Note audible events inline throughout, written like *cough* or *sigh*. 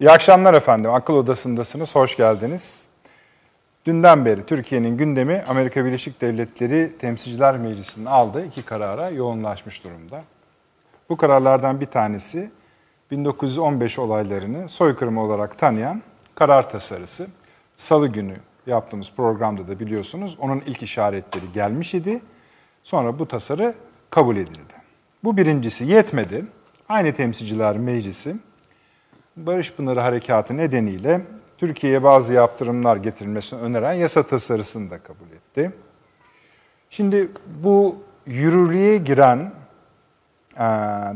İyi akşamlar efendim. Akıl Odası'ndasınız. Hoş geldiniz. Dünden beri Türkiye'nin gündemi Amerika Birleşik Devletleri Temsilciler Meclisi'nin aldığı iki karara yoğunlaşmış durumda. Bu kararlardan bir tanesi 1915 olaylarını soykırım olarak tanıyan karar tasarısı. Salı günü yaptığımız programda da biliyorsunuz onun ilk işaretleri gelmiş idi. Sonra bu tasarı kabul edildi. Bu birincisi yetmedi. Aynı Temsilciler Meclisi Barış Pınarı Harekatı nedeniyle Türkiye'ye bazı yaptırımlar getirilmesini öneren yasa tasarısını da kabul etti. Şimdi bu yürürlüğe giren, e,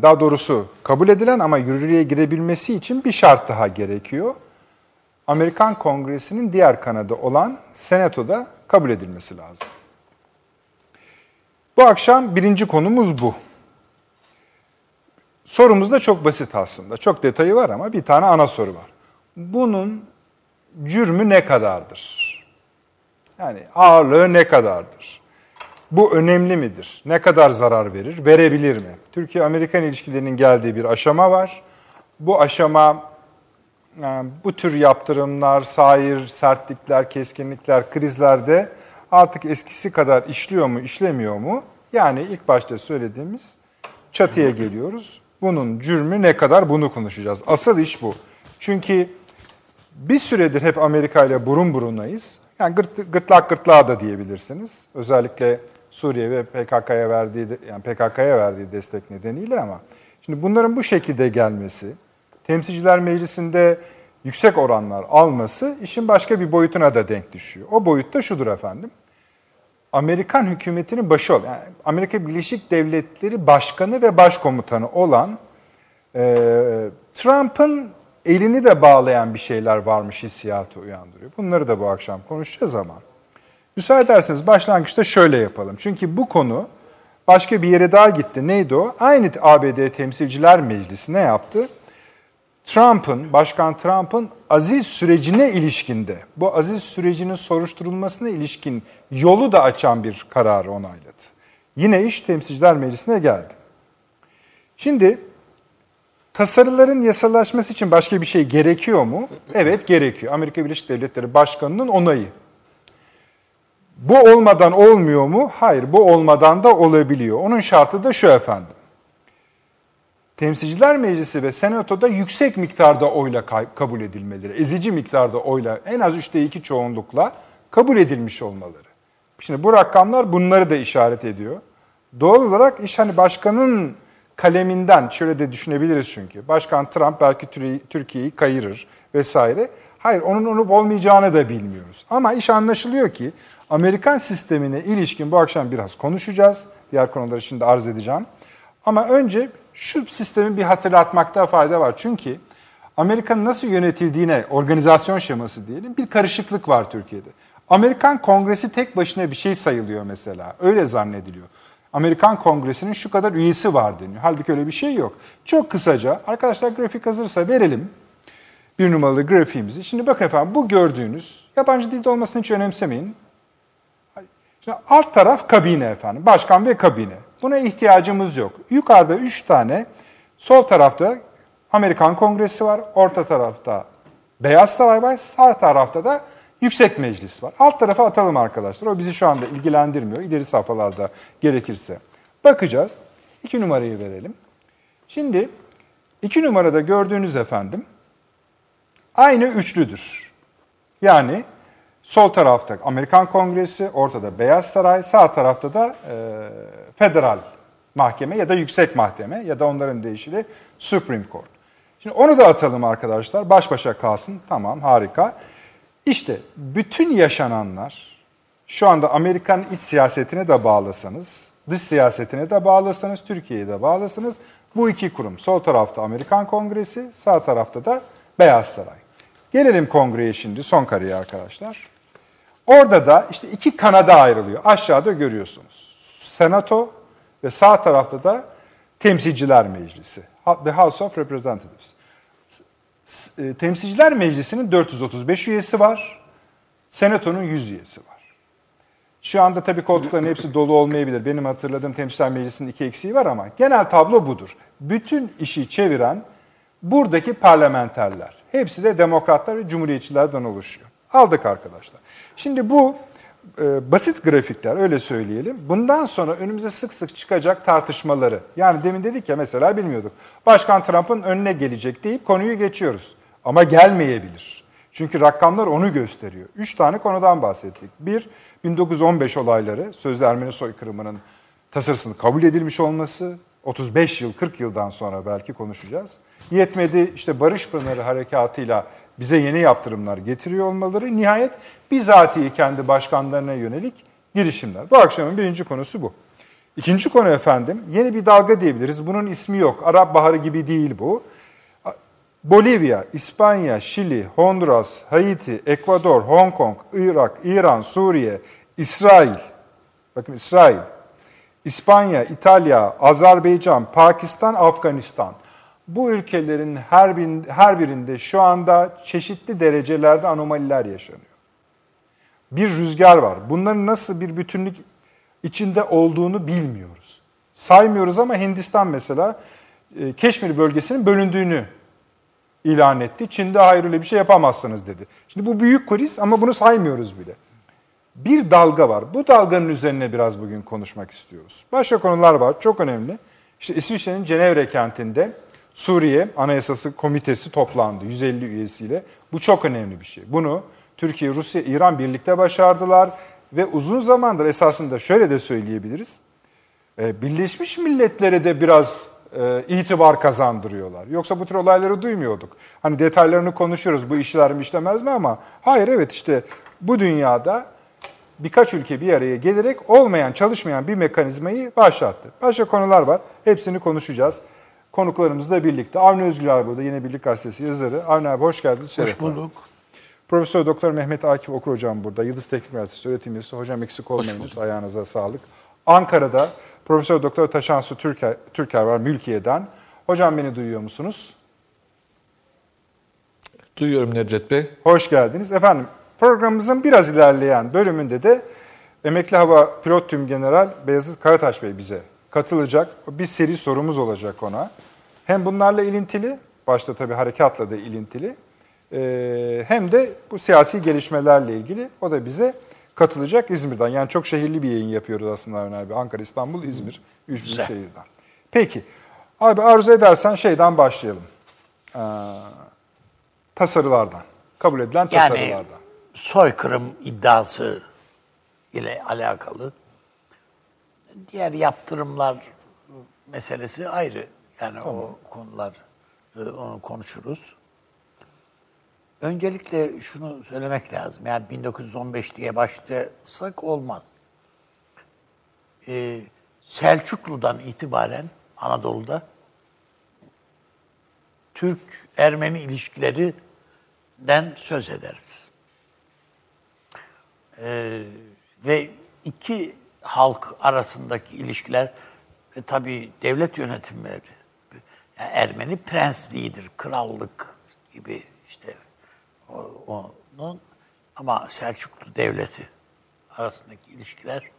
daha doğrusu kabul edilen ama yürürlüğe girebilmesi için bir şart daha gerekiyor. Amerikan Kongresi'nin diğer kanadı olan Senato'da kabul edilmesi lazım. Bu akşam birinci konumuz bu. Sorumuz da çok basit aslında. Çok detayı var ama bir tane ana soru var. Bunun cürmü ne kadardır? Yani ağırlığı ne kadardır? Bu önemli midir? Ne kadar zarar verir? Verebilir mi? Türkiye-Amerikan ilişkilerinin geldiği bir aşama var. Bu aşama yani bu tür yaptırımlar, sair, sertlikler, keskinlikler, krizlerde artık eskisi kadar işliyor mu, işlemiyor mu? Yani ilk başta söylediğimiz çatıya geliyoruz. Bunun cürmü ne kadar bunu konuşacağız. Asıl iş bu. Çünkü bir süredir hep Amerika ile burun burunayız. Yani gırt, gırtlak gırtlağa da diyebilirsiniz. Özellikle Suriye ve PKK'ya verdiği yani PKK'ya verdiği destek nedeniyle ama şimdi bunların bu şekilde gelmesi, Temsilciler Meclisi'nde yüksek oranlar alması işin başka bir boyutuna da denk düşüyor. O boyut da şudur efendim. Amerikan hükümetinin başı olan, yani Amerika Birleşik Devletleri Başkanı ve Başkomutanı olan e, Trump'ın elini de bağlayan bir şeyler varmış hissiyatı uyandırıyor. Bunları da bu akşam konuşacağız ama. Müsaade ederseniz başlangıçta şöyle yapalım. Çünkü bu konu başka bir yere daha gitti. Neydi o? Aynı ABD Temsilciler Meclisi ne yaptı? Trump'ın, Başkan Trump'ın aziz sürecine ilişkinde, bu aziz sürecinin soruşturulmasına ilişkin yolu da açan bir kararı onayladı. Yine iş Temsilciler Meclisi'ne geldi. Şimdi tasarıların yasalaşması için başka bir şey gerekiyor mu? Evet gerekiyor. Amerika Birleşik Devletleri Başkanı'nın onayı. Bu olmadan olmuyor mu? Hayır, bu olmadan da olabiliyor. Onun şartı da şu efendim. Temsilciler Meclisi ve Senato'da yüksek miktarda oyla kabul edilmeleri, ezici miktarda oyla, en az üçte iki çoğunlukla kabul edilmiş olmaları. Şimdi bu rakamlar bunları da işaret ediyor. Doğal olarak iş hani başkanın kaleminden şöyle de düşünebiliriz çünkü. Başkan Trump belki Türkiye'yi kayırır vesaire. Hayır onun olup olmayacağını da bilmiyoruz. Ama iş anlaşılıyor ki Amerikan sistemine ilişkin bu akşam biraz konuşacağız. Diğer konuları şimdi arz edeceğim. Ama önce şu sistemi bir hatırlatmakta fayda var. Çünkü Amerika'nın nasıl yönetildiğine, organizasyon şeması diyelim, bir karışıklık var Türkiye'de. Amerikan Kongresi tek başına bir şey sayılıyor mesela. Öyle zannediliyor. Amerikan Kongresi'nin şu kadar üyesi var deniyor. Halbuki öyle bir şey yok. Çok kısaca, arkadaşlar grafik hazırsa verelim bir numaralı grafiğimizi. Şimdi bakın efendim bu gördüğünüz, yabancı dilde olmasını hiç önemsemeyin. Şimdi alt taraf kabine efendim, başkan ve kabine. Buna ihtiyacımız yok. Yukarıda üç tane, sol tarafta Amerikan Kongresi var, orta tarafta Beyaz Saray var, sağ tarafta da Yüksek Meclis var. Alt tarafa atalım arkadaşlar. O bizi şu anda ilgilendirmiyor. İleri safhalarda gerekirse. Bakacağız. İki numarayı verelim. Şimdi iki numarada gördüğünüz efendim aynı üçlüdür. Yani sol tarafta Amerikan Kongresi, ortada Beyaz Saray, sağ tarafta da e, federal mahkeme ya da yüksek mahkeme ya da onların değişili Supreme Court. Şimdi onu da atalım arkadaşlar. Baş başa kalsın. Tamam harika. İşte bütün yaşananlar şu anda Amerikan iç siyasetine de bağlasanız, dış siyasetine de bağlasanız, Türkiye'ye de bağlasanız bu iki kurum. Sol tarafta Amerikan Kongresi, sağ tarafta da Beyaz Saray. Gelelim kongreye şimdi, son kareye arkadaşlar. Orada da işte iki kanada ayrılıyor. Aşağıda görüyorsunuz. Senato ve sağ tarafta da Temsilciler Meclisi. The House of Representatives. E, Temsilciler Meclisi'nin 435 üyesi var. Senato'nun 100 üyesi var. Şu anda tabii koltukların hepsi dolu olmayabilir. Benim hatırladığım Temsilciler Meclisi'nin iki eksiği var ama genel tablo budur. Bütün işi çeviren buradaki parlamenterler. Hepsi de demokratlar ve cumhuriyetçilerden oluşuyor. Aldık arkadaşlar. Şimdi bu e, basit grafikler öyle söyleyelim. Bundan sonra önümüze sık sık çıkacak tartışmaları. Yani demin dedik ya mesela bilmiyorduk. Başkan Trump'ın önüne gelecek deyip konuyu geçiyoruz. Ama gelmeyebilir. Çünkü rakamlar onu gösteriyor. Üç tane konudan bahsettik. Bir, 1915 olayları, sözde Ermeni soykırımının tasarısının kabul edilmiş olması. 35 yıl, 40 yıldan sonra belki konuşacağız. Yetmedi işte Barış Pınarı harekatıyla bize yeni yaptırımlar getiriyor olmaları. Nihayet bizatihi kendi başkanlarına yönelik girişimler. Bu akşamın birinci konusu bu. İkinci konu efendim, yeni bir dalga diyebiliriz. Bunun ismi yok. Arap Baharı gibi değil bu. Bolivya, İspanya, Şili, Honduras, Haiti, Ekvador, Hong Kong, Irak, İran, Suriye, İsrail. Bakın İsrail. İspanya, İtalya, Azerbaycan, Pakistan, Afganistan. Bu ülkelerin her, bin, her birinde şu anda çeşitli derecelerde anomaliler yaşanıyor. Bir rüzgar var. Bunların nasıl bir bütünlük içinde olduğunu bilmiyoruz. Saymıyoruz ama Hindistan mesela e, Keşmir bölgesinin bölündüğünü ilan etti. Çin'de hayır öyle bir şey yapamazsınız dedi. Şimdi bu büyük kriz ama bunu saymıyoruz bile. Bir dalga var. Bu dalganın üzerine biraz bugün konuşmak istiyoruz. Başka konular var. Çok önemli. İşte İsviçre'nin Cenevre kentinde Suriye Anayasası Komitesi toplandı 150 üyesiyle. Bu çok önemli bir şey. Bunu Türkiye, Rusya, İran birlikte başardılar ve uzun zamandır esasında şöyle de söyleyebiliriz. E, Birleşmiş Milletler'e de biraz e, itibar kazandırıyorlar. Yoksa bu tür olayları duymuyorduk. Hani detaylarını konuşuyoruz bu işler mi işlemez mi ama hayır evet işte bu dünyada birkaç ülke bir araya gelerek olmayan, çalışmayan bir mekanizmayı başlattı. Başka konular var. Hepsini konuşacağız. Konuklarımızla birlikte. Avni Özgür abi burada yine Birlik Gazetesi yazarı. Avni abi hoş geldiniz. Şeref hoş bulduk. Profesör Doktor Mehmet Akif Okur hocam burada. Yıldız Teknik Üniversitesi öğretim üyesi. Hocam eksik olmayınız. Ayağınıza sağlık. Ankara'da Profesör Doktor Taşansu Türker, Türker var Mülkiye'den. Hocam beni duyuyor musunuz? Duyuyorum Nedret Bey. Hoş geldiniz. Efendim programımızın biraz ilerleyen bölümünde de Emekli Hava Pilot Tüm General Beyazıt Karataş Bey bize katılacak. Bir seri sorumuz olacak ona. Hem bunlarla ilintili, başta tabii harekatla da ilintili, hem de bu siyasi gelişmelerle ilgili o da bize katılacak İzmir'den. Yani çok şehirli bir yayın yapıyoruz aslında Avni abi. Ankara, İstanbul, İzmir. Üç büyük şehirden. Peki. Abi arzu edersen şeyden başlayalım. Ee, tasarılardan. Kabul edilen tasarılardan. Yani soykırım iddiası ile alakalı. Diğer yaptırımlar meselesi ayrı. Yani tamam. o konular onu konuşuruz. Öncelikle şunu söylemek lazım. Yani 1915 diye başlasak olmaz. Ee, Selçuklu'dan itibaren Anadolu'da Türk-Ermeni ilişkilerinden söz ederiz. Ee, ve iki halk arasındaki ilişkiler ve tabii devlet yönetimleri, yani Ermeni prensliğidir, krallık gibi işte onun ama Selçuklu Devleti arasındaki ilişkiler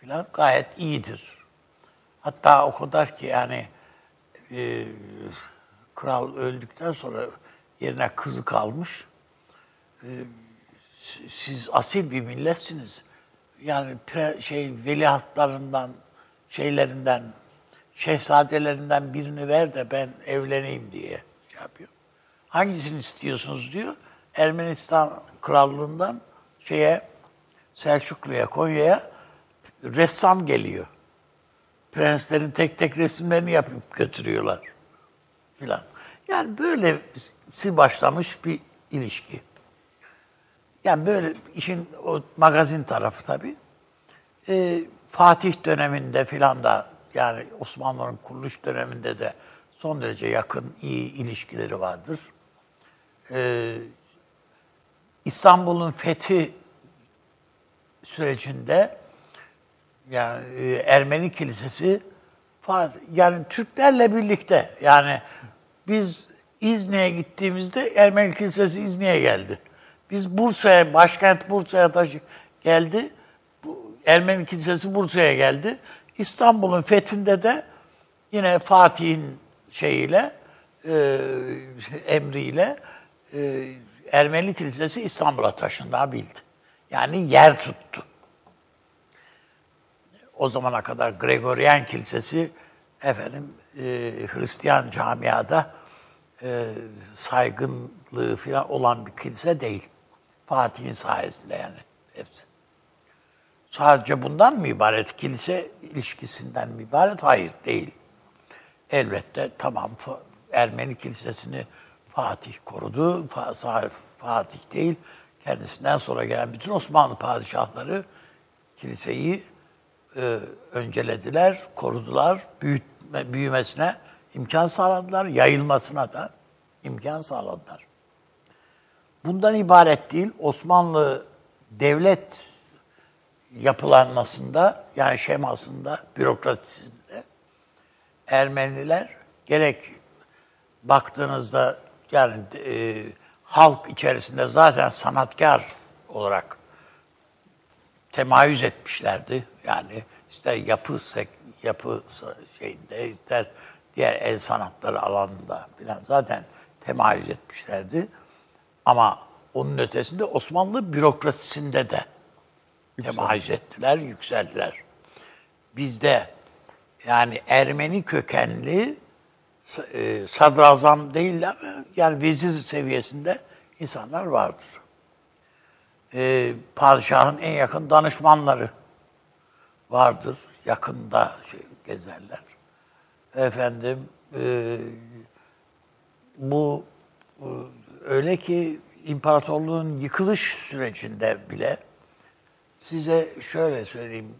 filan gayet iyidir. Hatta o kadar ki yani e, kral öldükten sonra yerine kızı kalmış. E, siz asil bir milletsiniz. Yani pre, şey veliahtlarından, şeylerinden, şehzadelerinden birini ver de ben evleneyim diye şey yapıyor. Hangisini istiyorsunuz diyor. Ermenistan krallığından şeye Selçuklu'ya, Konya'ya ressam geliyor. Prenslerin tek tek resimlerini yapıp götürüyorlar filan. Yani böyle başlamış bir ilişki. Yani böyle işin o magazin tarafı tabii. Ee, Fatih döneminde filan da yani Osmanlı'nın kuruluş döneminde de son derece yakın iyi ilişkileri vardır. Ee, İstanbul'un fethi sürecinde yani e, Ermeni kilisesi yani Türklerle birlikte yani biz İzni'ye gittiğimizde Ermeni kilisesi İzni'ye geldi. Biz Bursa'ya, başkent Bursa'ya taşı geldi. Bu Ermeni kilisesi Bursa'ya geldi. İstanbul'un fethinde de yine Fatih'in şeyiyle, e, emriyle e, Ermeni kilisesi İstanbul'a taşınabildi. Yani yer tuttu. O zamana kadar Gregorian kilisesi efendim e, Hristiyan camiada e, saygınlığı falan olan bir kilise değil. Fatih'in sayesinde yani hepsi. Sadece bundan mı ibaret? Kilise ilişkisinden mi ibaret? Hayır, değil. Elbette tamam Ermeni kilisesini Fatih korudu. Fatih değil, kendisinden sonra gelen bütün Osmanlı padişahları kiliseyi e, öncelediler, korudular, büyütme, büyümesine imkan sağladılar, yayılmasına da imkan sağladılar. Bundan ibaret değil, Osmanlı devlet yapılanmasında, yani şemasında, bürokrasisinde Ermeniler gerek baktığınızda yani e, halk içerisinde zaten sanatkar olarak temayüz etmişlerdi. Yani ister yapı yapı şeyinde ister diğer el sanatları alanında falan zaten temayüz etmişlerdi. Ama onun ötesinde Osmanlı bürokrasisinde de temayüz ettiler, yükseldiler. Bizde yani Ermeni kökenli e, sadrazam değil ama yani vezir seviyesinde insanlar vardır. E, padişahın en yakın danışmanları vardır. Yakında şey, gezerler. Efendim e, bu e, öyle ki imparatorluğun yıkılış sürecinde bile size şöyle söyleyeyim.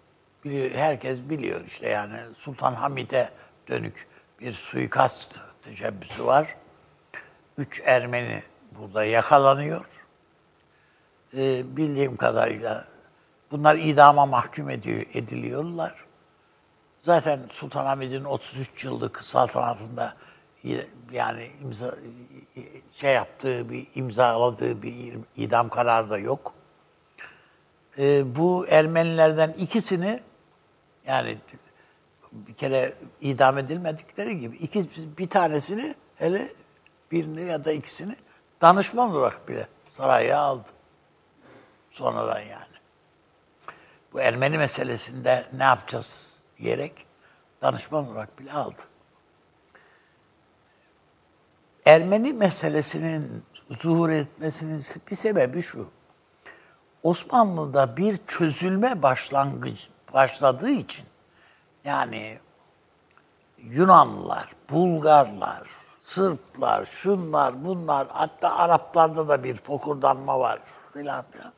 Biliyor, herkes biliyor işte yani Sultan Hamid'e dönük bir suikast teşebbüsü var. Üç Ermeni burada yakalanıyor. Ee, bildiğim kadarıyla bunlar idama mahkum ediyor, ediliyorlar. Zaten Sultanahmet'in 33 yıllık saltanatında yani imza şey yaptığı bir imzaladığı bir idam kararı da yok. Ee, bu Ermenilerden ikisini yani bir kere idam edilmedikleri gibi iki bir tanesini hele birini ya da ikisini danışman olarak bile saraya aldı. Sonradan yani. Bu Ermeni meselesinde ne yapacağız diyerek danışman olarak bile aldı. Ermeni meselesinin zuhur etmesinin bir sebebi şu. Osmanlı'da bir çözülme başlangıç başladığı için yani Yunanlılar, Bulgarlar, Sırplar, şunlar, bunlar, hatta Araplarda da bir fokurdanma var filan filan.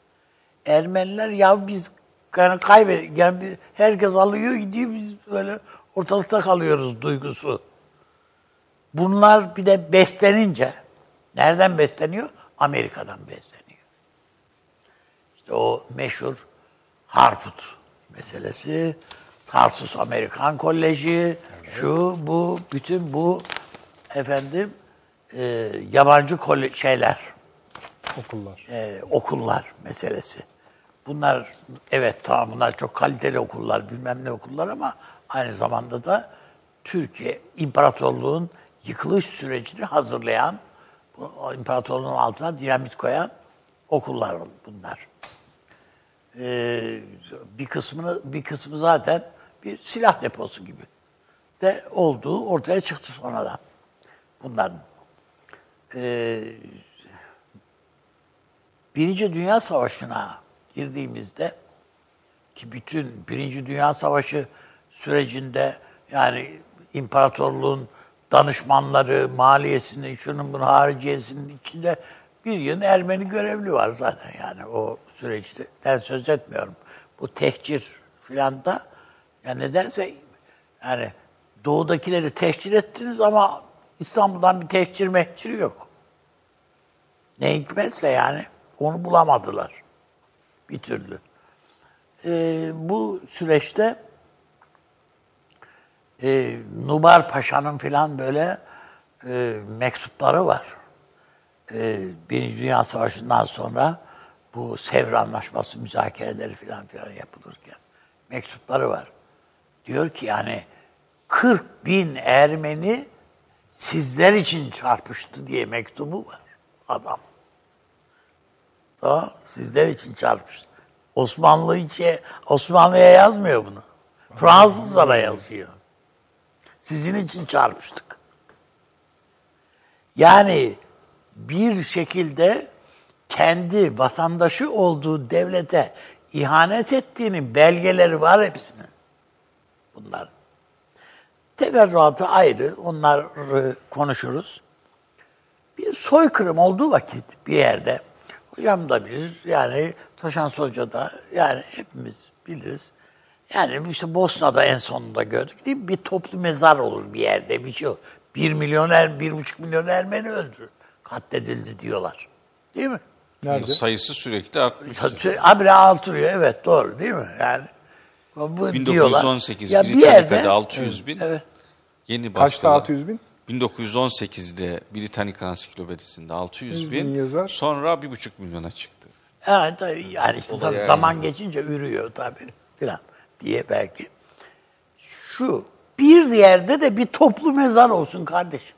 Ermeniler ya biz yani kaybet, yani herkes alıyor gidiyor biz böyle ortalıkta kalıyoruz duygusu. Bunlar bir de beslenince, nereden besleniyor? Amerika'dan besleniyor. İşte o meşhur Harput meselesi, Tarsus Amerikan Koleji, evet. şu, bu, bütün bu efendim e, yabancı kole şeyler. Okullar. E, okullar meselesi. Bunlar evet tamam bunlar çok kaliteli okullar bilmem ne okullar ama aynı zamanda da Türkiye imparatorluğun yıkılış sürecini hazırlayan, imparatorluğun altına dinamit koyan okullar bunlar. Ee, bir kısmını bir kısmı zaten bir silah deposu gibi de olduğu ortaya çıktı sonradan bunların. Ee, Birinci Dünya Savaşı'na girdiğimizde ki bütün Birinci Dünya Savaşı sürecinde yani imparatorluğun danışmanları, maliyesinin, şunun bunun hariciyesinin içinde bir yıl Ermeni görevli var zaten yani o süreçten söz etmiyorum. Bu tehcir filan da yani nedense yani doğudakileri tehcir ettiniz ama İstanbul'dan bir tehcir mehciri yok. Ne hikmetse yani onu bulamadılar bir türlü. Ee, bu süreçte e, Nubar Paşa'nın filan böyle e, mektupları var. E, Birinci Dünya Savaşı'ndan sonra bu Sevr Anlaşması müzakereleri filan filan yapılırken mektupları var. Diyor ki yani 40 bin Ermeni sizler için çarpıştı diye mektubu var. adam. Tamam Sizler için çarpıştı. Osmanlı içe, Osmanlı'ya yazmıyor bunu. Fransızlara yazıyor. Sizin için çarpıştık. Yani bir şekilde kendi vatandaşı olduğu devlete ihanet ettiğinin belgeleri var hepsinin. Bunlar. Teferruatı ayrı, onları konuşuruz. Bir soykırım olduğu vakit bir yerde, hocam da bilir, yani Taşan Hoca da, yani hepimiz biliriz. Yani işte Bosna'da en sonunda gördük değil mi? Bir toplu mezar olur bir yerde, bir şey olur. Bir milyon, er, bir buçuk milyon Ermeni öldü, katledildi diyorlar. Değil mi? Nerede? Sayısı sürekli artmış. Habire artırıyor, evet doğru değil mi? Yani bu 1918 diyorlar. Ya bir Britannica'da yerde- 600 bin. Evet. Yeni Kaçta baskıda 600 bin? 1918'de Britannica Ansiklopedisi'nde 600 bin. bin yazar. Sonra 1,5 milyona çıktı. Yani, tabii, yani işte tabii yani. zaman geçince ürüyor tabii filan diye belki. Şu bir yerde de bir toplu mezar olsun kardeşim.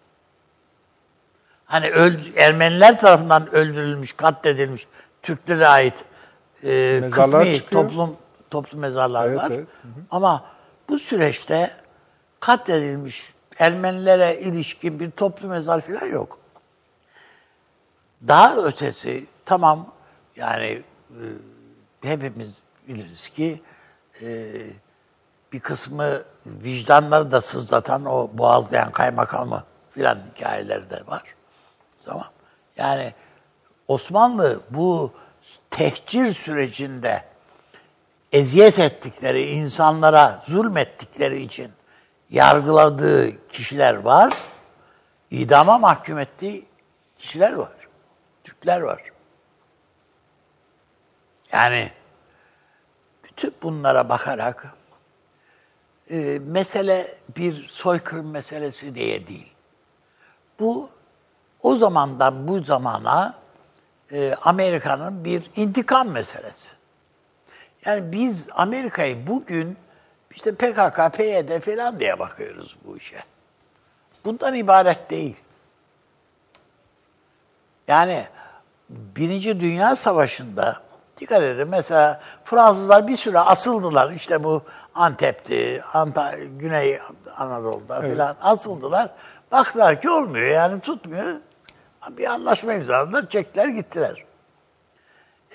Hani öldü, Ermeniler tarafından öldürülmüş, katledilmiş Türklere ait e, Mezarlar kısmi çıkıyor. toplum toplu mezarlar Evet, var. evet. Ama bu süreçte katledilmiş Ermenilere ilişkin bir toplu mezar falan yok. Daha ötesi tamam yani e, hepimiz biliriz ki e, bir kısmı vicdanları da sızlatan o boğazlayan kaymakamı filan hikayeleri de var. Tamam. Yani Osmanlı bu tehcir sürecinde eziyet ettikleri, insanlara zulmettikleri için yargıladığı kişiler var. İdama mahkum ettiği kişiler var. Türkler var. Yani bütün bunlara bakarak e, mesele bir soykırım meselesi diye değil. Bu o zamandan bu zamana e, Amerika'nın bir intikam meselesi. Yani biz Amerika'yı bugün işte PKK, PYD falan diye bakıyoruz bu işe. Bundan ibaret değil. Yani Birinci Dünya Savaşı'nda dikkat edin mesela Fransızlar bir süre asıldılar. İşte bu Antep'ti, Anta, Güney Anadolu'da falan asıldılar. Baktılar ki olmuyor yani tutmuyor. Bir anlaşma imzaladılar, çektiler gittiler.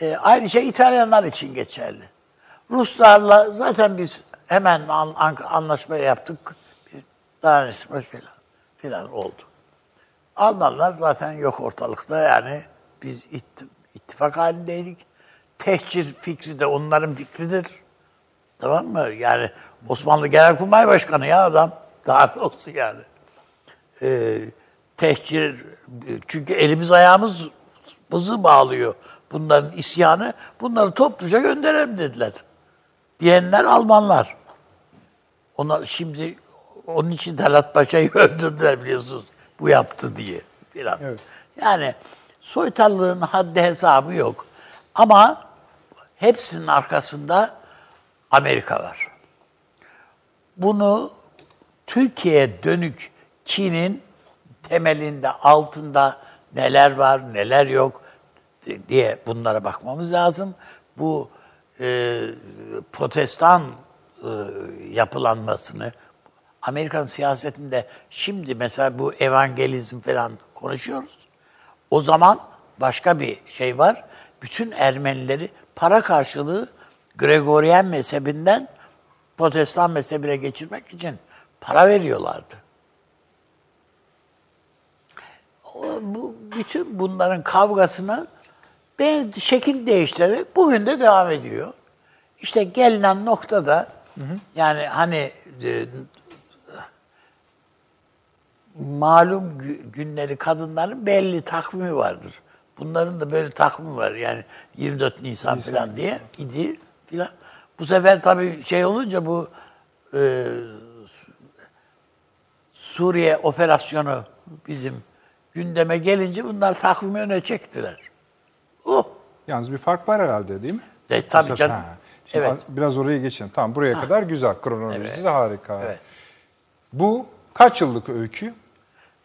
E, aynı şey İtalyanlar için geçerli. Ruslarla zaten biz hemen an, an, anlaşma yaptık. Bir dayanışma falan, falan oldu. Almanlar zaten yok ortalıkta yani biz itti- ittifak halindeydik. Tehcir fikri de onların fikridir. Tamam mı? Yani Osmanlı Genelkurmay Başkanı ya adam. Daha ne olsun yani. Ee, tehcir, çünkü elimiz ayağımız bızı bağlıyor bunların isyanı. Bunları topluca gönderelim dediler. Diyenler Almanlar. Ona şimdi onun için Talat Paşa'yı *laughs* öldürdüler biliyorsunuz. Bu yaptı diye. Falan. Evet. Yani soytarlığın haddi hesabı yok. Ama hepsinin arkasında Amerika var. Bunu Türkiye'ye dönük kinin temelinde, altında neler var, neler yok diye bunlara bakmamız lazım. Bu e, protestan e, yapılanmasını, Amerikan siyasetinde şimdi mesela bu evangelizm falan konuşuyoruz. O zaman başka bir şey var. Bütün Ermenileri para karşılığı Gregorian mezhebinden protestan mezhebine geçirmek için para veriyorlardı. O, bu bütün bunların kavgasını ben şekil değiştirerek bugün de devam ediyor. İşte gelinen noktada yani hani e, malum gü- günleri kadınların belli takvimi vardır. Bunların da böyle takvimi var. Yani 24 Nisan, falan diye idi filan. Bu sefer tabii şey olunca bu e, Su- Suriye operasyonu bizim gündeme gelince bunlar takvimi öne çektiler. Oh! Yalnız bir fark var herhalde değil mi? E, tabii canım. Ha. Şimdi Evet. Biraz oraya geçelim. Tamam buraya kadar güzel. Kronolojisi Evet. de harika. Evet. Bu kaç yıllık öykü?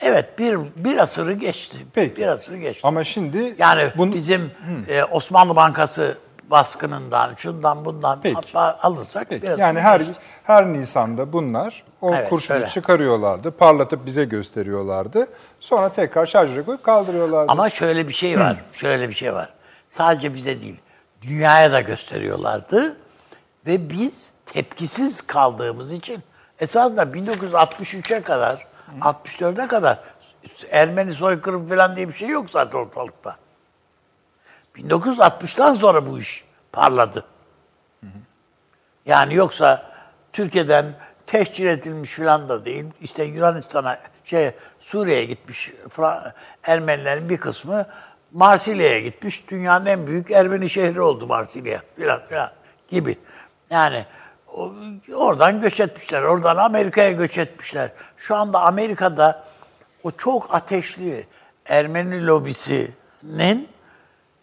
Evet bir bir asırı geçti. Peki. Bir asırı geçti. Ama şimdi yani bunu- bizim e, Osmanlı Bankası baskınından, şundan bundan Peki. alırsak Peki, bir asırı yani her geçti. her Nisan'da bunlar o Evet, kurşunu öyle. çıkarıyorlardı, parlatıp bize gösteriyorlardı. Sonra tekrar şarjöre koyup kaldırıyorlardı. Ama şöyle bir şey var. Şöyle bir şey var. Sadece bize değil, dünyaya da gösteriyorlardı. Ve biz tepkisiz kaldığımız için esasında 1963'e kadar, 64'e kadar Ermeni soykırım falan diye bir şey yok zaten ortalıkta. 1960'tan sonra bu iş parladı. Yani yoksa Türkiye'den tehcir edilmiş falan da değil. İşte Yunanistan'a, şey Suriye'ye gitmiş Ermenilerin bir kısmı Marsilya'ya gitmiş. Dünyanın en büyük Ermeni şehri oldu Marsilya filan filan gibi. Yani oradan göç etmişler. Oradan Amerika'ya göç etmişler. Şu anda Amerika'da o çok ateşli Ermeni lobisinin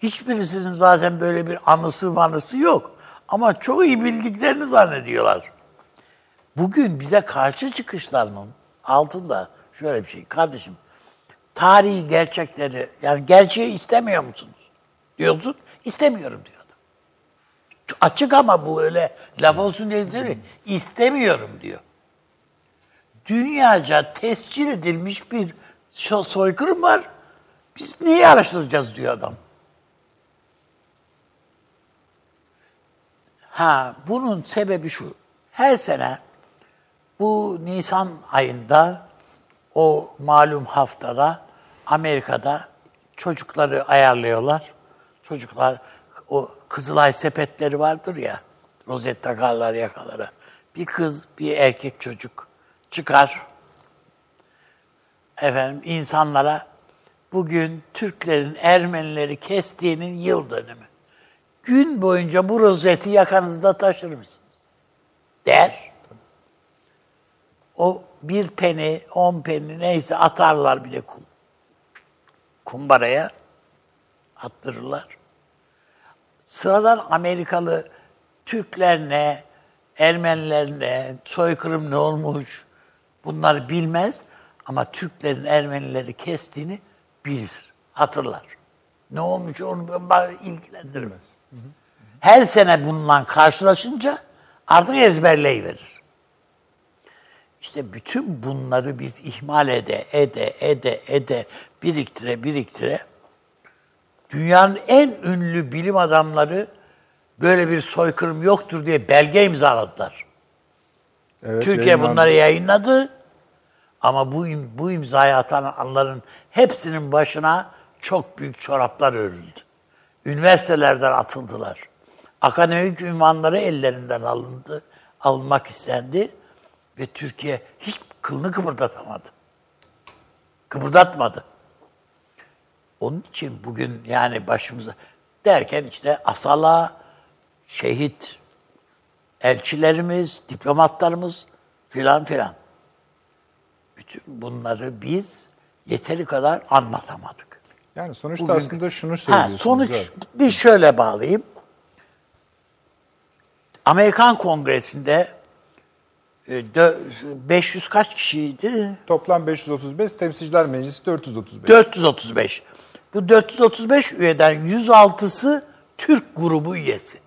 Hiçbirisinin zaten böyle bir anısı manısı yok. Ama çok iyi bildiklerini zannediyorlar. Bugün bize karşı çıkışlarının altında şöyle bir şey. Kardeşim, tarihi gerçekleri, yani gerçeği istemiyor musunuz? Diyorsun, istemiyorum diyor Açık ama bu öyle laf olsun diye değil, istemiyorum diyor. Dünyaca tescil edilmiş bir so- soykırım var. Biz niye araştıracağız diyor adam. Ha, bunun sebebi şu. Her sene bu Nisan ayında o malum haftada Amerika'da çocukları ayarlıyorlar. Çocuklar o Kızılay sepetleri vardır ya. Rozet takarlar yakalara. Bir kız, bir erkek çocuk çıkar. Efendim insanlara bugün Türklerin Ermenileri kestiğinin yıl dönümü. Gün boyunca bu rozeti yakanızda taşır mısınız? Der. O bir peni, on peni neyse atarlar bir de kum. Kumbaraya attırırlar. Sıradan Amerikalı Türkler ne, Ermeniler ne, soykırım ne olmuş bunları bilmez. Ama Türklerin Ermenileri kestiğini bilir, hatırlar. Ne olmuş onu ilgilendirmez. Her sene bununla karşılaşınca artık ezberleyiverir. İşte bütün bunları biz ihmal ede, ede, ede, ede, biriktire, biriktire. Dünyanın en ünlü bilim adamları böyle bir soykırım yoktur diye belge imzaladılar. Evet, Türkiye yayınlandı. bunları yayınladı. Ama bu im- bu imzayı atanların hepsinin başına çok büyük çoraplar örüldü. Üniversitelerden atıldılar. Akademik ünvanları ellerinden alındı, alınmak istendi ve Türkiye hiç kılını kıpırdatamadı. Kıpırdatmadı. Onun için bugün yani başımıza derken işte asala, şehit, elçilerimiz, diplomatlarımız filan filan. Bütün bunları biz yeteri kadar anlatamadık. Yani sonuçta Bugün- aslında şunu Ha, söylüyorsunuz. sonuç evet. bir şöyle bağlayayım. Amerikan Kongresi'nde e, dö- 500 kaç kişiydi? Toplam 535, Temsilciler Meclisi 435. 435. Bu 435 üyeden 106'sı Türk grubu üyesi.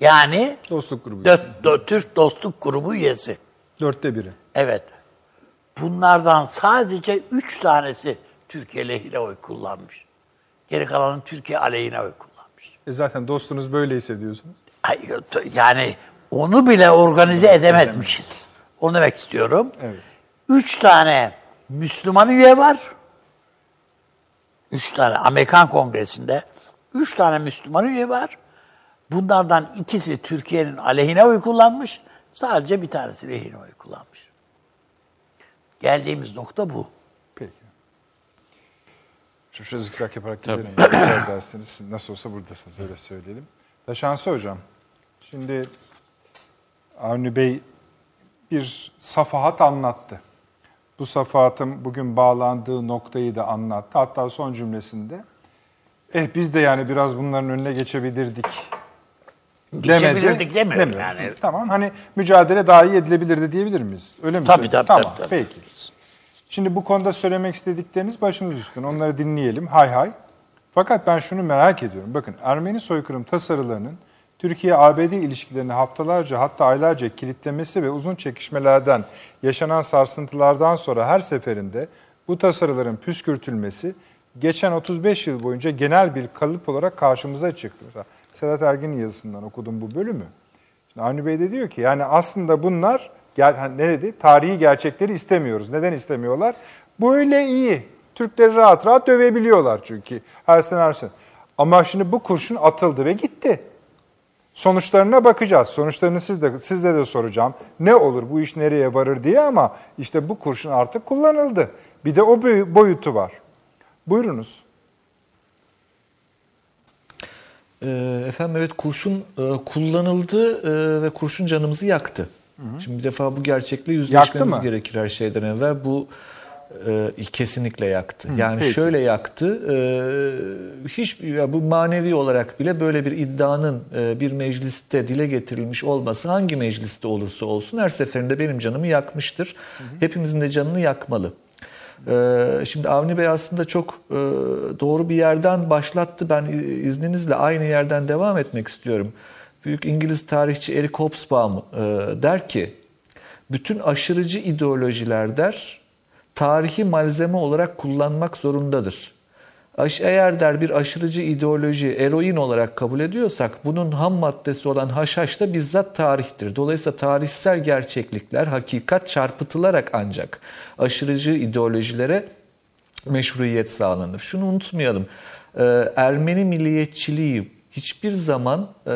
Yani Dostluk grubu. dört, dö- Türk Dostluk Grubu üyesi. Dörtte biri. Evet. Bunlardan sadece üç tanesi Türkiye lehine oy kullanmış. Geri kalanı Türkiye aleyhine oy kullanmış. E zaten dostunuz böyle hissediyorsunuz. Yani onu bile organize edememişiz. Onu demek istiyorum. Evet. Üç tane Müslüman üye var. Üç tane Amerikan Kongresi'nde üç tane Müslüman üye var. Bunlardan ikisi Türkiye'nin aleyhine oy kullanmış. Sadece bir tanesi lehine oy kullanmış. Geldiğimiz nokta bu. Peki. Şimdi şöyle zikzak yaparak gidelim. ederseniz. Siz nasıl olsa buradasınız öyle söyleyelim. Taşansı Hocam, şimdi Avni Bey bir safahat anlattı. Bu safahatın bugün bağlandığı noktayı da anlattı. Hatta son cümlesinde eh biz de yani biraz bunların önüne geçebilirdik Geçebilirdik demiyorum Demiyorum. yani. Tamam hani mücadele daha iyi edilebilirdi diyebilir miyiz? Öyle mi? Tabii, söyleyeyim? tabii, Tamam tabii, tabii. peki. Şimdi bu konuda söylemek istedikleriniz başımız üstüne. Onları dinleyelim. Hay hay. Fakat ben şunu merak ediyorum. Bakın Ermeni soykırım tasarılarının Türkiye-ABD ilişkilerini haftalarca hatta aylarca kilitlemesi ve uzun çekişmelerden yaşanan sarsıntılardan sonra her seferinde bu tasarıların püskürtülmesi geçen 35 yıl boyunca genel bir kalıp olarak karşımıza çıktı. Mesela Sedat Ergin'in yazısından okudum bu bölümü. Şimdi Avni Bey de diyor ki yani aslında bunlar hani ne dedi? Tarihi gerçekleri istemiyoruz. Neden istemiyorlar? Böyle iyi. Türkleri rahat rahat dövebiliyorlar çünkü her sene her sene. Ama şimdi bu kurşun atıldı ve gitti. Sonuçlarına bakacağız. Sonuçlarını siz de, sizde de soracağım. Ne olur bu iş nereye varır diye ama işte bu kurşun artık kullanıldı. Bir de o boy- boyutu var. Buyurunuz. Ee, Efendim evet kurşun e, kullanıldı e, ve kurşun canımızı yaktı. Şimdi bir defa bu gerçekle yüzleşmemiz gerekir her şeyden evvel. Bu e, kesinlikle yaktı. yani peki. şöyle yaktı. E, hiç ya bu manevi olarak bile böyle bir iddianın e, bir mecliste dile getirilmiş olması hangi mecliste olursa olsun her seferinde benim canımı yakmıştır. Hepimizin de canını yakmalı. Ee, Şimdi Avni Bey aslında çok e, doğru bir yerden başlattı. Ben izninizle aynı yerden devam etmek istiyorum. Büyük İngiliz tarihçi Eric Hobsbawm e, der ki, bütün aşırıcı ideolojiler der, tarihi malzeme olarak kullanmak zorundadır. Eğer der bir aşırıcı ideoloji eroin olarak kabul ediyorsak bunun ham maddesi olan haşhaş da bizzat tarihtir. Dolayısıyla tarihsel gerçeklikler hakikat çarpıtılarak ancak aşırıcı ideolojilere meşruiyet sağlanır. Şunu unutmayalım. Ee, Ermeni milliyetçiliği hiçbir zaman e,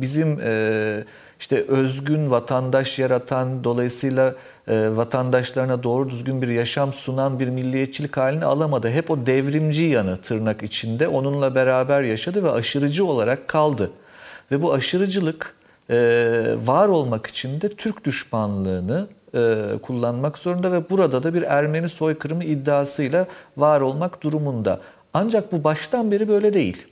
bizim e, işte özgün vatandaş yaratan dolayısıyla e, vatandaşlarına doğru düzgün bir yaşam sunan bir milliyetçilik halini alamadı. Hep o devrimci yanı tırnak içinde onunla beraber yaşadı ve aşırıcı olarak kaldı. Ve bu aşırıcılık e, var olmak için de Türk düşmanlığını e, kullanmak zorunda ve burada da bir Ermeni soykırımı iddiasıyla var olmak durumunda. Ancak bu baştan beri böyle değil.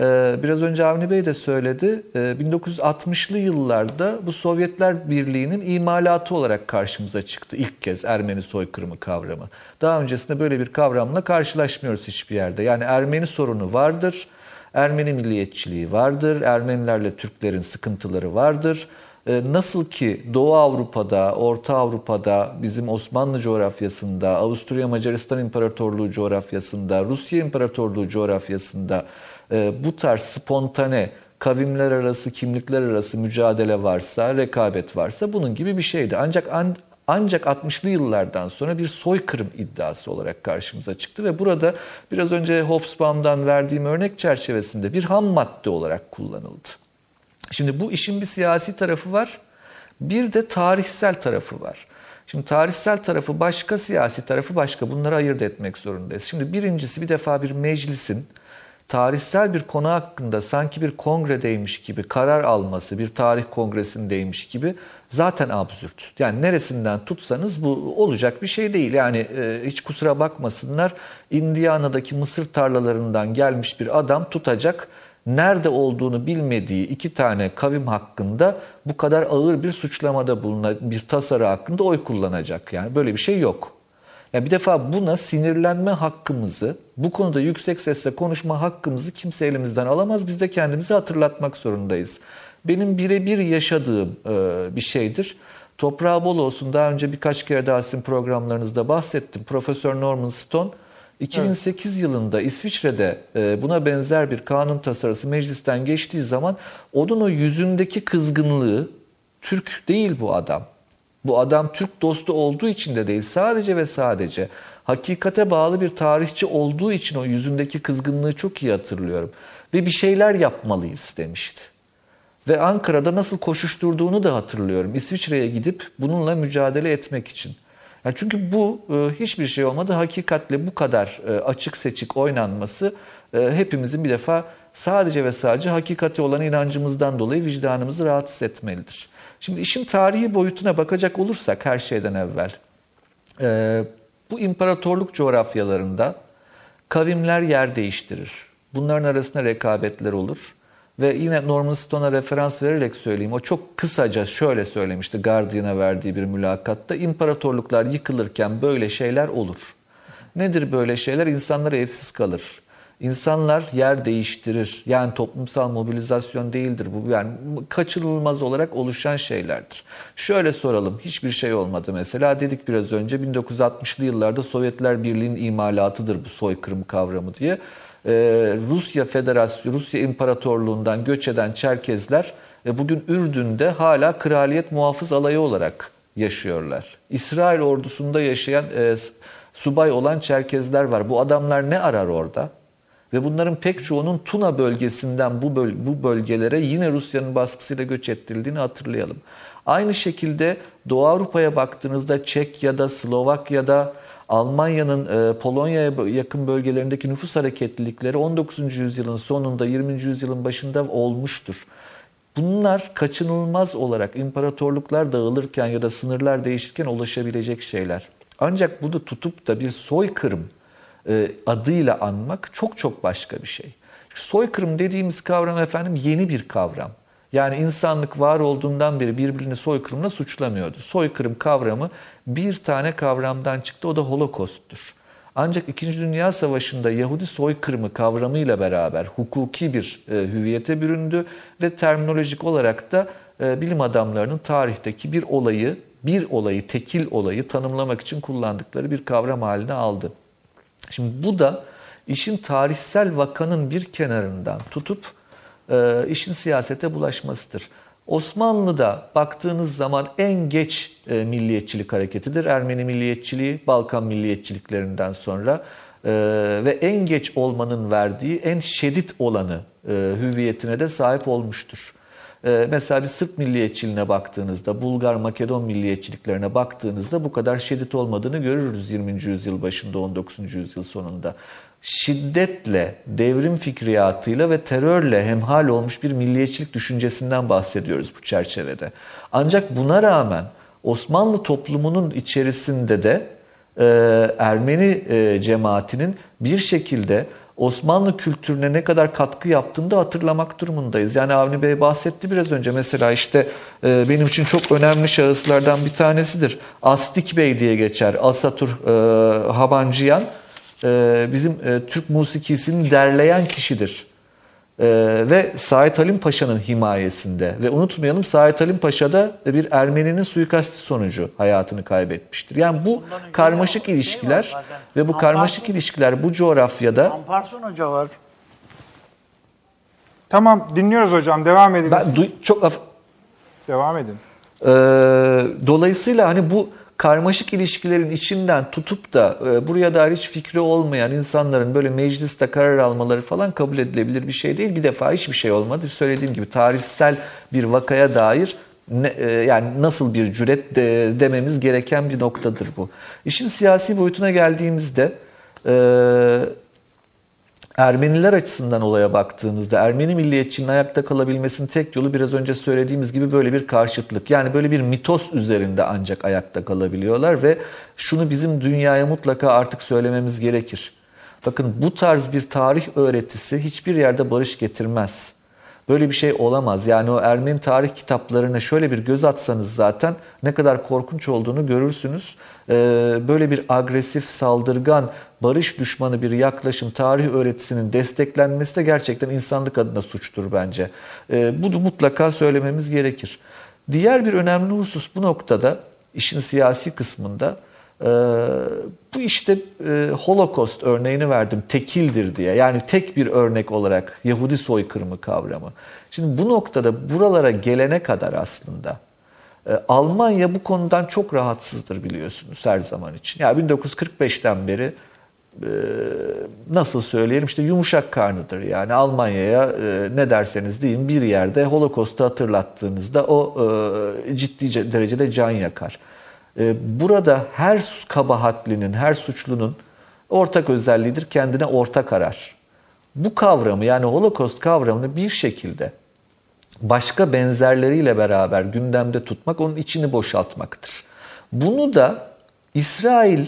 Ee, Biraz önce Avni Bey de söyledi. Ee, 1960'lı yıllarda bu Sovyetler Birliği'nin imalatı olarak karşımıza çıktı ilk kez Ermeni soykırımı kavramı. Daha öncesinde böyle bir kavramla karşılaşmıyoruz hiçbir yerde. Yani Ermeni sorunu vardır, Ermeni milliyetçiliği vardır, Ermenilerle Türklerin sıkıntıları vardır. Ee, Nasıl ki Doğu Avrupa'da, Orta Avrupa'da, bizim Osmanlı coğrafyasında, Avusturya Macaristan İmparatorluğu coğrafyasında, Rusya İmparatorluğu coğrafyasında bu tarz spontane kavimler arası, kimlikler arası mücadele varsa, rekabet varsa bunun gibi bir şeydi. Ancak an- ancak 60'lı yıllardan sonra bir soykırım iddiası olarak karşımıza çıktı ve burada biraz önce Hobsbawm'dan verdiğim örnek çerçevesinde bir ham madde olarak kullanıldı. Şimdi bu işin bir siyasi tarafı var, bir de tarihsel tarafı var. Şimdi tarihsel tarafı başka, siyasi tarafı başka. Bunları ayırt etmek zorundayız. Şimdi birincisi bir defa bir meclisin tarihsel bir konu hakkında sanki bir kongredeymiş gibi karar alması, bir tarih kongresindeymiş gibi zaten absürt. Yani neresinden tutsanız bu olacak bir şey değil. Yani e, hiç kusura bakmasınlar Indiana'daki mısır tarlalarından gelmiş bir adam tutacak nerede olduğunu bilmediği iki tane kavim hakkında bu kadar ağır bir suçlamada bulunan bir tasarı hakkında oy kullanacak. Yani böyle bir şey yok. Ya bir defa buna sinirlenme hakkımızı, bu konuda yüksek sesle konuşma hakkımızı kimse elimizden alamaz. Biz de kendimizi hatırlatmak zorundayız. Benim birebir yaşadığım e, bir şeydir. Toprağı bol olsun. Daha önce birkaç kere daha sizin programlarınızda bahsettim. Profesör Norman Stone 2008 yılında İsviçre'de e, buna benzer bir kanun tasarısı meclisten geçtiği zaman onun o yüzündeki kızgınlığı Türk değil bu adam. Bu adam Türk dostu olduğu için de değil sadece ve sadece hakikate bağlı bir tarihçi olduğu için o yüzündeki kızgınlığı çok iyi hatırlıyorum. Ve bir şeyler yapmalıyız demişti. Ve Ankara'da nasıl koşuşturduğunu da hatırlıyorum. İsviçre'ye gidip bununla mücadele etmek için. Yani çünkü bu e, hiçbir şey olmadı. Hakikatle bu kadar e, açık seçik oynanması e, hepimizin bir defa sadece ve sadece hakikate olan inancımızdan dolayı vicdanımızı rahatsız etmelidir. Şimdi işin tarihi boyutuna bakacak olursak her şeyden evvel e, bu imparatorluk coğrafyalarında kavimler yer değiştirir. Bunların arasında rekabetler olur Ve yine Norman Stone'a referans vererek söyleyeyim. O çok kısaca şöyle söylemişti Guardian'a verdiği bir mülakatta. İmparatorluklar yıkılırken böyle şeyler olur. Nedir böyle şeyler? İnsanlar evsiz kalır. İnsanlar yer değiştirir. Yani toplumsal mobilizasyon değildir bu. Yani kaçınılmaz olarak oluşan şeylerdir. Şöyle soralım. Hiçbir şey olmadı mesela. Dedik biraz önce 1960'lı yıllarda Sovyetler Birliği'nin imalatıdır bu soykırım kavramı diye. Ee, Rusya Federasyonu, Rusya İmparatorluğundan göç eden Çerkezler e, bugün Ürdün'de hala kraliyet muhafız alayı olarak yaşıyorlar. İsrail ordusunda yaşayan e, subay olan Çerkezler var. Bu adamlar ne arar orada? Ve bunların pek çoğunun Tuna bölgesinden bu, böl bu bölgelere yine Rusya'nın baskısıyla göç ettirildiğini hatırlayalım. Aynı şekilde Doğu Avrupa'ya baktığınızda Çekya'da, Slovakya'da, Almanya'nın e, Polonya'ya yakın bölgelerindeki nüfus hareketlilikleri 19. yüzyılın sonunda 20. yüzyılın başında olmuştur. Bunlar kaçınılmaz olarak imparatorluklar dağılırken ya da sınırlar değişirken ulaşabilecek şeyler. Ancak bunu tutup da bir soykırım adıyla anmak çok çok başka bir şey. Soykırım dediğimiz kavram efendim yeni bir kavram. Yani insanlık var olduğundan beri birbirini soykırımla suçlamıyordu. Soykırım kavramı bir tane kavramdan çıktı o da Holokost'tur. Ancak İkinci Dünya Savaşı'nda Yahudi soykırımı kavramıyla beraber hukuki bir e, hüviyete büründü ve terminolojik olarak da e, bilim adamlarının tarihteki bir olayı, bir olayı, tekil olayı tanımlamak için kullandıkları bir kavram haline aldı. Şimdi bu da işin tarihsel vakanın bir kenarından tutup e, işin siyasete bulaşmasıdır. Osmanlı'da baktığınız zaman en geç e, milliyetçilik hareketidir. Ermeni milliyetçiliği Balkan milliyetçiliklerinden sonra e, ve en geç olmanın verdiği en şiddet olanı e, hüviyetine de sahip olmuştur. E, mesela bir Sırp milliyetçiliğine baktığınızda, Bulgar, Makedon milliyetçiliklerine baktığınızda bu kadar şiddet olmadığını görürüz 20. yüzyıl başında, 19. yüzyıl sonunda şiddetle, devrim fikriyatıyla ve terörle hemhal olmuş bir milliyetçilik düşüncesinden bahsediyoruz bu çerçevede. Ancak buna rağmen Osmanlı toplumunun içerisinde de e, Ermeni e, cemaatinin bir şekilde Osmanlı kültürüne ne kadar katkı yaptığını da hatırlamak durumundayız. Yani Avni Bey bahsetti biraz önce mesela işte e, benim için çok önemli şahıslardan bir tanesidir. Astik Bey diye geçer. Asatur e, Habancıyan e, bizim e, Türk musikisini derleyen kişidir. E, ve Said Halim Paşa'nın himayesinde. Ve unutmayalım Said Halim Paşa da bir Ermeninin suikasti sonucu hayatını kaybetmiştir. Yani bu karmaşık şey ilişkiler ve bu karmaşık ilişkiler bu coğrafyada Amparson Hoca var. Tamam dinliyoruz hocam devam edin. ben duy- çok af- Devam edin. Ee, dolayısıyla hani bu karmaşık ilişkilerin içinden tutup da e, buraya dair hiç fikri olmayan insanların böyle mecliste karar almaları falan kabul edilebilir bir şey değil. Bir defa hiçbir şey olmadı. Söylediğim gibi tarihsel bir vakaya dair ne, e, yani nasıl bir cüret de, dememiz gereken bir noktadır bu. İşin siyasi boyutuna geldiğimizde e, Ermeniler açısından olaya baktığımızda Ermeni milliyetçiliğinin ayakta kalabilmesinin tek yolu biraz önce söylediğimiz gibi böyle bir karşıtlık. Yani böyle bir mitos üzerinde ancak ayakta kalabiliyorlar ve şunu bizim dünyaya mutlaka artık söylememiz gerekir. Bakın bu tarz bir tarih öğretisi hiçbir yerde barış getirmez. Böyle bir şey olamaz. Yani o Ermeni tarih kitaplarına şöyle bir göz atsanız zaten ne kadar korkunç olduğunu görürsünüz. Ee, böyle bir agresif, saldırgan, barış düşmanı bir yaklaşım, tarih öğretisinin desteklenmesi de gerçekten insanlık adına suçtur bence. Ee, bunu mutlaka söylememiz gerekir. Diğer bir önemli husus bu noktada işin siyasi kısmında ee, bu işte e, Holocaust örneğini verdim tekildir diye. Yani tek bir örnek olarak Yahudi soykırımı kavramı. Şimdi bu noktada buralara gelene kadar aslında e, Almanya bu konudan çok rahatsızdır biliyorsunuz her zaman için. Ya yani 1945'ten beri e, nasıl söyleyelim işte yumuşak karnıdır. Yani Almanya'ya e, ne derseniz deyin bir yerde Holocaust'u hatırlattığınızda o e, ciddi derecede can yakar. Ee, burada her kabahatlinin, her suçlunun ortak özelliğidir kendine ortak arar. Bu kavramı yani Holocaust kavramını bir şekilde başka benzerleriyle beraber gündemde tutmak onun içini boşaltmaktır. Bunu da İsrail e,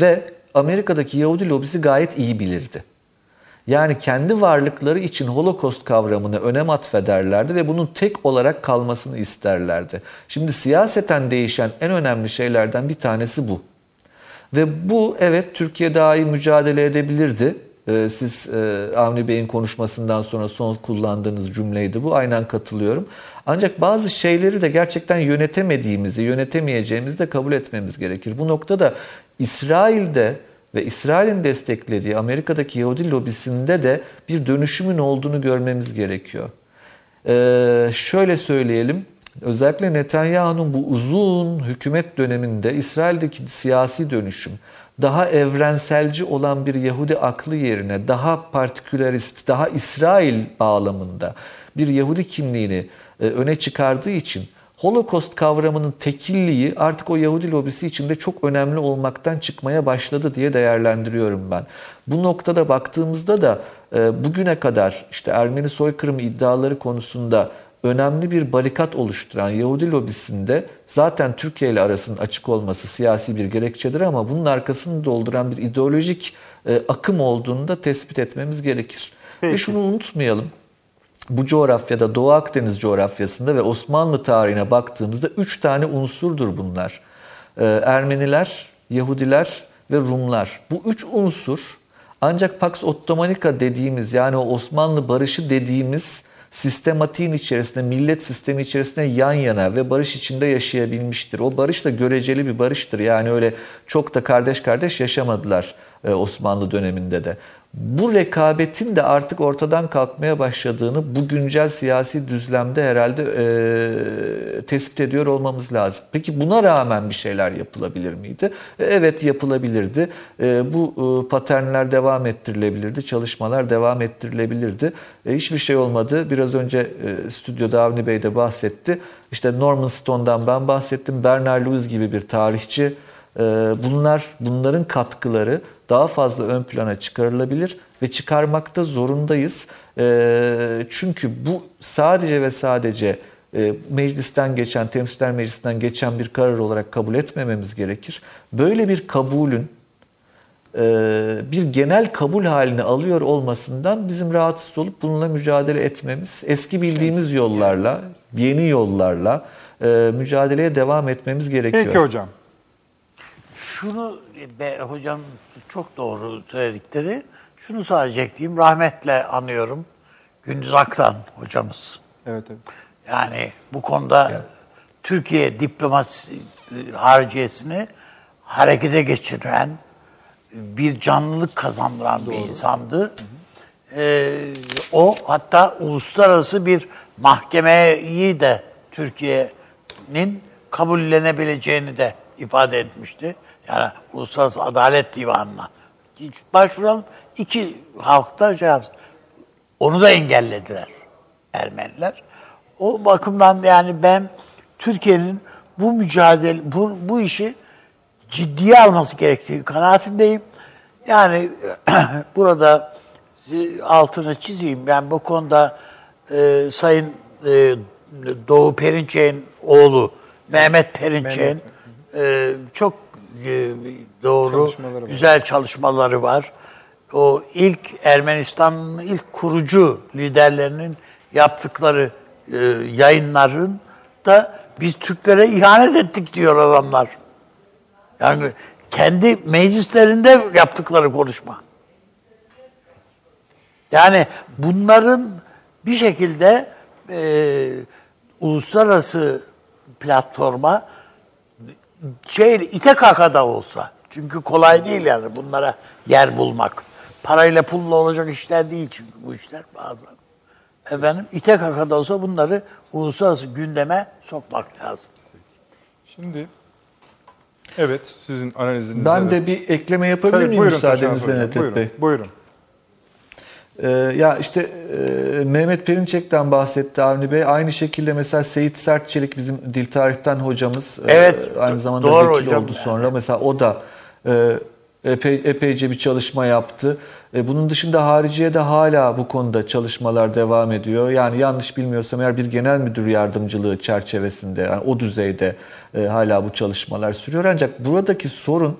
ve Amerika'daki Yahudi lobisi gayet iyi bilirdi. Yani kendi varlıkları için Holocaust kavramını önem atfederlerdi ve bunun tek olarak kalmasını isterlerdi. Şimdi siyaseten değişen en önemli şeylerden bir tanesi bu. Ve bu evet Türkiye daha iyi mücadele edebilirdi. Ee, Siz e, Avni Bey'in konuşmasından sonra son kullandığınız cümleydi bu. Aynen katılıyorum. Ancak bazı şeyleri de gerçekten yönetemediğimizi, yönetemeyeceğimizi de kabul etmemiz gerekir. Bu noktada İsrail'de ve İsrail'in desteklediği Amerika'daki Yahudi lobisinde de bir dönüşümün olduğunu görmemiz gerekiyor. Ee, şöyle söyleyelim, özellikle Netanyahu'nun bu uzun hükümet döneminde İsrail'deki siyasi dönüşüm, daha evrenselci olan bir Yahudi aklı yerine daha partikülerist, daha İsrail bağlamında bir Yahudi kimliğini e, öne çıkardığı için Holocaust kavramının tekilliği artık o Yahudi lobisi içinde çok önemli olmaktan çıkmaya başladı diye değerlendiriyorum ben. Bu noktada baktığımızda da e, bugüne kadar işte Ermeni soykırımı iddiaları konusunda önemli bir barikat oluşturan Yahudi lobisinde zaten Türkiye ile arasının açık olması siyasi bir gerekçedir ama bunun arkasını dolduran bir ideolojik e, akım olduğunu da tespit etmemiz gerekir. Ve Peki. şunu unutmayalım. Bu coğrafyada Doğu Akdeniz coğrafyasında ve Osmanlı tarihine baktığımızda üç tane unsurdur bunlar. Ee, Ermeniler, Yahudiler ve Rumlar. Bu üç unsur ancak Pax Ottomanica dediğimiz yani o Osmanlı barışı dediğimiz sistematiğin içerisinde, millet sistemi içerisinde yan yana ve barış içinde yaşayabilmiştir. O barış da göreceli bir barıştır. Yani öyle çok da kardeş kardeş yaşamadılar e, Osmanlı döneminde de. Bu rekabetin de artık ortadan kalkmaya başladığını bu güncel siyasi düzlemde herhalde e, tespit ediyor olmamız lazım. Peki buna rağmen bir şeyler yapılabilir miydi? E, evet yapılabilirdi. E, bu e, paternler devam ettirilebilirdi, çalışmalar devam ettirilebilirdi. E, hiçbir şey olmadı. Biraz önce e, stüdyoda Avni Bey de bahsetti. İşte Norman Stone'dan ben bahsettim. Bernard Lewis gibi bir tarihçi. E, bunlar bunların katkıları daha fazla ön plana çıkarılabilir ve çıkarmakta zorundayız. E, çünkü bu sadece ve sadece e, meclisten geçen, temsiller meclisinden geçen bir karar olarak kabul etmememiz gerekir. Böyle bir kabulün e, bir genel kabul halini alıyor olmasından bizim rahatsız olup bununla mücadele etmemiz, eski bildiğimiz yollarla, yeni yollarla e, mücadeleye devam etmemiz gerekiyor. Peki hocam. Şunu be, hocam çok doğru söyledikleri. Şunu sadece ekleyeyim. Rahmetle anıyorum. Gündüz Aktan hocamız. Evet evet. Yani bu konuda Türkiye diplomasi e, hariciyesini harekete geçiren, bir canlılık kazandıran bir insandı. Ee, o hatta uluslararası bir mahkemeyi de Türkiye'nin kabullenebileceğini de ifade etmişti. Yani Uluslararası Adalet Divanı'na. Başvuralım. İki halkta şey yapsın. Onu da engellediler Ermeniler. O bakımdan yani ben Türkiye'nin bu mücadele, bu, bu işi ciddiye alması gerektiği kanaatindeyim. Yani *clears throat* burada e, altını çizeyim. Ben bu konuda e, Sayın e, Doğu Perinçek'in oğlu Mehmet Perinçek'in e, çok doğru, Çalışmaları var. güzel çalışmaları var. O ilk Ermenistan'ın ilk kurucu liderlerinin yaptıkları e, yayınların da biz Türklere ihanet ettik diyor adamlar. Yani kendi meclislerinde yaptıkları konuşma. Yani bunların bir şekilde e, uluslararası platforma şey ite kakada olsa çünkü kolay değil yani bunlara yer bulmak. Parayla pulla olacak işler değil çünkü bu işler bazen. Efendim ite kakada olsa bunları uluslararası gündeme sokmak lazım. Şimdi evet sizin analizinizde Ben de bir ekleme yapabilir Tabii, miyim buyurun müsaadenizle Nedet buyurun, Bey? Buyurun. Ee, ya işte e, Mehmet Perinçek'ten bahsetti Avni Bey. Aynı şekilde mesela Seyit Sertçelik bizim dil tarihten hocamız. e, Evet, aynı zamanda doğru vekil hocam oldu yani. sonra. Mesela o da e, epey, epeyce bir çalışma yaptı. E, bunun dışında hariciye de hala bu konuda çalışmalar devam ediyor. Yani yanlış bilmiyorsam eğer bir genel müdür yardımcılığı çerçevesinde yani o düzeyde e, hala bu çalışmalar sürüyor. Ancak buradaki sorun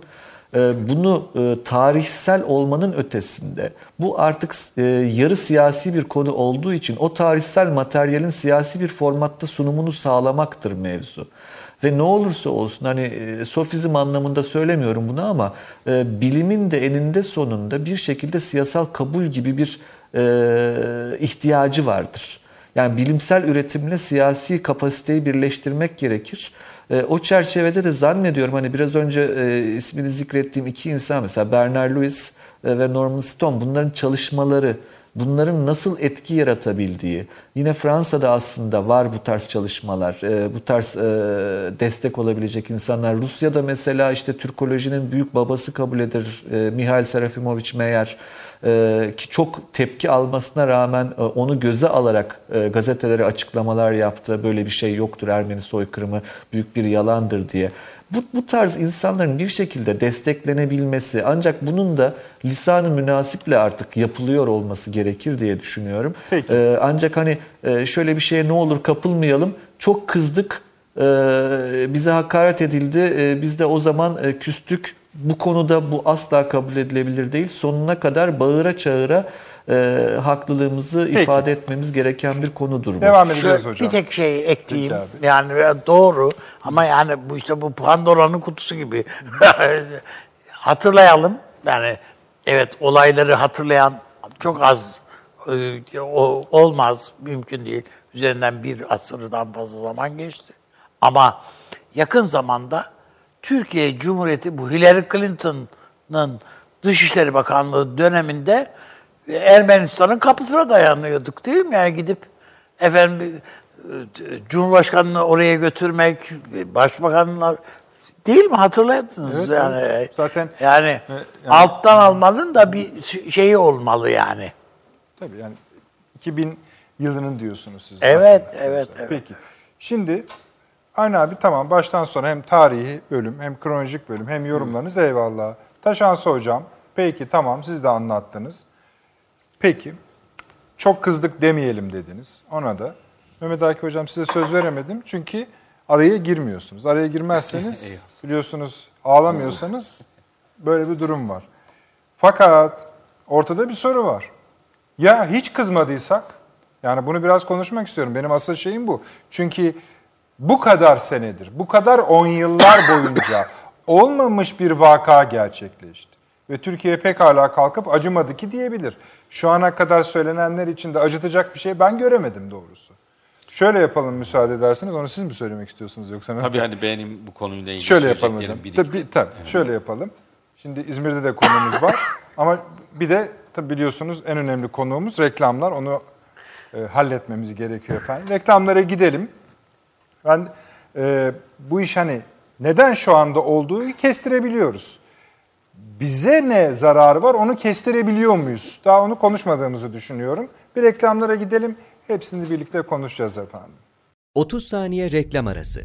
bunu e, tarihsel olmanın ötesinde bu artık e, yarı siyasi bir konu olduğu için o tarihsel materyalin siyasi bir formatta sunumunu sağlamaktır mevzu. Ve ne olursa olsun hani e, sofizm anlamında söylemiyorum bunu ama bilimin de eninde sonunda bir şekilde siyasal kabul gibi bir ihtiyacı vardır. Yani bilimsel üretimle siyasi kapasiteyi birleştirmek gerekir. E, o çerçevede de zannediyorum hani biraz önce e, ismini zikrettiğim iki insan mesela Bernard Lewis e, ve Norman Stone bunların çalışmaları bunların nasıl etki yaratabildiği, yine Fransa'da aslında var bu tarz çalışmalar, e, bu tarz e, destek olabilecek insanlar. Rusya'da mesela işte Türkolojinin büyük babası kabul edilir e, Mihail Serafimovic Meyer ki çok tepki almasına rağmen onu göze alarak gazetelere açıklamalar yaptı. Böyle bir şey yoktur Ermeni soykırımı büyük bir yalandır diye. Bu, bu tarz insanların bir şekilde desteklenebilmesi ancak bunun da lisanı münasiple artık yapılıyor olması gerekir diye düşünüyorum. Peki. Ee, ancak hani e, şöyle bir şeye ne olur kapılmayalım. Çok kızdık, e, bize hakaret edildi, e, biz de o zaman küstük. Bu konuda bu asla kabul edilebilir değil. Sonuna kadar bağıra çağıra e, haklılığımızı ifade etmemiz gereken bir konudur bu. Devam edeceğiz hocam. Bir tek şey ekleyeyim. Peki. Yani doğru ama yani bu işte bu Pandora'nın kutusu gibi. *laughs* Hatırlayalım. Yani evet olayları hatırlayan çok az e, o- olmaz, mümkün değil. Üzerinden bir asırdan fazla zaman geçti. Ama yakın zamanda Türkiye Cumhuriyeti bu Hillary Clinton'ın Dışişleri Bakanlığı döneminde Ermenistan'ın kapısına dayanıyorduk değil mi? Yani gidip efendim e, Cumhurbaşkanını oraya götürmek, başbakanlar değil mi hatırladınız Evet, yani. evet. Zaten- yani, yani- alttan almanın da bir şeyi olmalı yani. Tabii yani 2000 yılının diyorsunuz siz. Evet, aslında. evet, evet. Peki. Şimdi Aynı abi tamam baştan sona hem tarihi bölüm hem kronolojik bölüm hem yorumlarınız eyvallah. Taşansı hocam peki tamam siz de anlattınız. Peki çok kızdık demeyelim dediniz ona da. Mehmet Akif hocam size söz veremedim çünkü araya girmiyorsunuz. Araya girmezseniz *laughs* biliyorsunuz ağlamıyorsanız böyle bir durum var. Fakat ortada bir soru var. Ya hiç kızmadıysak, yani bunu biraz konuşmak istiyorum. Benim asıl şeyim bu. Çünkü bu kadar senedir, bu kadar on yıllar boyunca *coughs* olmamış bir vaka gerçekleşti. Ve Türkiye pekala kalkıp acımadı ki diyebilir. Şu ana kadar söylenenler için de acıtacak bir şey ben göremedim doğrusu. Şöyle yapalım müsaade ederseniz. Onu siz mi söylemek istiyorsunuz yoksa? Tabii hani benim bu konuyla ilgili Şöyle yapalım hocam. Tabii, tabii şöyle yapalım. Şimdi İzmir'de de konumuz var. *laughs* Ama bir de tabii biliyorsunuz en önemli konuğumuz reklamlar. Onu e, halletmemiz gerekiyor efendim. Reklamlara gidelim. Ben e, bu iş hani neden şu anda olduğu kestirebiliyoruz. Bize ne zararı var onu kestirebiliyor muyuz? Daha onu konuşmadığımızı düşünüyorum. Bir reklamlara gidelim. Hepsini birlikte konuşacağız efendim. 30 saniye reklam arası.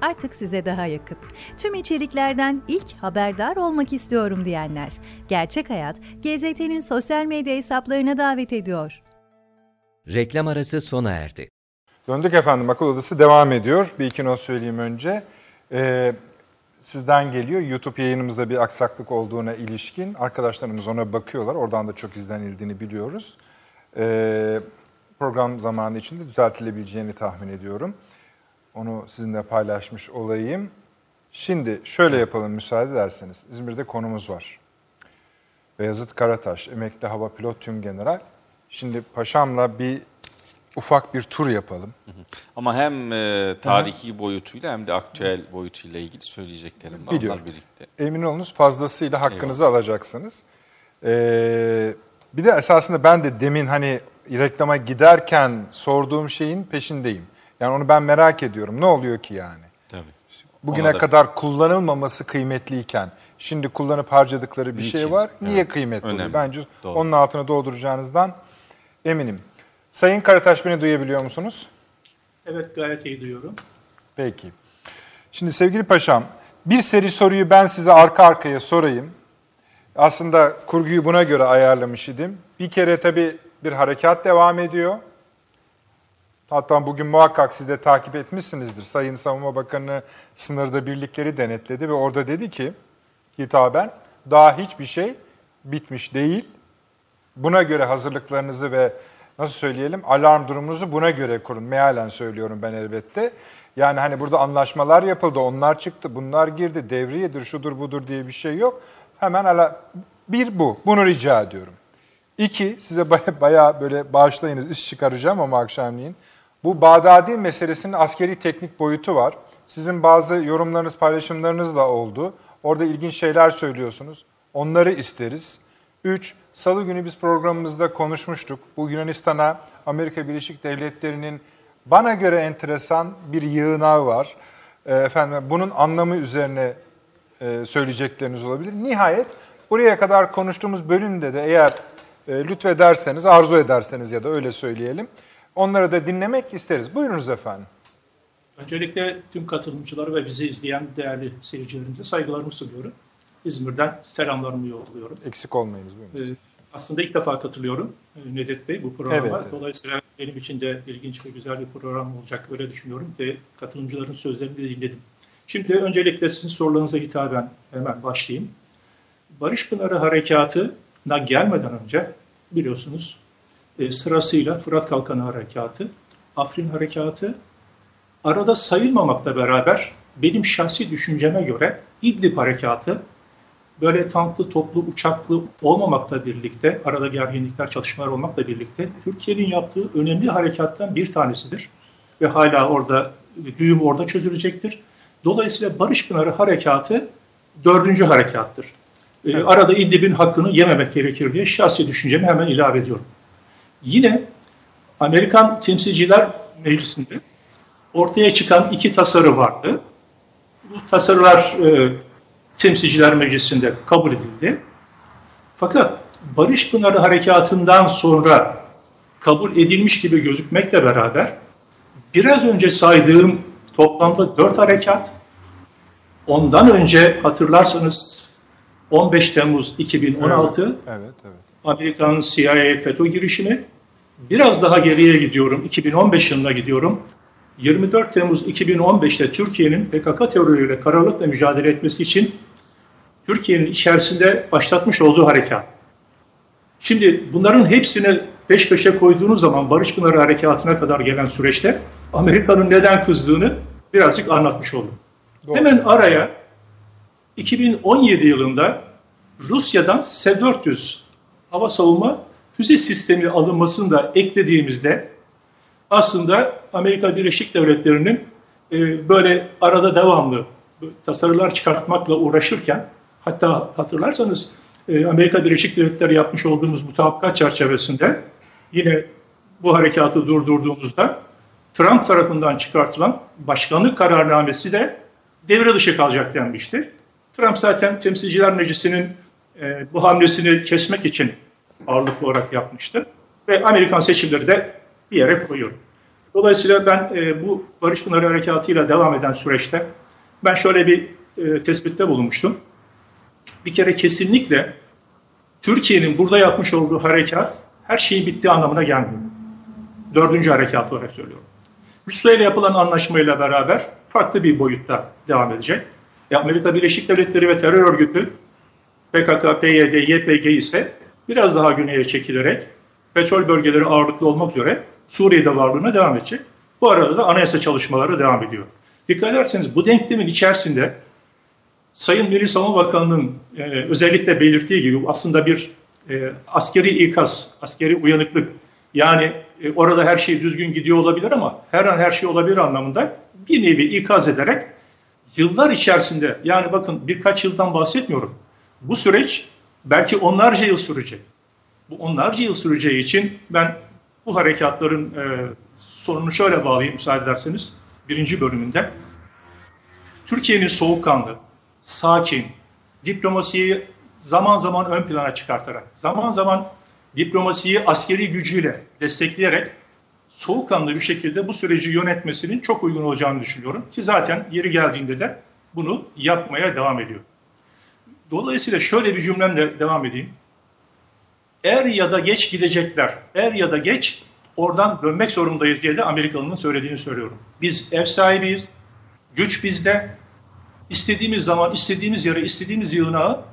artık size daha yakın. Tüm içeriklerden ilk haberdar olmak istiyorum diyenler. Gerçek Hayat, GZT'nin sosyal medya hesaplarına davet ediyor. Reklam arası sona erdi. Döndük efendim akıl odası devam ediyor. Bir iki not söyleyeyim önce. Ee, sizden geliyor YouTube yayınımızda bir aksaklık olduğuna ilişkin. Arkadaşlarımız ona bakıyorlar. Oradan da çok izlenildiğini biliyoruz. Ee, program zamanı içinde düzeltilebileceğini tahmin ediyorum. Onu sizinle paylaşmış olayım. Şimdi şöyle yapalım müsaade ederseniz. İzmir'de konumuz var. Beyazıt Karataş, emekli hava pilot tüm general. Şimdi paşamla bir ufak bir tur yapalım. Ama hem e, tarihi boyutuyla hem de aktüel boyutuyla ilgili söyleyeceklerim var. Biliyorum. Onlar birlikte. Emin olunuz fazlasıyla hakkınızı alacaksınız. Ee, bir de esasında ben de demin hani reklama giderken sorduğum şeyin peşindeyim. Yani onu ben merak ediyorum. Ne oluyor ki yani? Tabii. Bugüne da- kadar kullanılmaması kıymetliyken şimdi kullanıp harcadıkları bir şey Niçin? var. Niye Evet, kıymetli önemli. Bence Doğru. onun altına dolduracağınızdan eminim. Sayın Karataş beni duyabiliyor musunuz? Evet gayet iyi duyuyorum. Peki. Şimdi sevgili paşam, bir seri soruyu ben size arka arkaya sorayım. Aslında kurguyu buna göre ayarlamış idim. Bir kere tabii bir harekat devam ediyor. Hatta bugün muhakkak siz de takip etmişsinizdir. Sayın Savunma Bakanı sınırda birlikleri denetledi ve orada dedi ki hitaben daha hiçbir şey bitmiş değil. Buna göre hazırlıklarınızı ve nasıl söyleyelim alarm durumunuzu buna göre kurun. Mealen söylüyorum ben elbette. Yani hani burada anlaşmalar yapıldı, onlar çıktı, bunlar girdi, devriyedir, şudur budur diye bir şey yok. Hemen ala bir bu, bunu rica ediyorum. İki, size *laughs* baya, bayağı böyle bağışlayınız iş çıkaracağım ama akşamleyin. Bu Bağdadi meselesinin askeri teknik boyutu var. Sizin bazı yorumlarınız, paylaşımlarınız da oldu. Orada ilginç şeyler söylüyorsunuz. Onları isteriz. Üç, Salı günü biz programımızda konuşmuştuk. Bu Yunanistan'a Amerika Birleşik Devletleri'nin bana göre enteresan bir yığınağı var. E, efendim bunun anlamı üzerine e, söyleyecekleriniz olabilir. Nihayet buraya kadar konuştuğumuz bölümde de eğer e, lütfederseniz, arzu ederseniz ya da öyle söyleyelim, onları da dinlemek isteriz. Buyurunuz efendim. Öncelikle tüm katılımcıları ve bizi izleyen değerli seyircilerimize saygılarımı sunuyorum. İzmir'den selamlarımı yolluyorum. Eksik olmayınız. Buyurunuz. Ee, aslında ilk defa katılıyorum e, Nedet Bey bu programa. Evet, evet. Dolayısıyla benim için de ilginç ve güzel bir program olacak öyle düşünüyorum ve katılımcıların sözlerini de dinledim. Şimdi öncelikle sizin sorularınıza hitaben hemen başlayayım. Barış Pınarı Harekatı'na gelmeden önce biliyorsunuz e, sırasıyla Fırat Kalkanı Harekatı, Afrin Harekatı, arada sayılmamakla beraber benim şahsi düşünceme göre İdlib Harekatı böyle tanklı, toplu, uçaklı olmamakla birlikte, arada gerginlikler, çalışmalar olmakla birlikte Türkiye'nin yaptığı önemli harekattan bir tanesidir. Ve hala orada, düğüm orada çözülecektir. Dolayısıyla Barış Pınarı Harekatı dördüncü harekattır. Ee, arada İdlib'in hakkını yememek gerekir diye şahsi düşüncemi hemen ilave ediyorum. Yine Amerikan Temsilciler Meclisi'nde ortaya çıkan iki tasarı vardı. Bu tasarılar e, Temsilciler Meclisi'nde kabul edildi. Fakat Barış Pınarı Harekatı'ndan sonra kabul edilmiş gibi gözükmekle beraber biraz önce saydığım toplamda dört harekat, ondan önce hatırlarsanız 15 Temmuz 2016 Evet, evet. Amerikan CIA FETÖ girişimi, biraz daha geriye gidiyorum, 2015 yılına gidiyorum. 24 Temmuz 2015'te Türkiye'nin PKK terörüyle kararlılıkla mücadele etmesi için Türkiye'nin içerisinde başlatmış olduğu harekat. Şimdi bunların hepsini peş peşe koyduğunuz zaman Barış Pınarı Harekatı'na kadar gelen süreçte Amerika'nın neden kızdığını birazcık anlatmış oldum. Doğru. Hemen araya 2017 yılında Rusya'dan S-400 hava savunma füze sistemi alınmasını da eklediğimizde aslında Amerika Birleşik Devletleri'nin e, böyle arada devamlı tasarılar çıkartmakla uğraşırken hatta hatırlarsanız e, Amerika Birleşik Devletleri yapmış olduğumuz mutabakat çerçevesinde yine bu harekatı durdurduğumuzda Trump tarafından çıkartılan başkanlık kararnamesi de devre dışı kalacak denmişti. Trump zaten Temsilciler Meclisi'nin e, bu hamlesini kesmek için ağırlıklı olarak yapmıştı. Ve Amerikan seçimleri de bir yere koyuyor. Dolayısıyla ben e, bu Barış Pınarı Harekatı'yla devam eden süreçte ben şöyle bir e, tespitte bulunmuştum. Bir kere kesinlikle Türkiye'nin burada yapmış olduğu harekat her şeyin bittiği anlamına gelmiyor. Dördüncü harekat olarak söylüyorum. Rusya ile yapılan anlaşmayla beraber farklı bir boyutta devam edecek. E, Amerika Birleşik Devletleri ve terör örgütü PKK, PYD, YPG ise biraz daha güneye çekilerek petrol bölgeleri ağırlıklı olmak üzere Suriye'de varlığına devam edecek. Bu arada da anayasa çalışmaları devam ediyor. Dikkat ederseniz bu denklemin içerisinde Sayın Milli Savunma Bakanı'nın e, özellikle belirttiği gibi aslında bir e, askeri ikaz, askeri uyanıklık yani e, orada her şey düzgün gidiyor olabilir ama her an her şey olabilir anlamında bir nevi ikaz ederek yıllar içerisinde yani bakın birkaç yıldan bahsetmiyorum. Bu süreç belki onlarca yıl sürecek. Bu onlarca yıl süreceği için ben bu harekatların e, sonunu şöyle bağlayayım müsaade ederseniz. Birinci bölümünde Türkiye'nin soğukkanlı, sakin, diplomasiyi zaman zaman ön plana çıkartarak, zaman zaman diplomasiyi askeri gücüyle destekleyerek soğukkanlı bir şekilde bu süreci yönetmesinin çok uygun olacağını düşünüyorum. Ki zaten yeri geldiğinde de bunu yapmaya devam ediyor. Dolayısıyla şöyle bir cümlemle devam edeyim. Er ya da geç gidecekler. Er ya da geç oradan dönmek zorundayız diye de Amerikalı'nın söylediğini söylüyorum. Biz ev sahibiyiz. Güç bizde. İstediğimiz zaman, istediğimiz yere, istediğimiz yığınağı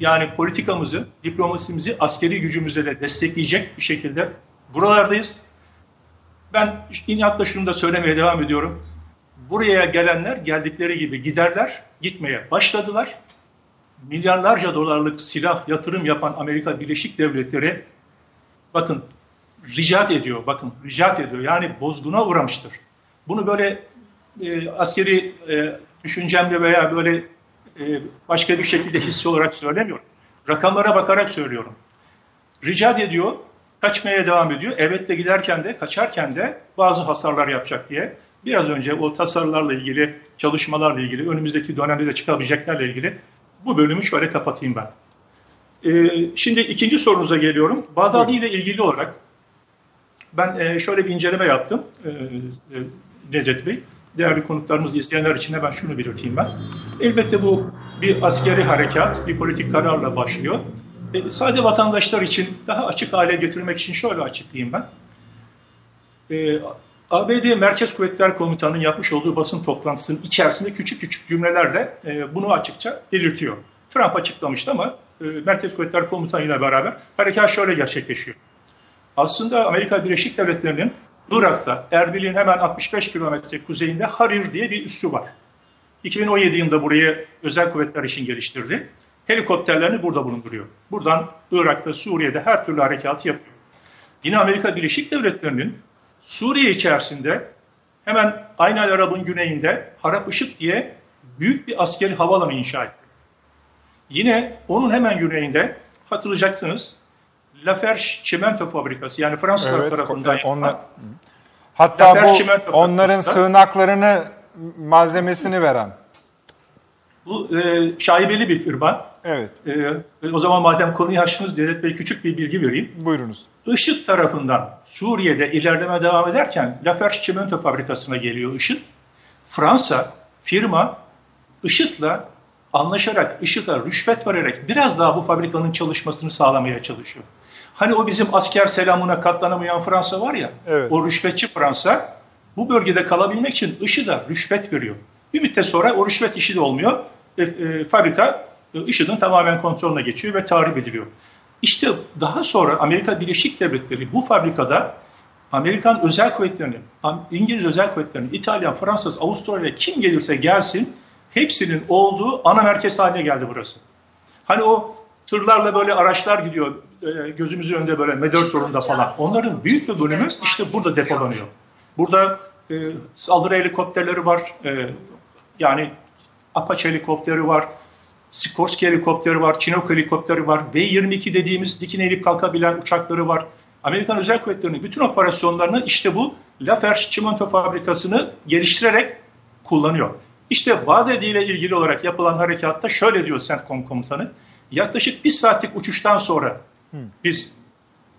yani politikamızı, diplomasimizi askeri gücümüzle de destekleyecek bir şekilde buralardayız. Ben inatla şunu da söylemeye devam ediyorum. Buraya gelenler geldikleri gibi giderler, gitmeye başladılar. Milyarlarca dolarlık silah yatırım yapan Amerika Birleşik Devletleri bakın ricat ediyor, bakın ricat ediyor. Yani bozguna uğramıştır. Bunu böyle e, askeri e, düşüncemle veya böyle e, başka bir şekilde hissi olarak söylemiyorum. Rakamlara bakarak söylüyorum. Ricat ediyor, kaçmaya devam ediyor. Evet de giderken de, kaçarken de bazı hasarlar yapacak diye. Biraz önce o tasarılarla ilgili, çalışmalarla ilgili, önümüzdeki dönemde de çıkabileceklerle ilgili bu bölümü şöyle kapatayım ben. Ee, şimdi ikinci sorunuza geliyorum. Bağdadi ile ilgili olarak ben e, şöyle bir inceleme yaptım e, e, Necdet Bey. Değerli konuklarımız izleyenler için de ben şunu belirteyim ben. Elbette bu bir askeri harekat, bir politik kararla başlıyor. E, sade vatandaşlar için daha açık hale getirmek için şöyle açıklayayım ben. E, ABD Merkez Kuvvetler Komutanı'nın yapmış olduğu basın toplantısının içerisinde küçük küçük cümlelerle e, bunu açıkça belirtiyor. Trump açıklamıştı ama e, Merkez Kuvvetler Komutanı ile beraber harekat şöyle gerçekleşiyor. Aslında Amerika Birleşik Devletleri'nin Irak'ta, Erbil'in hemen 65 kilometre kuzeyinde Harir diye bir üssü var. 2017 yılında burayı özel kuvvetler için geliştirdi. Helikopterlerini burada bulunduruyor. Buradan Irak'ta, Suriye'de her türlü harekatı yapıyor. Yine Amerika Birleşik Devletleri'nin Suriye içerisinde hemen Aynı Arab'ın güneyinde Harap Işık diye büyük bir askeri havalanı inşa etti. Yine onun hemen güneyinde hatırlayacaksınız Laferge çimento fabrikası yani Fransızlar Evet, tarafından onlar- yapılan Hatta bu onların sığınaklarını malzemesini veren. bu e, şaibeli bir firma. Evet. E, o zaman madem konuyu açtınız Devlet Bey küçük bir bilgi vereyim. Buyurunuz. IŞİD tarafından Suriye'de ilerleme devam ederken Laferge çimento fabrikasına geliyor IŞİD. Fransa firma IŞİD'le anlaşarak, IŞİD'e rüşvet vererek biraz daha bu fabrikanın çalışmasını sağlamaya çalışıyor. Hani o bizim asker selamına katlanamayan Fransa var ya, Evet. o rüşvetçi Fransa bu bölgede kalabilmek için IŞİD'e rüşvet veriyor. Bir müddet sonra o rüşvet işi de olmuyor. E, e, fabrika IŞİD'in tamamen kontrolüne geçiyor ve tahrip ediliyor. İşte daha sonra Amerika Birleşik Devletleri bu fabrikada Amerikan özel kuvvetlerinin, İngiliz özel kuvvetlerinin, İtalyan, Fransız, Avustralya kim gelirse gelsin hepsinin olduğu ana merkez haline geldi burası. Hani o tırlarla böyle araçlar gidiyor e, gözümüzün önünde böyle M4 yolunda falan. Onların büyük bir bölümü işte burada depolanıyor. Burada e, saldırı helikopterleri var. E, yani Apache helikopteri var. Sikorsky helikopteri var, Chinook helikopteri var, V-22 dediğimiz dikine inip kalkabilen uçakları var. Amerikan Özel Kuvvetleri'nin bütün operasyonlarını işte bu Laferge çimento fabrikasını geliştirerek kullanıyor. İşte Bağdadi ile ilgili olarak yapılan harekatta şöyle diyor CENTCOM komutanı. Yaklaşık bir saatlik uçuştan sonra biz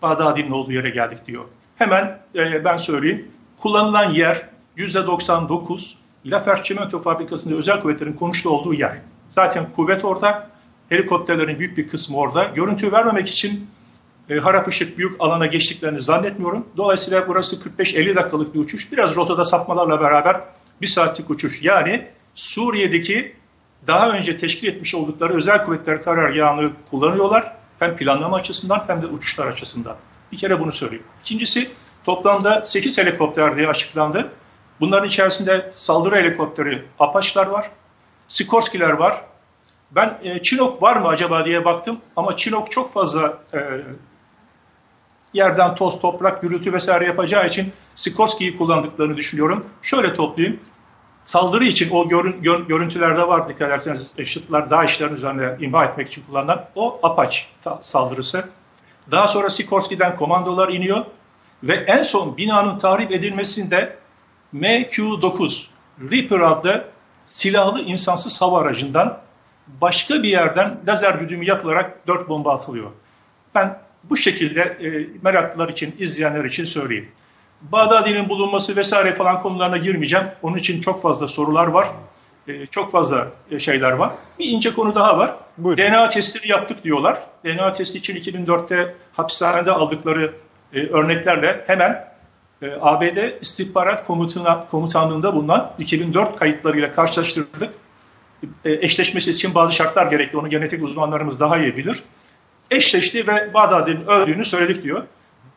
Bağdadi'nin olduğu yere geldik diyor. Hemen e, ben söyleyeyim. Kullanılan yer %99 Laferge çimento fabrikasında özel kuvvetlerin konuştuğu olduğu yer. Zaten kuvvet orada, helikopterlerin büyük bir kısmı orada. Görüntü vermemek için e, harap ışık büyük alana geçtiklerini zannetmiyorum. Dolayısıyla burası 45-50 dakikalık bir uçuş. Biraz rotada sapmalarla beraber bir saatlik uçuş. Yani Suriye'deki daha önce teşkil etmiş oldukları özel kuvvetler karargahını kullanıyorlar. Hem planlama açısından hem de uçuşlar açısından. Bir kere bunu söyleyeyim. İkincisi toplamda 8 helikopter diye açıklandı. Bunların içerisinde saldırı helikopteri Apache'lar var. Sikorsky'ler var. Ben e, Chinook var mı acaba diye baktım ama Chinook çok fazla e, yerden toz, toprak, gürültü vesaire yapacağı için Sikorsky'yi kullandıklarını düşünüyorum. Şöyle toplayayım. Saldırı için o görün, gör, görüntülerde var dikkat ederseniz IŞİD'ler DAEŞ'lerin üzerine imha etmek için kullanılan o ta- saldırısı. Daha sonra Sikorsky'den komandolar iniyor ve en son binanın tahrip edilmesinde MQ-9 Reaper adlı silahlı insansız hava aracından başka bir yerden lazer güdümü yapılarak dört bomba atılıyor. Ben bu şekilde e, meraklılar için, izleyenler için söyleyeyim. Bağdadi'nin bulunması vesaire falan konularına girmeyeceğim. Onun için çok fazla sorular var. E, çok fazla e, şeyler var. Bir ince konu daha var. Buyurun. DNA testini yaptık diyorlar. DNA testi için 2004'te hapishanede aldıkları e, örneklerle hemen ABD İstihbarat Komutana, Komutanlığı'nda bulunan 2004 kayıtlarıyla karşılaştırdık. E, eşleşmesi için bazı şartlar gerekli. Onu genetik uzmanlarımız daha iyi bilir. Eşleşti ve Bağdadi'nin öldüğünü söyledik diyor.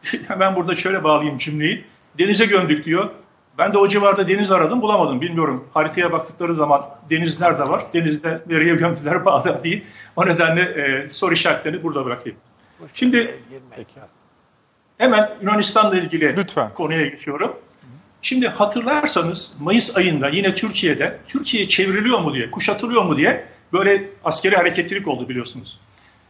*laughs* Hemen burada şöyle bağlayayım cümleyi. Denize gömdük diyor. Ben de o civarda deniz aradım bulamadım bilmiyorum. Haritaya baktıkları zaman deniz nerede var? Denizde nereye gömdüler *laughs* Bağdadi'yi. O nedenle e, soru işaretlerini burada bırakayım. Şimdi hemen Yunanistan'la ilgili Lütfen. konuya geçiyorum. Şimdi hatırlarsanız Mayıs ayında yine Türkiye'de Türkiye çevriliyor mu diye, kuşatılıyor mu diye böyle askeri hareketlilik oldu biliyorsunuz.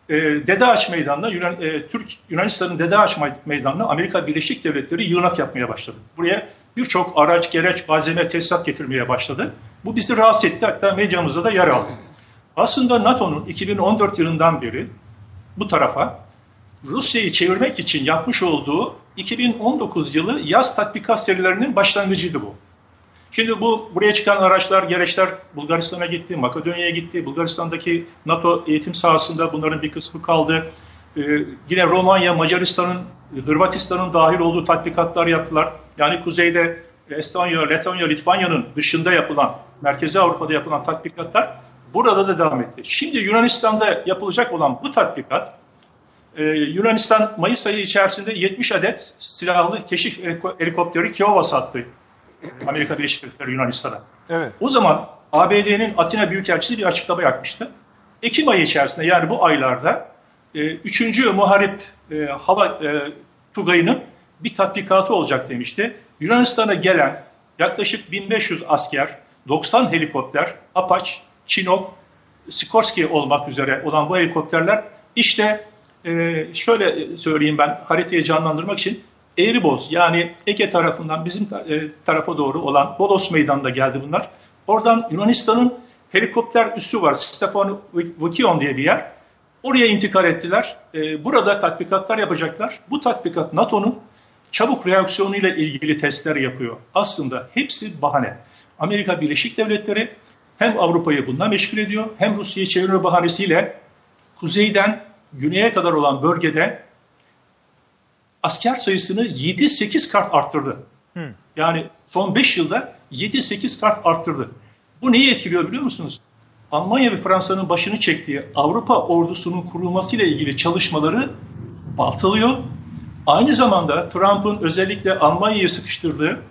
Ee, Dede Ağaç Meydanı'na Yunan, e, Türk Yunanistan'ın Dede Ağaç Meydanı'na Amerika Birleşik Devletleri yığınak yapmaya başladı. Buraya birçok araç, gereç, malzeme, tesisat getirmeye başladı. Bu bizi rahatsız etti hatta medyamızda da yer aldı. Aslında NATO'nun 2014 yılından beri bu tarafa Rusya'yı çevirmek için yapmış olduğu 2019 yılı yaz tatbikat serilerinin başlangıcıydı bu. Şimdi bu buraya çıkan araçlar, gereçler Bulgaristan'a gitti, Makedonya'ya gitti. Bulgaristan'daki NATO eğitim sahasında bunların bir kısmı kaldı. Ee, yine Romanya, Macaristan'ın, Hırvatistan'ın dahil olduğu tatbikatlar yaptılar. Yani kuzeyde Estonya, Letonya, Litvanya'nın dışında yapılan, Merkezi Avrupa'da yapılan tatbikatlar burada da devam etti. Şimdi Yunanistan'da yapılacak olan bu tatbikat ee, Yunanistan Mayıs ayı içerisinde 70 adet silahlı keşif helikopteri Kiova sattı. Amerika Birleşik Devletleri Yunanistan'a. Evet. O zaman ABD'nin Atina Büyükelçisi bir açıklama yapmıştı. Ekim ayı içerisinde yani bu aylarda e, 3. Muharip e, Hava e, Tugayı'nın bir tatbikatı olacak demişti. Yunanistan'a gelen yaklaşık 1500 asker, 90 helikopter, Apache, Chinook, Sikorsky olmak üzere olan bu helikopterler işte e, şöyle söyleyeyim ben haritayı canlandırmak için Eğriboz yani Ege tarafından bizim e, tarafa doğru olan Bolos Meydanı'nda geldi bunlar. Oradan Yunanistan'ın helikopter üssü var. Stefano Vukion diye bir yer. Oraya intikal ettiler. E, burada tatbikatlar yapacaklar. Bu tatbikat NATO'nun çabuk reaksiyonu ile ilgili testler yapıyor. Aslında hepsi bahane. Amerika Birleşik Devletleri hem Avrupa'yı bununla meşgul ediyor hem Rusya'yı çevirme bahanesiyle kuzeyden güneye kadar olan bölgede asker sayısını 7-8 kart arttırdı. Hmm. Yani son 5 yılda 7-8 kart arttırdı. Bu neyi etkiliyor biliyor musunuz? Almanya ve Fransa'nın başını çektiği Avrupa ordusunun kurulmasıyla ilgili çalışmaları baltalıyor. Aynı zamanda Trump'ın özellikle Almanya'yı sıkıştırdığı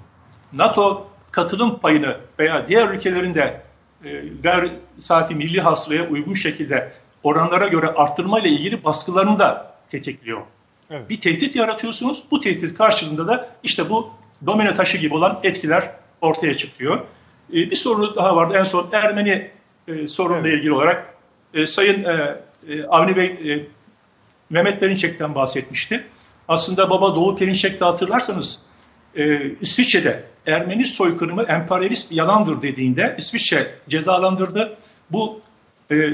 NATO katılım payını veya diğer ülkelerin de e, gayri safi milli hasılaya uygun şekilde oranlara göre arttırma ile ilgili baskılarını da tetikliyor. Evet. Bir tehdit yaratıyorsunuz. Bu tehdit karşılığında da işte bu domino taşı gibi olan etkiler ortaya çıkıyor. Ee, bir soru daha vardı. En son Ermeni e, sorunla evet. ilgili olarak e, Sayın e, e, Avni Bey e, Mehmet Perinçek'ten bahsetmişti. Aslında baba Doğu Perinçek de hatırlarsanız e, İsviçre'de Ermeni soykırımı emperyalist bir yalandır dediğinde İsviçre cezalandırdı. Bu e,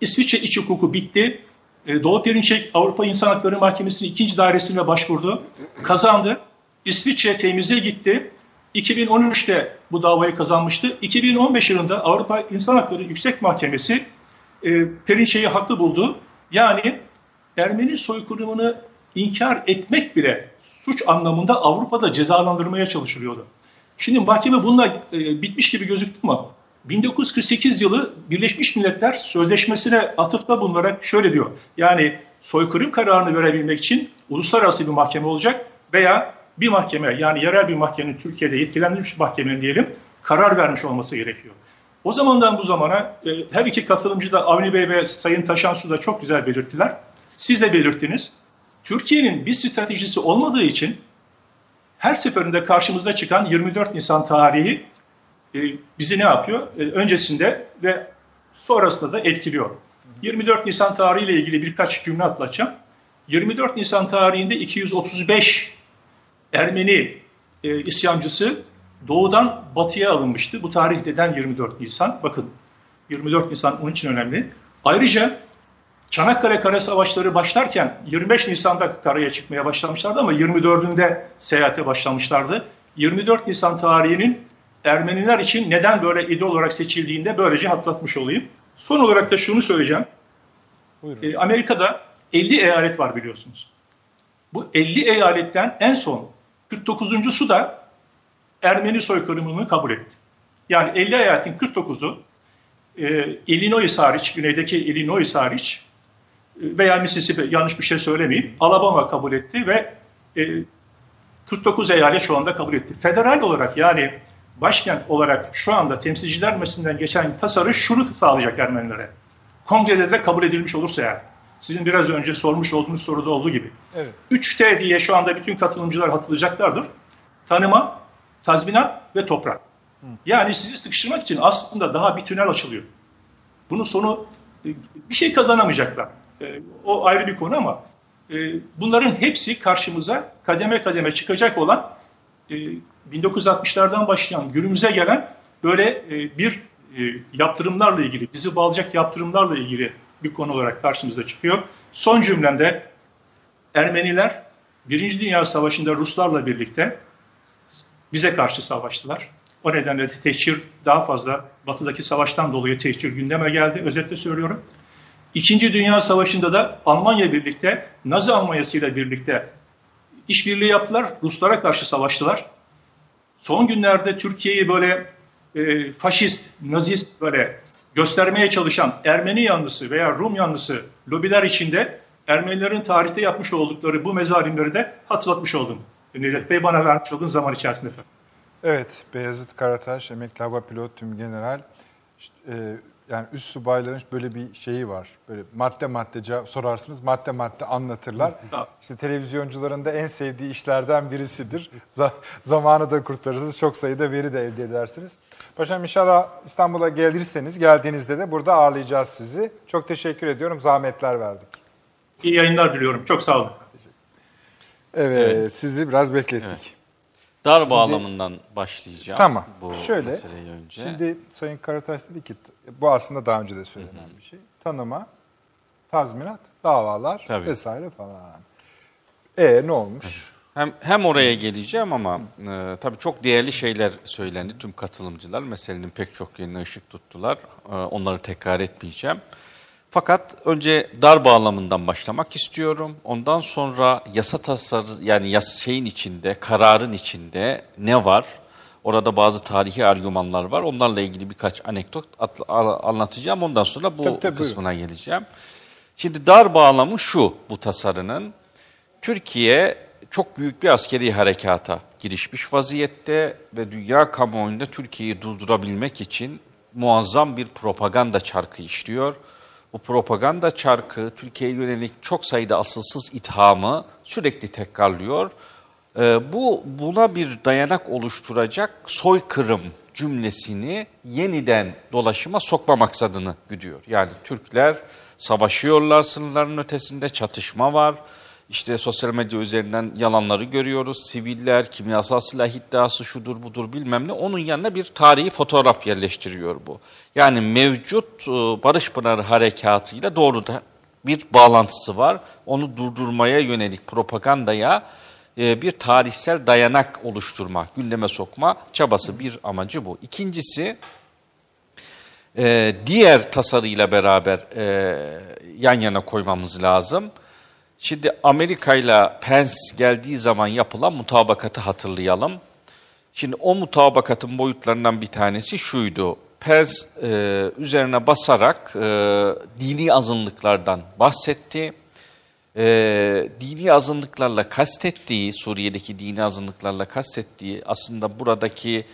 İsviçre iç hukuku bitti. E, Doğu Perinçek Avrupa İnsan Hakları Mahkemesi'nin ikinci dairesine başvurdu. Kazandı. İsviçre temize gitti. 2013'te bu davayı kazanmıştı. 2015 yılında Avrupa İnsan Hakları Yüksek Mahkemesi e, Perinçek'i haklı buldu. Yani Ermeni soykırımını inkar etmek bile suç anlamında Avrupa'da cezalandırmaya çalışılıyordu. Şimdi mahkeme bununla e, bitmiş gibi gözüktü ama 1948 yılı Birleşmiş Milletler Sözleşmesi'ne atıfta bulunarak şöyle diyor. Yani soykırım kararını verebilmek için uluslararası bir mahkeme olacak veya bir mahkeme yani yerel bir mahkemenin Türkiye'de yetkilendirilmiş mahkemenin diyelim karar vermiş olması gerekiyor. O zamandan bu zamana e, her iki katılımcı da Avni Bey ve Sayın Taşansu da çok güzel belirttiler. Siz de belirttiniz. Türkiye'nin bir stratejisi olmadığı için her seferinde karşımıza çıkan 24 Nisan tarihi bizi ne yapıyor? E, öncesinde ve sonrasında da etkiliyor. 24 Nisan tarihiyle ilgili birkaç cümle atlatacağım. 24 Nisan tarihinde 235 Ermeni e, isyancısı doğudan batıya alınmıştı. Bu tarih neden 24 Nisan? Bakın 24 Nisan onun için önemli. Ayrıca Çanakkale Kara Savaşları başlarken 25 Nisan'da karaya çıkmaya başlamışlardı ama 24'ünde seyahate başlamışlardı. 24 Nisan tarihinin Ermeniler için neden böyle idol olarak seçildiğinde böylece hatırlatmış olayım. Son olarak da şunu söyleyeceğim. Ee, Amerika'da 50 eyalet var biliyorsunuz. Bu 50 eyaletten en son 49.sü da Ermeni soykırımını kabul etti. Yani 50 eyaletin 49'u e, Illinois hariç, güneydeki Illinois hariç e, veya Mississippi yanlış bir şey söylemeyeyim. Alabama kabul etti ve e, 49 eyalet şu anda kabul etti. Federal olarak yani başkent olarak şu anda temsilciler meclisinden geçen tasarı şunu sağlayacak Ermenilere. Kongrede de kabul edilmiş olursa yani. Sizin biraz önce sormuş olduğunuz soruda olduğu gibi. Evet. 3T diye şu anda bütün katılımcılar hatırlayacaklardır. Tanıma, tazminat ve toprak. Yani sizi sıkıştırmak için aslında daha bir tünel açılıyor. Bunun sonu e, bir şey kazanamayacaklar. E, O ayrı bir konu ama e, bunların hepsi karşımıza kademe kademe çıkacak olan 1960'lardan başlayan günümüze gelen böyle e, bir e, yaptırımlarla ilgili, bizi bağlayacak yaptırımlarla ilgili bir konu olarak karşımıza çıkıyor. Son cümlemde Ermeniler Birinci Dünya Savaşı'nda Ruslarla birlikte bize karşı savaştılar. O nedenle de tehcir daha fazla batıdaki savaştan dolayı tehcir gündeme geldi. Özetle söylüyorum. İkinci Dünya Savaşı'nda da Almanya birlikte, Nazi Almanyası ile birlikte işbirliği yaptılar. Ruslara karşı savaştılar. Son günlerde Türkiye'yi böyle e, faşist, nazist böyle göstermeye çalışan Ermeni yanlısı veya Rum yanlısı lobiler içinde Ermenilerin tarihte yapmış oldukları bu mezalimleri de hatırlatmış oldum. Necdet Bey bana vermiş olduğun zaman içerisinde. efendim. Evet, Beyazıt Karataş, emekli hava pilot tüm general. İşte, e, yani üst subayların böyle bir şeyi var. Böyle madde madde sorarsınız, madde madde anlatırlar. İşte televizyoncuların da en sevdiği işlerden birisidir. Z- zamanı da kurtarırsınız, çok sayıda veri de elde edersiniz. Paşam inşallah İstanbul'a gelirseniz, geldiğinizde de burada ağırlayacağız sizi. Çok teşekkür ediyorum, zahmetler verdik. İyi yayınlar diliyorum. Çok sağ olun. Evet, sizi biraz beklettik. Dar bağlamından başlayacağım. Tamam. Bu Şöyle. önce. Şimdi Sayın Karataş dedi ki bu aslında daha önce de söylenen bir şey. Tanıma, tazminat, davalar Tabii. vesaire falan. E ne olmuş? Hem, hem oraya geleceğim ama e, tabii çok değerli şeyler söylendi tüm katılımcılar. Meselenin pek çok yerine ışık tuttular. E, onları tekrar etmeyeceğim. Fakat önce dar bağlamından başlamak istiyorum. Ondan sonra yasa tasarı yani yas şeyin içinde, kararın içinde ne var? Orada bazı tarihi argümanlar var. Onlarla ilgili birkaç anekdot anlatacağım. Ondan sonra bu Tabii, tabii, kısmına geleceğim. Şimdi dar bağlamı şu bu tasarının. Türkiye çok büyük bir askeri harekata girişmiş vaziyette ve dünya kamuoyunda Türkiye'yi durdurabilmek için muazzam bir propaganda çarkı işliyor. Bu propaganda çarkı Türkiye'ye yönelik çok sayıda asılsız ithamı sürekli tekrarlıyor. Ee, bu buna bir dayanak oluşturacak soykırım cümlesini yeniden dolaşıma sokma maksadını güdüyor. Yani Türkler savaşıyorlar sınırların ötesinde çatışma var. İşte sosyal medya üzerinden yalanları görüyoruz. Siviller, kimyasal silah iddiası şudur budur bilmem ne. Onun yanına bir tarihi fotoğraf yerleştiriyor bu. Yani mevcut e, Barış Pınarı harekatıyla doğrudan bir bağlantısı var. Onu durdurmaya yönelik propagandaya e, bir tarihsel dayanak oluşturma, gündeme sokma çabası bir amacı bu. İkincisi e, diğer tasarıyla beraber yan yana koymamız lazım. Şimdi Amerika ile Pence geldiği zaman yapılan mutabakatı hatırlayalım. Şimdi o mutabakatın boyutlarından bir tanesi şuydu. Pence e, üzerine basarak e, dini azınlıklardan bahsetti. E, dini azınlıklarla kastettiği, Suriye'deki dini azınlıklarla kastettiği aslında buradaki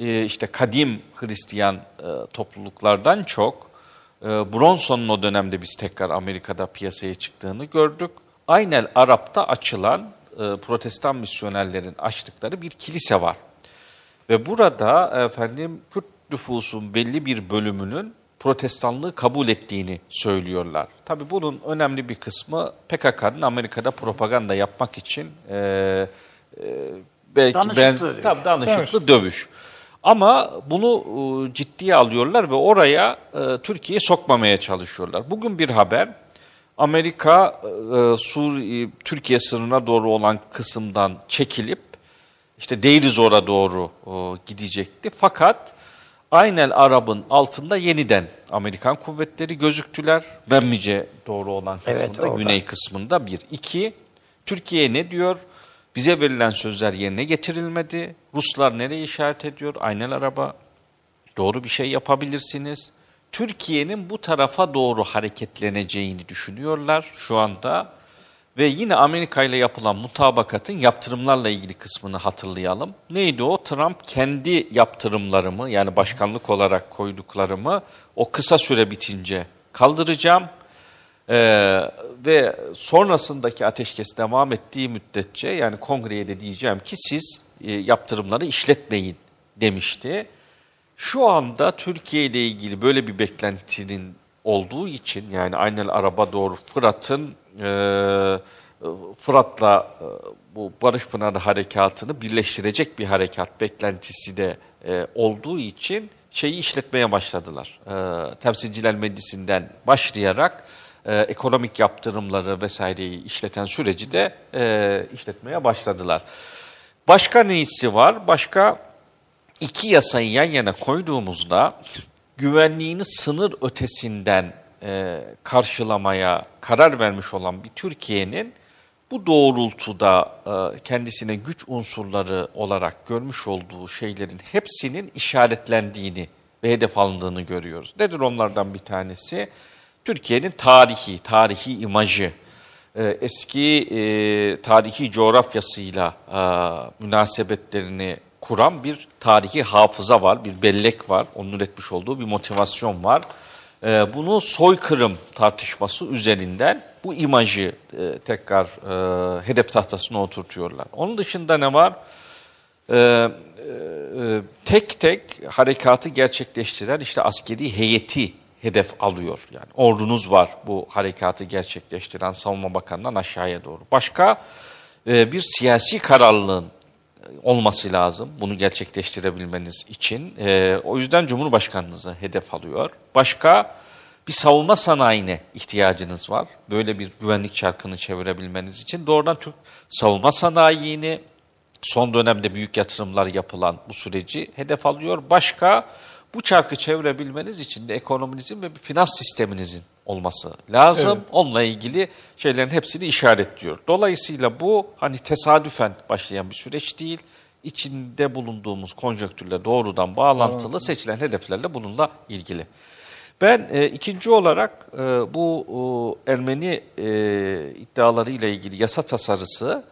e, işte kadim Hristiyan e, topluluklardan çok e, Bronson'un o dönemde biz tekrar Amerika'da piyasaya çıktığını gördük. Aynel Arap'ta açılan e, protestan misyonerlerin açtıkları bir kilise var. Ve burada efendim Kürt nüfusun belli bir bölümünün protestanlığı kabul ettiğini söylüyorlar. Tabii bunun önemli bir kısmı PKK'nın Amerika'da propaganda yapmak için e, e, belki Danışıklı ben dövüş. tabii danışıklı dövüş. Ama bunu e, ciddiye alıyorlar ve oraya e, Türkiye'yi sokmamaya çalışıyorlar. Bugün bir haber Amerika e, Suriye, Türkiye sınırına doğru olan kısımdan çekilip işte Deir Zor'a doğru e, gidecekti. Fakat Aynel Arab'ın altında yeniden Amerikan kuvvetleri gözüktüler. Memmice doğru olan kısmında, Evet, orada. güney kısmında bir. İki, Türkiye ne diyor? Bize verilen sözler yerine getirilmedi. Ruslar nereye işaret ediyor? Aynel Araba doğru bir şey yapabilirsiniz. Türkiye'nin bu tarafa doğru hareketleneceğini düşünüyorlar şu anda. Ve yine Amerika ile yapılan mutabakatın yaptırımlarla ilgili kısmını hatırlayalım. Neydi o? Trump kendi yaptırımlarımı yani başkanlık olarak koyduklarımı o kısa süre bitince kaldıracağım. Ee, ve sonrasındaki ateşkes devam ettiği müddetçe yani kongreye de diyeceğim ki siz e, yaptırımları işletmeyin demişti. Şu anda Türkiye ile ilgili böyle bir beklentinin olduğu için yani aynen araba doğru Fırat'ın e, Fırat'la e, bu Barış Pınarı harekatını birleştirecek bir harekat beklentisi de e, olduğu için şeyi işletmeye başladılar. E, Temsilciler Meclisi'nden başlayarak e, ekonomik yaptırımları vesaireyi işleten süreci de e, işletmeye başladılar. Başka neyisi var? Başka iki yasayı yan yana koyduğumuzda güvenliğini sınır ötesinden e, karşılamaya karar vermiş olan bir Türkiye'nin bu doğrultuda e, kendisine güç unsurları olarak görmüş olduğu şeylerin hepsinin işaretlendiğini ve hedef alındığını görüyoruz. Nedir onlardan bir tanesi? Türkiye'nin tarihi, tarihi imajı, e, eski e, tarihi coğrafyasıyla e, münasebetlerini kuran bir tarihi hafıza var, bir bellek var, onun üretmiş olduğu bir motivasyon var. E, bunu soykırım tartışması üzerinden bu imajı e, tekrar e, hedef tahtasına oturtuyorlar. Onun dışında ne var? E, e, tek tek harekatı gerçekleştiren işte askeri heyeti hedef alıyor. Yani ordunuz var bu harekatı gerçekleştiren savunma bakanından aşağıya doğru. Başka e, bir siyasi kararlılığın olması lazım bunu gerçekleştirebilmeniz için. E, o yüzden Cumhurbaşkanınızı hedef alıyor. Başka bir savunma sanayine ihtiyacınız var. Böyle bir güvenlik çarkını çevirebilmeniz için. Doğrudan Türk savunma sanayini son dönemde büyük yatırımlar yapılan bu süreci hedef alıyor. Başka bu çarkı çevirebilmeniz için de ekonominizin ve finans sisteminizin olması lazım. Evet. Onunla ilgili şeylerin hepsini işaretliyor. Dolayısıyla bu hani tesadüfen başlayan bir süreç değil. İçinde bulunduğumuz konjonktürle doğrudan bağlantılı seçilen hedeflerle bununla ilgili. Ben e, ikinci olarak e, bu e, Ermeni e, iddialarıyla ilgili yasa tasarısı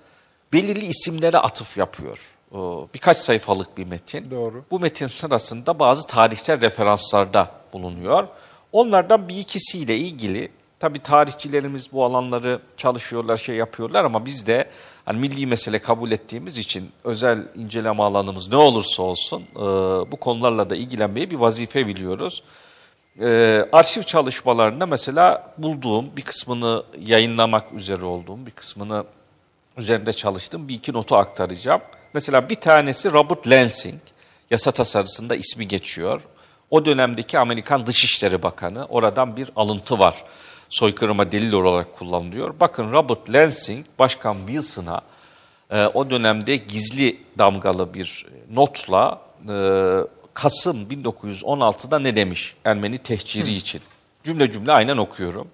belirli isimlere atıf yapıyor. E, birkaç sayfalık bir metin. Doğru. Bu metin sırasında bazı tarihsel referanslarda bulunuyor. Onlardan bir ikisiyle ilgili tabii tarihçilerimiz bu alanları çalışıyorlar, şey yapıyorlar ama biz de hani milli mesele kabul ettiğimiz için özel inceleme alanımız ne olursa olsun e, bu konularla da ilgilenmeyi bir vazife biliyoruz. E, arşiv çalışmalarında mesela bulduğum bir kısmını yayınlamak üzere olduğum bir kısmını üzerinde çalıştığım bir iki notu aktaracağım. Mesela bir tanesi Robert Lansing, yasa tasarısında ismi geçiyor. O dönemdeki Amerikan Dışişleri Bakanı, oradan bir alıntı var. Soykırıma delil olarak kullanılıyor. Bakın Robert Lansing, Başkan Wilson'a e, o dönemde gizli damgalı bir notla e, Kasım 1916'da ne demiş Ermeni tehciri için? Cümle cümle aynen okuyorum.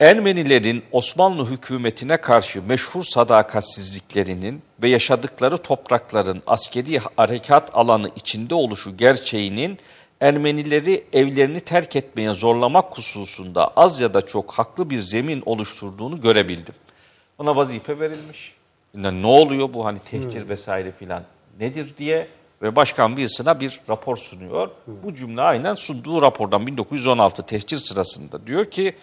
Ermenilerin Osmanlı hükümetine karşı meşhur sadakatsizliklerinin ve yaşadıkları toprakların askeri harekat alanı içinde oluşu gerçeğinin Ermenileri evlerini terk etmeye zorlamak hususunda az ya da çok haklı bir zemin oluşturduğunu görebildim. Ona vazife verilmiş. Yani ne oluyor bu hani tehcir vesaire filan nedir diye ve Başkan Wilson'a bir rapor sunuyor. Bu cümle aynen sunduğu rapordan 1916 tehcir sırasında diyor ki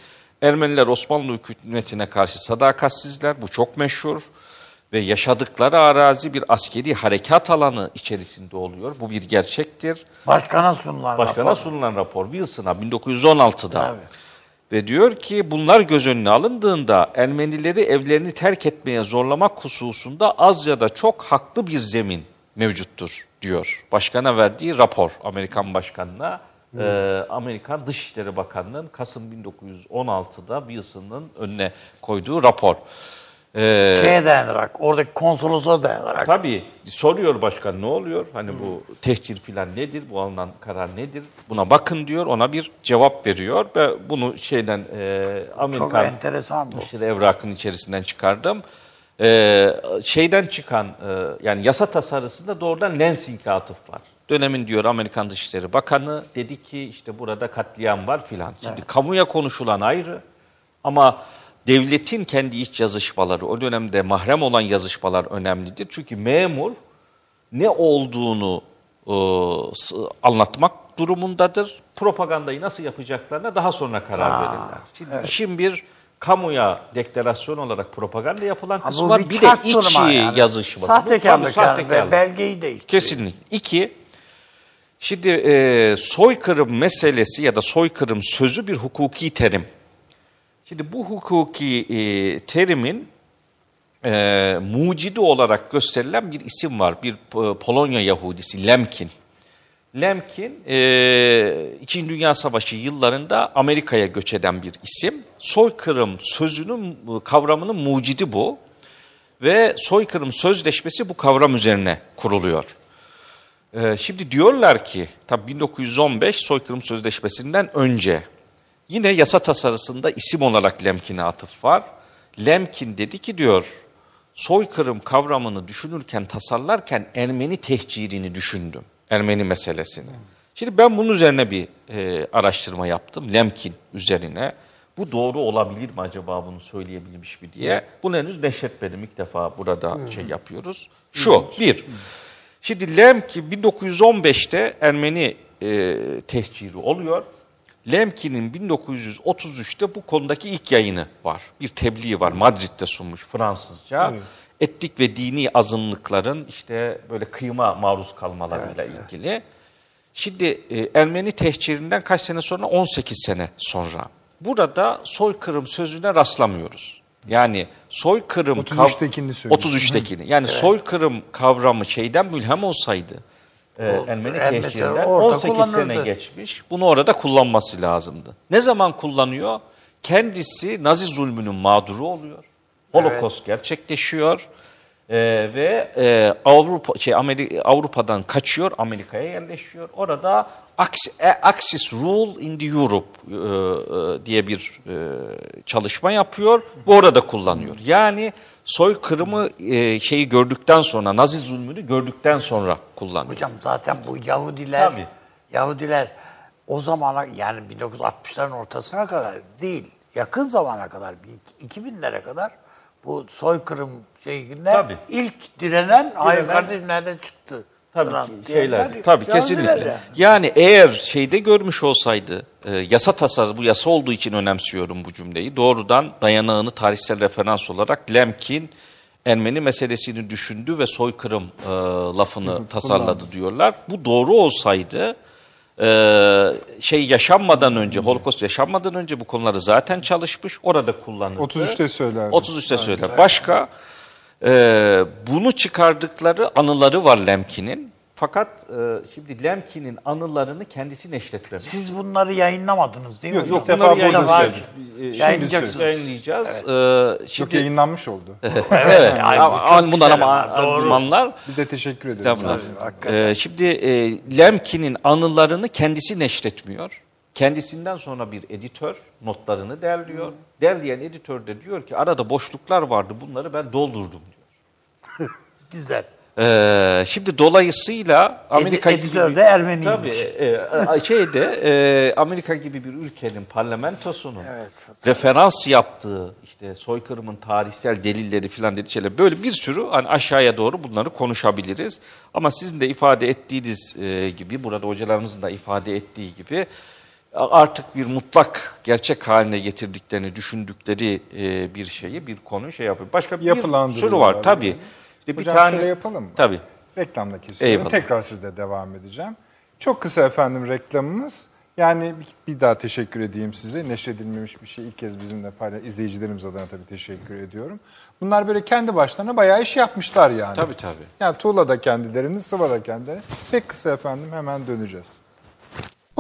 Ermeniler Osmanlı hükümetine karşı sadakatsizler bu çok meşhur ve yaşadıkları arazi bir askeri harekat alanı içerisinde oluyor. Bu bir gerçektir. Başkana sunulan Başkana rapor. sunulan rapor Wilson'a 1916'da. Evet. Ve diyor ki bunlar göz önüne alındığında Ermenileri evlerini terk etmeye zorlamak hususunda az ya da çok haklı bir zemin mevcuttur diyor. Başkana verdiği rapor Amerikan başkanına e, Amerikan Dışişleri Bakanlığı'nın Kasım 1916'da Wilson'ın önüne koyduğu rapor. E, Şeye dayanarak, oradaki konsolosa dayanarak. Tabii soruyor başkan ne oluyor? Hani bu tehcir falan nedir? Bu alınan karar nedir? Buna bakın diyor. Ona bir cevap veriyor ve bunu şeyden e, Çok Amerikan enteresan bu. Dışişleri evrakın içerisinden çıkardım. E, şeyden çıkan e, yani yasa tasarısında doğrudan Lansing'le atıf var. Dönemin diyor Amerikan Dışişleri Bakanı dedi ki işte burada katliam var filan. Şimdi kamuya konuşulan ayrı ama devletin kendi iç yazışmaları, o dönemde mahrem olan yazışmalar önemlidir. Çünkü memur ne olduğunu e, anlatmak durumundadır. Propagandayı nasıl yapacaklarına daha sonra karar verirler. Şimdi işin bir kamuya deklarasyon olarak propaganda yapılan Ha, kısmı var. bir Bir de iç yani. yazışma. Sahtekarlık tabii yani. sahtekarlık. Belgeyi değiştiriyor. Kesinlikle. İki, şimdi e, soykırım meselesi ya da soykırım sözü bir hukuki terim. Şimdi bu hukuki e, terimin e, mucidi olarak gösterilen bir isim var. Bir e, Polonya Yahudisi Lemkin. Lemkin e, İkinci Dünya Savaşı yıllarında Amerika'ya göç eden bir isim. Soykırım sözünün kavramının mucidi bu ve soykırım sözleşmesi bu kavram üzerine kuruluyor. Ee, şimdi diyorlar ki tabii 1915 soykırım sözleşmesinden önce yine yasa tasarısında isim olarak Lemkin'e atıf var. Lemkin dedi ki diyor soykırım kavramını düşünürken tasarlarken Ermeni tehcirini düşündüm. Ermeni meselesini. Şimdi ben bunun üzerine bir e, araştırma yaptım Lemkin üzerine. Bu doğru olabilir mi acaba bunu söyleyebilmiş mi diye. Bunu henüz neşretmedim ilk defa burada şey yapıyoruz. Şu bir, şimdi Lemkin 1915'te Ermeni e, tehciri oluyor. Lemkin'in 1933'te bu konudaki ilk yayını var. Bir tebliği var Madrid'de sunmuş Fransızca. Etnik ve dini azınlıkların işte böyle kıyıma maruz kalmalarıyla ilgili. Şimdi e, Ermeni tehcirinden kaç sene sonra? 18 sene sonra. Burada soykırım sözüne rastlamıyoruz. Yani soykırım... kav- 33'tekini söylüyorsun. 33'tekini. Yani soykırım kavramı şeyden mülhem olsaydı e, Ermeni tehcirinden orada 18 sene geçmiş. Bunu orada kullanması lazımdı. Ne zaman kullanıyor? Kendisi Nazi zulmünün mağduru oluyor. Holocaust gerçekleşiyor. Ee, ve e, Avrupa şey Ameri- Avrupa'dan kaçıyor, Amerika'ya yerleşiyor. Orada e, Axis Rule in the Europe e, e, diye bir e, çalışma yapıyor. Bu orada kullanıyor. Yani soykırımı e, şeyi gördükten sonra, Nazi zulmünü gördükten sonra kullanıyor. Hocam zaten bu Yahudiler, Tabii. Yahudiler o zamana yani 1960'ların ortasına kadar değil, yakın zamana kadar, 2000'lere kadar bu soykırım şeyine Tabii. ilk direnen, hayır Direnen- kardeşim nereden çıktı? Tabii falan ki şeyler. Tabii kesinlikle. yani. Yani eğer şeyde görmüş olsaydı e, yasa tasarısı bu yasa olduğu için önemsiyorum bu cümleyi. Doğrudan dayanağını tarihsel referans olarak Lemkin Ermeni meselesini düşündü ve soykırım e, lafını tasarladı diyorlar. Bu doğru olsaydı e, şey yaşanmadan önce, Holocaust yaşanmadan önce bu konuları zaten çalışmış, orada kullanıldı. 33'te söylerdi. 33'te söyler. Başka e, bunu çıkardıkları anıları var Lemkin'in. Fakat e, şimdi Lemkin'in anılarını kendisi neşretmemiş. Siz bunları yayınlamadınız değil mi? Yok, defa Bunları burada yayınlayacağız. söyledim. Yayınlayacaksınız. Yayınlayacağız. E, Yok şimdi, yayınlanmış oldu. *laughs* evet, çok ama bunlar ama doğru. Biz de teşekkür ederiz. Ee, şimdi e, Lemkin'in anılarını kendisi neşretmiyor. Kendisinden sonra bir editör notlarını derliyor. Derleyen editör de diyor ki arada boşluklar vardı bunları ben doldurdum diyor. *laughs* Güzel. Ee, şimdi dolayısıyla Amerika editör gibi de Ermeniymiş. Tabii, e, şeyde e, Amerika gibi bir ülkenin parlamentosunun Evet. referans yaptığı işte soykırımın tarihsel delilleri falan dedi şeyler böyle bir sürü hani aşağıya doğru bunları konuşabiliriz. Ama sizin de ifade ettiğiniz e, gibi burada hocalarımızın da ifade ettiği gibi artık bir mutlak gerçek haline getirdiklerini düşündükleri e, bir şeyi bir konu şey yapıyor. Başka bir sürü var yani. tabii. İşte bir Hocam tane şöyle yapalım mı? Tabii. Reklamda kesiyorum. Eyvallah. Tekrar sizle devam edeceğim. Çok kısa efendim reklamımız. Yani bir daha teşekkür edeyim size. Neşredilmemiş bir şey ilk kez bizimle paylaş, izleyicilerimiz adına tabii teşekkür ediyorum. Bunlar böyle kendi başlarına bayağı iş yapmışlar yani. Tabii, tabii. Yani tuğla da kendilerini, sıva da kendileri. Pek kısa efendim hemen döneceğiz.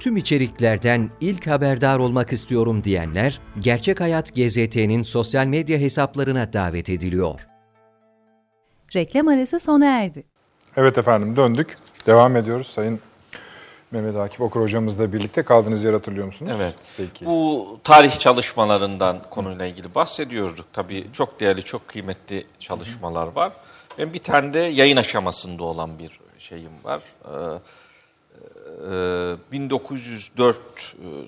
Tüm içeriklerden ilk haberdar olmak istiyorum diyenler, Gerçek Hayat GZT'nin sosyal medya hesaplarına davet ediliyor. Reklam arası sona erdi. Evet efendim döndük. Devam ediyoruz. Sayın Mehmet Akif Okur hocamızla birlikte kaldığınız yer hatırlıyor musunuz? Evet. Peki. Bu tarih çalışmalarından konuyla ilgili bahsediyorduk. Tabii çok değerli, çok kıymetli çalışmalar var. Ben bir tane de yayın aşamasında olan bir şeyim var. Ee, 1904 e,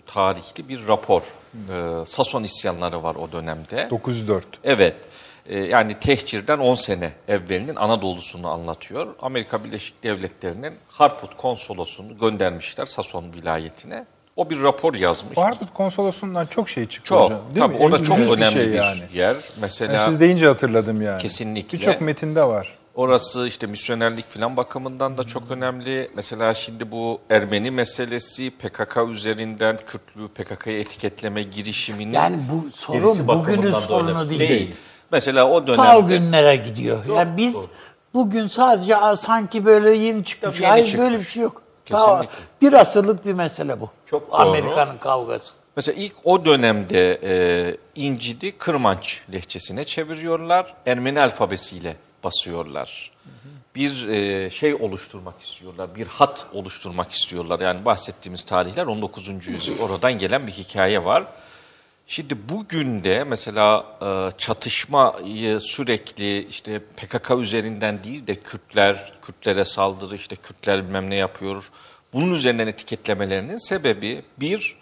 tarihli bir rapor. Ee, Sason isyanları var o dönemde. 904. Evet. Yani tehcirden 10 sene evvelinin Anadolu'sunu anlatıyor. Amerika Birleşik Devletleri'nin Harput konsolosunu göndermişler Sason vilayetine. O bir rapor yazmış. Harput konsolosundan çok şey çıktı Çok. hocam. Değil Tabii mi? orada çok bir önemli şey bir yani. yer. Mesela Yani siz deyince hatırladım yani. Kesinlikle. Birçok metinde var. Orası işte misyonerlik falan bakımından da çok önemli. Mesela şimdi bu Ermeni meselesi PKK üzerinden Kürtlüğü PKK'ya etiketleme girişiminin Yani bu sorun bugünün sorunu önemli. değil. Mesela o dönemde Ta o günlere gidiyor. yani biz doğru. bugün sadece sanki böyle yeni çıkmış. Tabii yeni Hayır çıkmış. böyle bir şey yok. Ta Kesinlikle. bir asırlık bir mesele bu. Çok doğru. Amerika'nın kavgası. Mesela ilk o dönemde e, İncidi Kırmanç lehçesine çeviriyorlar. Ermeni alfabesiyle basıyorlar. Bir e, şey oluşturmak istiyorlar, bir hat oluşturmak istiyorlar. Yani bahsettiğimiz tarihler 19. yüzyıl. Oradan gelen bir hikaye var. Şimdi bugün de mesela e, çatışmayı sürekli işte PKK üzerinden değil de Kürtler, Kürtlere saldırı, işte Kürtler bilmem ne yapıyor. Bunun üzerinden etiketlemelerinin sebebi bir,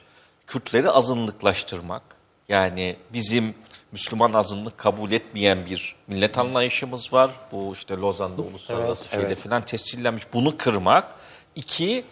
Kürtleri azınlıklaştırmak. Yani bizim Müslüman azınlık kabul etmeyen bir millet anlayışımız var. Bu işte Lozan'da uluslararası şeyde falan tescillenmiş. Bunu kırmak. İki,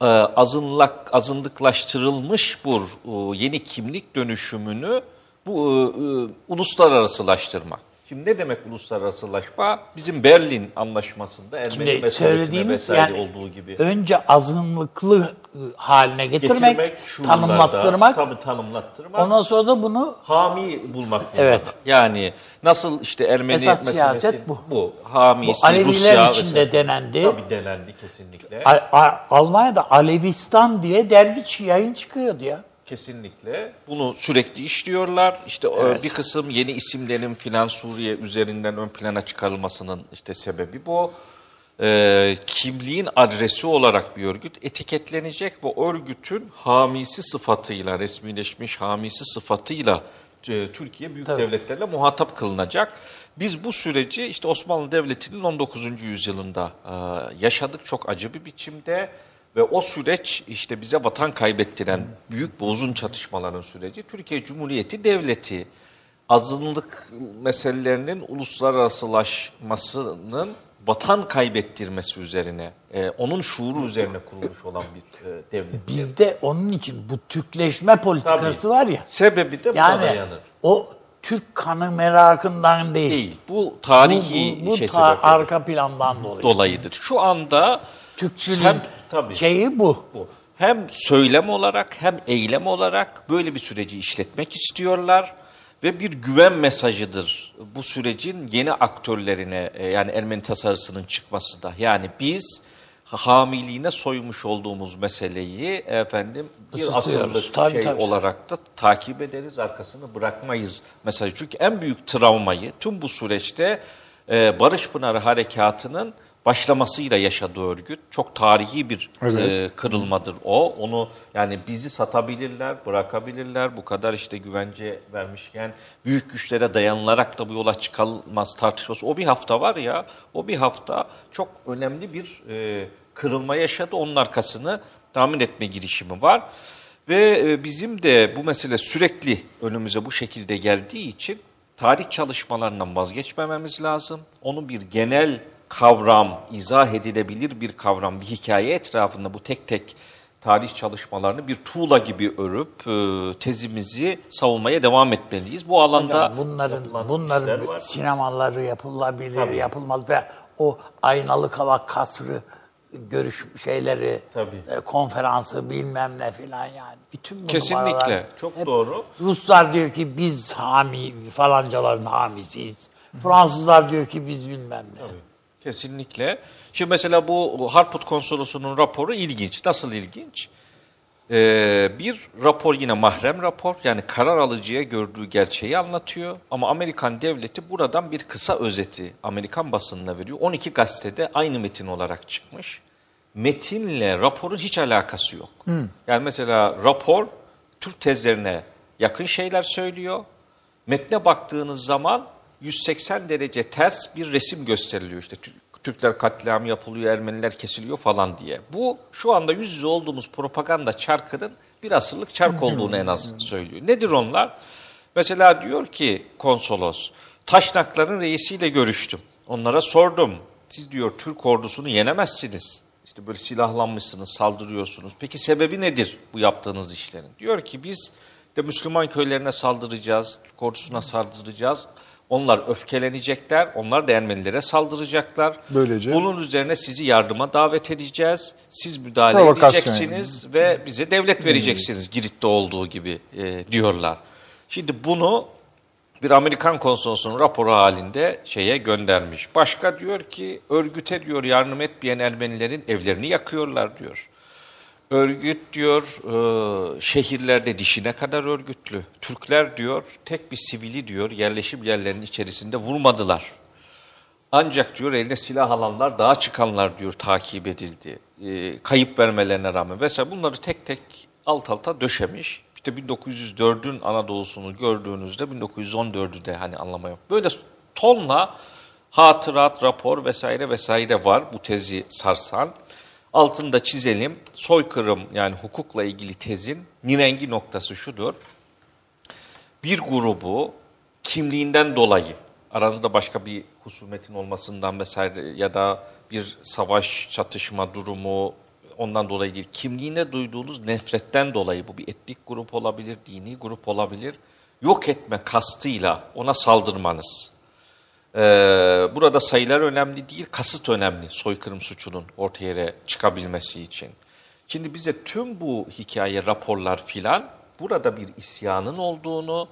e, azınlak, azınlıklaştırılmış bu e, yeni kimlik dönüşümünü bu e, uluslararasılaştırmak. Şimdi ne demek uluslararasılaşma? Bizim Berlin Anlaşması'nda Ermeni Şimdi vesaire yani olduğu gibi. önce azınlıklı e, haline getirmek, Getirmek, tanımlattırmak. Tabii tanımlattırmak. Ondan sonra da bunu hami bulmak Evet. zorunda. Yani nasıl işte Ermeni Esas meselesi siyaset bu. Bu. Hamisi, Bu Aleviler Rusya için de vesaire. denendi. Tabii denendi kesinlikle. A- A- Almanya'da Alevistan diye dergi çı- yayın çıkıyordu ya. Kesinlikle. Bunu sürekli işliyorlar. İşte e, bir kısım yeni isimlerin filan Suriye üzerinden ön plana çıkarılmasının işte sebebi bu. Ee, kimliğin adresi olarak bir örgüt etiketlenecek ve örgütün hamisi sıfatıyla, resmileşmiş hamisi sıfatıyla e, Türkiye büyük devletlerle muhatap kılınacak. Biz bu süreci işte Osmanlı Devleti'nin 19. yüzyılında e, yaşadık çok acı bir biçimde. Ve o süreç işte bize vatan kaybettiren büyük ve uzun çatışmaların süreci Türkiye Cumhuriyeti Devleti azınlık meselelerinin uluslararasılaşmasının vatan kaybettirmesi üzerine, e, onun şuuru üzerine kurulmuş olan bir e, devlet. Bizde onun için bu Türkleşme politikası Tabii. var ya. Sebebi de buna Yani dayanır. o Türk kanı merakından değil. Değil. Bu Bu, tarihi bu, bu şey ta- sebepleri arka plandan dolayı. dolayıdır. Şu anda Türkçülüğün tabii. şeyi bu. bu. Hem söylem olarak hem eylem olarak böyle bir süreci işletmek istiyorlar ve bir güven mesajıdır bu sürecin yeni aktörlerine e, yani Ermeni tasarısının çıkması da. Yani biz hamiliğine soymuş olduğumuz meseleyi efendim bir asırlık Tabii, şey tabii. olarak da takip ederiz arkasını bırakmayız mesajı. Çünkü en büyük travmayı tüm bu süreçte e, Barış Pınarı Harekatı'nın başlamasıyla yaşadığı örgüt. Çok tarihi bir Evet. e, kırılmadır o. Onu yani bizi satabilirler, bırakabilirler. Bu kadar işte güvence vermişken büyük güçlere dayanılarak da bu yola çıkılmaz tartışması. O bir hafta var ya, o bir hafta çok önemli bir e, kırılma yaşadı. Onun arkasını tahmin etme girişimi var. Ve e, bizim de bu mesele sürekli önümüze bu şekilde geldiği için tarih çalışmalarından vazgeçmememiz lazım. Onu bir genel kavram, izah edilebilir bir kavram, bir hikaye etrafında bu tek tek tarih çalışmalarını bir tuğla gibi örüp e, tezimizi savunmaya devam etmeliyiz. Bu alanda Hocam bunların bunların sinemaları yapılabilir, yapılmaz ve o aynalı kavak kasrı görüş şeyleri, Tabii. e, konferansı bilmem ne filan yani. Bütün bu Kesinlikle. Çok doğru. Ruslar diyor ki biz hami falancaların hamisiyiz. Fransızlar diyor ki biz bilmem ne. Kesinlikle. Şimdi mesela bu Harput Konsolosu'nun raporu ilginç. Nasıl ilginç? Ee, bir rapor yine mahrem rapor. Yani karar alıcıya gördüğü gerçeği anlatıyor. Ama Amerikan devleti buradan bir kısa özeti Amerikan basınına veriyor. 12 gazetede aynı metin olarak çıkmış. Metinle raporun hiç alakası yok. Yani mesela rapor Türk tezlerine yakın şeyler söylüyor. Metne baktığınız zaman 180 derece ters bir resim gösteriliyor. İşte Tür- Türkler katliam yapılıyor, Ermeniler kesiliyor falan diye. Bu şu anda yüz yüze olduğumuz propaganda çarkının bir asırlık çark olduğunu en az söylüyor. Nedir onlar? Mesela diyor ki konsolos, Taşnakların reisiyle görüştüm. Onlara sordum. Siz diyor Türk ordusunu yenemezsiniz. İşte böyle silahlanmışsınız, saldırıyorsunuz. Peki sebebi nedir bu yaptığınız işlerin? Diyor ki biz de Müslüman köylerine saldıracağız, Türk ordusuna saldıracağız. Onlar öfkelenecekler, onlar da Ermenilere saldıracaklar. Böylece- Bunun üzerine sizi yardıma davet edeceğiz. Siz müdahale Provokasyon edeceksiniz ve bize devlet vereceksiniz Girit'te olduğu gibi e, diyorlar. Şimdi bunu bir Amerikan konsolosunun raporu halinde şeye göndermiş. Başka diyor ki örgüte diyor yardım etmeyen Ermenilerin evlerini yakıyorlar diyor. Örgüt diyor e, şehirlerde dişine kadar örgütlü. Türkler diyor tek bir sivili diyor yerleşim yerlerinin içerisinde vurmadılar. Ancak diyor eline silah alanlar dağa çıkanlar diyor takip edildi. E, kayıp vermelerine rağmen. Mesela bunları tek tek alt alta döşemiş. İşte 1904'ün Anadolu'sunu gördüğünüzde 1914'ü de hani anlama. Böyle tonla hatırat, rapor vesaire vesaire var bu tezi sarsan. Altında çizelim. Soykırım yani hukukla ilgili tezin nirengi noktası şudur bir grubu kimliğinden dolayı aranızda başka bir husumetin olmasından vesaire ya da bir savaş çatışma durumu ondan dolayı değil. Kimliğine duyduğunuz nefretten dolayı bu bir etnik grup olabilir, dini grup olabilir. Yok etme kastıyla ona saldırmanız. Ee, burada sayılar önemli değil, kasıt önemli soykırım suçunun ortaya çıkabilmesi için. Şimdi bize tüm bu hikaye, raporlar filan burada bir isyanın olduğunu,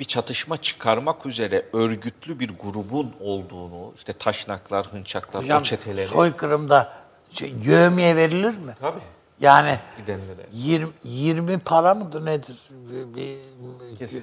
bir çatışma çıkarmak üzere örgütlü bir grubun olduğunu, işte taşnaklar, hınçaklar, o Hocam çeteleri. soykırımda şey, yövmiye verilir mi? Tabii. Yani Gidenlere. 20, 20 para mıdır nedir? Bir, bir- ki-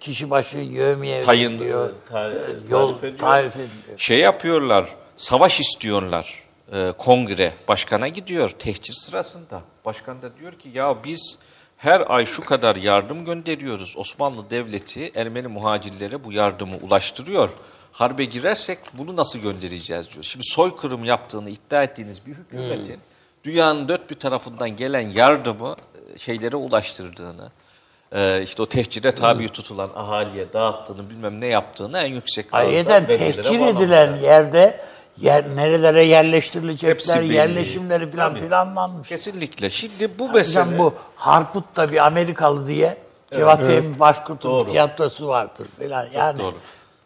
kişi başı yövmiye Tayın, veriliyor. e, tarif- e, yol tarif ediyor. tarif ediliyor. Şey yapıyorlar, savaş istiyorlar. Ee, kongre başkana gidiyor tehcir sırasında. Başkan da diyor ki ya biz her ay şu kadar yardım gönderiyoruz. Osmanlı Devleti Ermeni muhacirlere bu yardımı ulaştırıyor. Harbe girersek bunu nasıl göndereceğiz diyor. Şimdi soykırım yaptığını iddia ettiğiniz bir hükümetin dünyanın dört bir tarafından gelen yardımı e, şeylere ulaştırdığını, e, işte o tehcire tabi tutulan ahaliye dağıttığını bilmem ne yaptığını en yüksek Ayrıca tehcir edilen yerde yer, nerelere yerleştirilecekler, Hepsi yerleşimleri falan Tabii. planlanmış. Kesinlikle. Şimdi bu mesele... Hocam bu Harput da bir Amerikalı diye Cevat Emin Başkurt'un Doğru. tiyatrosu vardır falan. Yani doğru.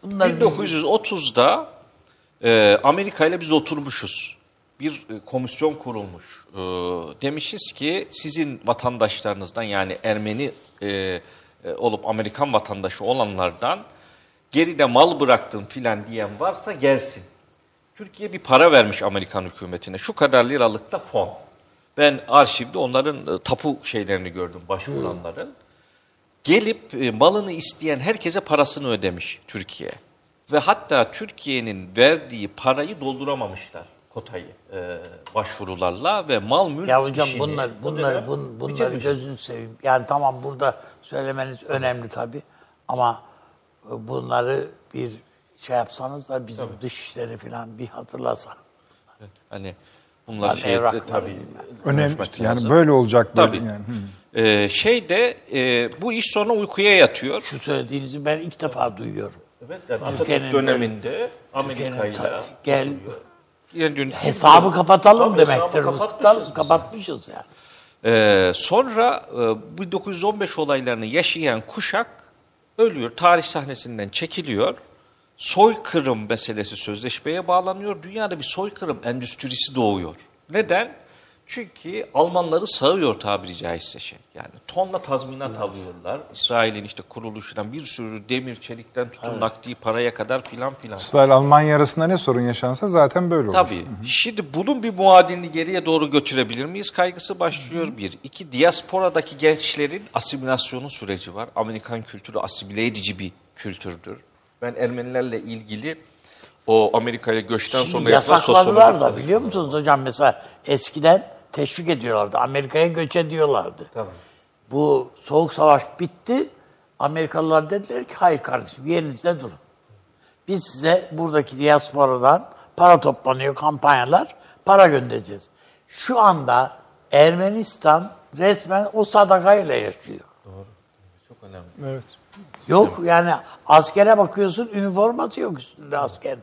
bunlar bizim- 1930'da e, Amerika ile biz oturmuşuz. Bir e, komisyon kurulmuş. E, demişiz ki sizin vatandaşlarınızdan yani Ermeni e, e, olup Amerikan vatandaşı olanlardan geride mal bıraktım filan diyen varsa gelsin. Türkiye bir para vermiş Amerikan hükümetine. Şu kadar liralık da fon. Ben arşivde onların e, tapu şeylerini gördüm başvuranların. Gelip e, malını isteyen herkese parasını ödemiş Türkiye. Ve hatta Türkiye'nin verdiği parayı dolduramamışlar kotayı e, başvurularla ve mal mülk Ya hocam işini bunlar bunlar bun, bunları gözünü seveyim. Yani tamam burada söylemeniz önemli tabii ama e, bunları bir şey yapsanız da bizim dışişleri falan bir hatırlasak. Hani bunlar Yani şey evrakları tabii. Önemli. Yani lazım. böyle olacak böyle Tabii. yani. Hı. Ee, şey de e, bu iş sonra uykuya yatıyor. Şu söylediğinizi ben ilk defa duyuyorum. Evet, yani Atatürk döneminde Amerika'yla gel Yani dün- hesabı kapatalım Tabii, demektir. hesabı Kapat- kapatmışız biz. kapatmışız yani. Ee, sonra e, 1915 olaylarını yaşayan kuşak ölüyor. Tarih sahnesinden çekiliyor. Soykırım meselesi sözleşmeye bağlanıyor. Dünyada bir soykırım endüstrisi doğuyor. Neden? Çünkü Almanları sağıyor tabiri caizse şey. Yani tonla tazminat alıyorlar. İsrail'in işte kuruluşundan bir sürü demir, çelikten tutun nakdi paraya kadar filan filan. İsrail Almanya arasında ne sorun yaşansa zaten böyle olur. Tabii. Şimdi bunun bir muadilini geriye doğru götürebilir miyiz? Kaygısı başlıyor bir. İki, diasporadaki gençlerin asimilasyonu süreci var. Amerikan kültürü asimile edici bir kültürdür. Ben Ermenilerle ilgili o Amerika'ya göçten Şimdi sonra yapılan yasakladılar da biliyor musunuz hocam mesela eskiden teşvik ediyorlardı. Amerika'ya göç ediyorlardı. Bu soğuk savaş bitti. Amerikalılar dediler ki hayır kardeşim yerinizde durun. Biz size buradaki diasporadan para toplanıyor kampanyalar para göndereceğiz. Şu anda Ermenistan resmen o sadakayla yaşıyor. Çok önemli. Evet. Yok yani askere bakıyorsun üniforması yok üstünde askerin.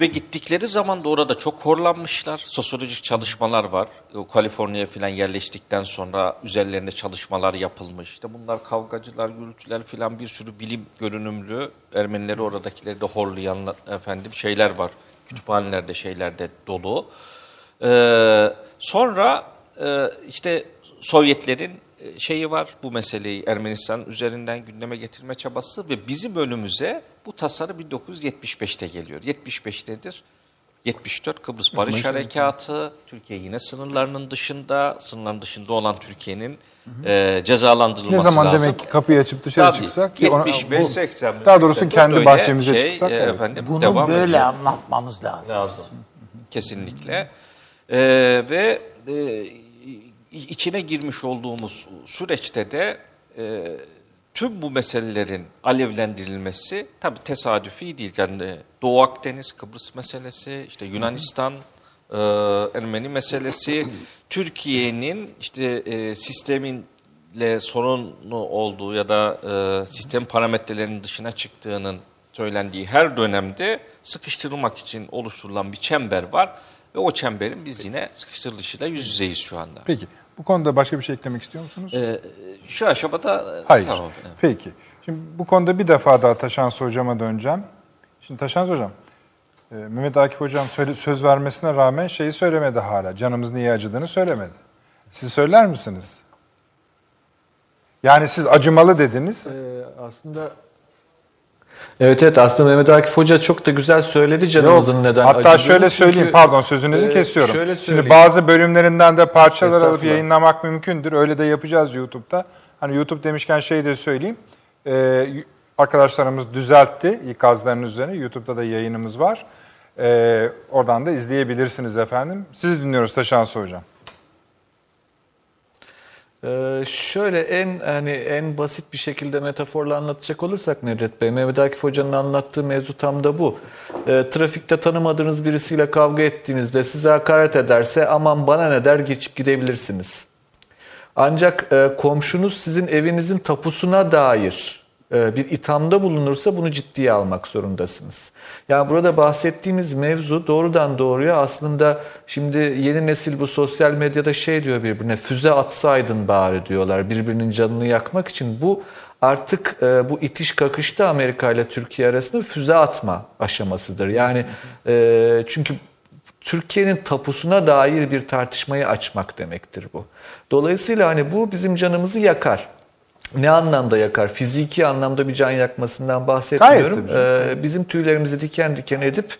Ve gittikleri zaman da orada çok horlanmışlar. Sosyolojik çalışmalar var. O Kaliforniya'ya falan yerleştikten sonra üzerlerinde çalışmalar yapılmış. İşte bunlar kavgacılar, gürültüler falan bir sürü bilim görünümlü Ermenileri oradakileri de horlayan efendim şeyler var. Kütüphanelerde şeylerde dolu. Ee, sonra e, işte Sovyetlerin e, şeyi var bu meseleyi Ermenistan üzerinden gündeme getirme çabası ve bizim önümüze bu tasarı 1975'te geliyor. 75 nedir? 74 Kıbrıs Barış Harekatı, Türkiye yine sınırlarının dışında, sınırların dışında olan Türkiye'nin e, cezalandırılması Ne zaman lazım. demek ki kapıyı açıp dışarı Tabii, çıksak ki ona- 75, bu- 80, daha doğrusu 84 kendi bahçemize şey, çıksak e, evet. efendim, Bunu devam böyle ediyor. anlatmamız lazım. Lazım. Kesinlikle. Ee, ve e, içine girmiş olduğumuz süreçte de e, tüm bu meselelerin alevlendirilmesi tabii tesadüfi değil. Yani Doğu Akdeniz, Kıbrıs meselesi, işte Yunanistan, e, Ermeni meselesi, *clears throat* Türkiye'nin işte e, sisteminle sorunlu olduğu ya da e, sistem parametrelerinin dışına çıktığının söylendiği her dönemde sıkıştırılmak için oluşturulan bir çember var. Ve o çemberin biz yine sıkıştırılışıyla yüz yüzeyiz şu anda. Peki. Bu konuda başka bir şey eklemek istiyor musunuz? Ee, şu aşamada e, Hayır. tamam. evet. Peki. Şimdi bu konuda bir defa daha Taşans Hocam'a döneceğim. Şimdi Taşans Hocam, e, Mehmet Akif Hocam söz vermesine rağmen şeyi söylemedi hala. Canımız niye acıdığını söylemedi. Siz söyler misiniz? Yani siz acımalı dediniz. Ee, aslında Evet evet aslında Mehmet Akif Hoca çok da güzel söyledi canımızın Yok, neden Hatta şöyle söyleyeyim, Çünkü, pardon sözünüzü e, kesiyorum. Şöyle Şimdi söyleyeyim. bazı bölümlerinden de parçalar alıp yayınlamak mümkündür. Öyle de yapacağız YouTube'da. Hani YouTube demişken şey de söyleyeyim. Ee, arkadaşlarımız düzeltti ikazların üzerine. YouTube'da da yayınımız var. Ee, oradan da izleyebilirsiniz efendim. Sizi dinliyoruz Taşansı Hocam. Ee, şöyle en hani en basit bir şekilde metaforla anlatacak olursak Nedret Bey, Mehmet Akif Hoca'nın anlattığı mevzu tam da bu. Ee, trafikte tanımadığınız birisiyle kavga ettiğinizde size hakaret ederse aman bana ne der geçip gidebilirsiniz. Ancak e, komşunuz sizin evinizin tapusuna dair bir ithamda bulunursa bunu ciddiye almak zorundasınız. Yani burada bahsettiğimiz mevzu doğrudan doğruya aslında şimdi yeni nesil bu sosyal medyada şey diyor birbirine füze atsaydın bari diyorlar birbirinin canını yakmak için. Bu artık e, bu itiş kakışta Amerika ile Türkiye arasında füze atma aşamasıdır. Yani e, çünkü Türkiye'nin tapusuna dair bir tartışmayı açmak demektir bu. Dolayısıyla hani bu bizim canımızı yakar. Ne anlamda yakar? Fiziki anlamda bir can yakmasından bahsetmiyorum. Gayet Ee, bizim tüylerimizi diken diken edip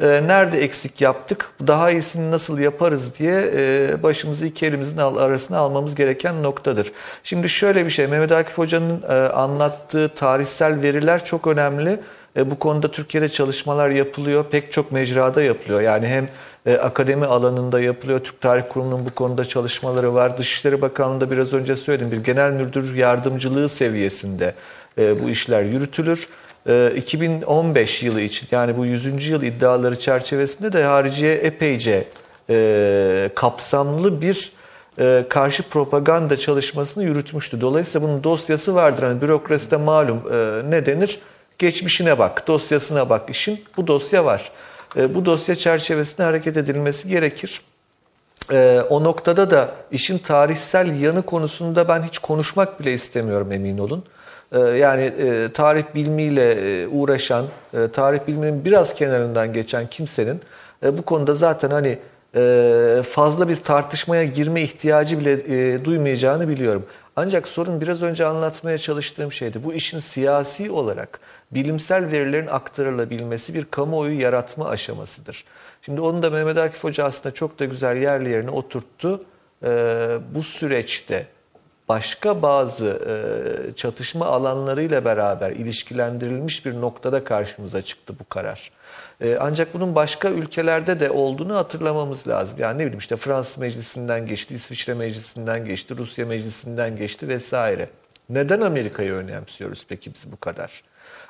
e, nerede eksik yaptık, daha iyisini nasıl yaparız diye e, başımızı iki elimizin arasına almamız gereken noktadır. Şimdi şöyle bir şey, Mehmet Akif Hoca'nın e, anlattığı tarihsel veriler çok önemli. E, bu konuda Türkiye'de çalışmalar yapılıyor, pek çok mecrada yapılıyor. Yani hem e, akademi alanında yapılıyor, Türk Tarih Kurumu'nun bu konuda çalışmaları var. Dışişleri Bakanlığı'nda biraz önce söyledim, bir genel müdür yardımcılığı seviyesinde e, bu işler yürütülür. E, 2015 yılı için yani bu 100. yıl iddiaları çerçevesinde de hariciye epeyce e, kapsamlı bir e, karşı propaganda çalışmasını yürütmüştü. Dolayısıyla bunun dosyası vardır. Hani bürokraside malum e, ne denir? Geçmişine bak, dosyasına bak işin. Bu dosya var. E, bu dosya çerçevesinde hareket edilmesi gerekir. e, o noktada da işin tarihsel yanı konusunda ben hiç konuşmak bile istemiyorum emin olun. E, yani tarih bilimiyle e, uğraşan, tarih biliminin biraz kenarından geçen kimsenin bu konuda zaten hani fazla bir tartışmaya girme ihtiyacı bile duymayacağını biliyorum. Ancak sorun biraz önce anlatmaya çalıştığım şeydi. Bu işin siyasi olarak bilimsel verilerin aktarılabilmesi bir kamuoyu yaratma aşamasıdır. Şimdi onu da Mehmet Akif Hoca aslında çok da güzel yerli yerine oturttu. Ee, bu süreçte başka bazı e, çatışma alanlarıyla beraber ilişkilendirilmiş bir noktada karşımıza çıktı bu karar. E, ancak bunun başka ülkelerde de olduğunu hatırlamamız lazım. Yani ne bileyim işte Fransız meclisinden geçti, İsviçre meclisinden geçti, Rusya meclisinden geçti vesaire. Neden Amerika'yı önemsiyoruz peki biz bu kadar?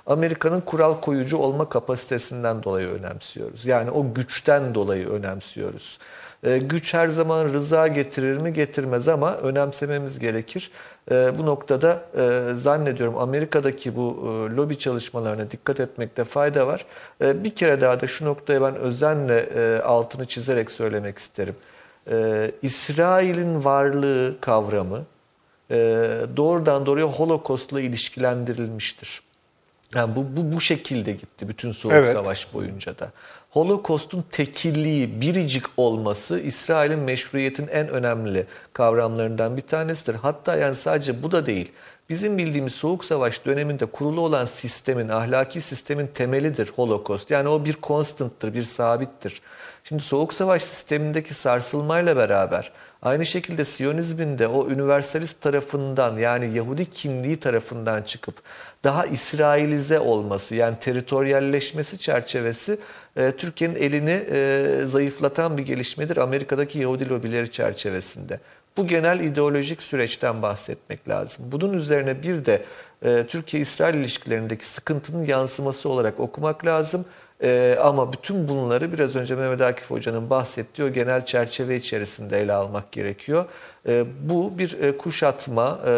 Amerika'nın kural koyucu olma kapasitesinden dolayı önemsiyoruz. Yani o güçten dolayı önemsiyoruz. E, güç her zaman rıza getirir mi getirmez ama önemsememiz gerekir. E, bu noktada e, zannediyorum Amerika'daki bu lobi çalışmalarına dikkat etmekte fayda var. Bir kere daha da şu noktaya ben özenle altını çizerek söylemek isterim. İsrail'in varlığı kavramı doğrudan doğruya Holocaust'la ilişkilendirilmiştir. Yani bu, bu, bu şekilde gitti bütün Soğuk Evet. Savaş boyunca da. Holocaust'un tekilliği, biricik olması İsrail'in meşruiyetin en önemli kavramlarından bir tanesidir. Hatta yani sadece bu da değil. Bizim bildiğimiz Soğuk Savaş döneminde kurulu olan sistemin, ahlaki sistemin temelidir Holocaust. Yani o bir constant'tır, bir sabittir. Şimdi Soğuk Savaş sistemindeki sarsılmayla beraber aynı şekilde Siyonizmin de o üniversalist tarafından yani Yahudi kimliği tarafından çıkıp daha İsrailize olması yani teritoryalleşmesi çerçevesi e, Türkiye'nin elini e, zayıflatan bir gelişmedir Amerika'daki Yahudi lobileri çerçevesinde. Bu genel ideolojik süreçten bahsetmek lazım. Bunun üzerine bir de e, Türkiye-İsrail ilişkilerindeki sıkıntının yansıması olarak okumak lazım. E, ama bütün bunları biraz önce Mehmet Akif Hoca'nın bahsettiği o genel çerçeve içerisinde ele almak gerekiyor. E, bu bir e, kuşatma e,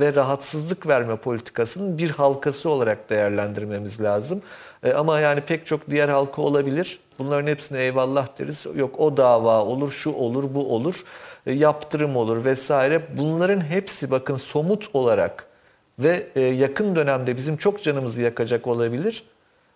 ve rahatsızlık verme politikasının bir halkası olarak değerlendirmemiz lazım. E, ama yani pek çok diğer halka olabilir. Bunların hepsine eyvallah deriz. Yok o dava olur, şu olur, bu olur, e, yaptırım olur vesaire. Bunların hepsi bakın somut olarak ve e, yakın dönemde bizim çok canımızı yakacak olabilir.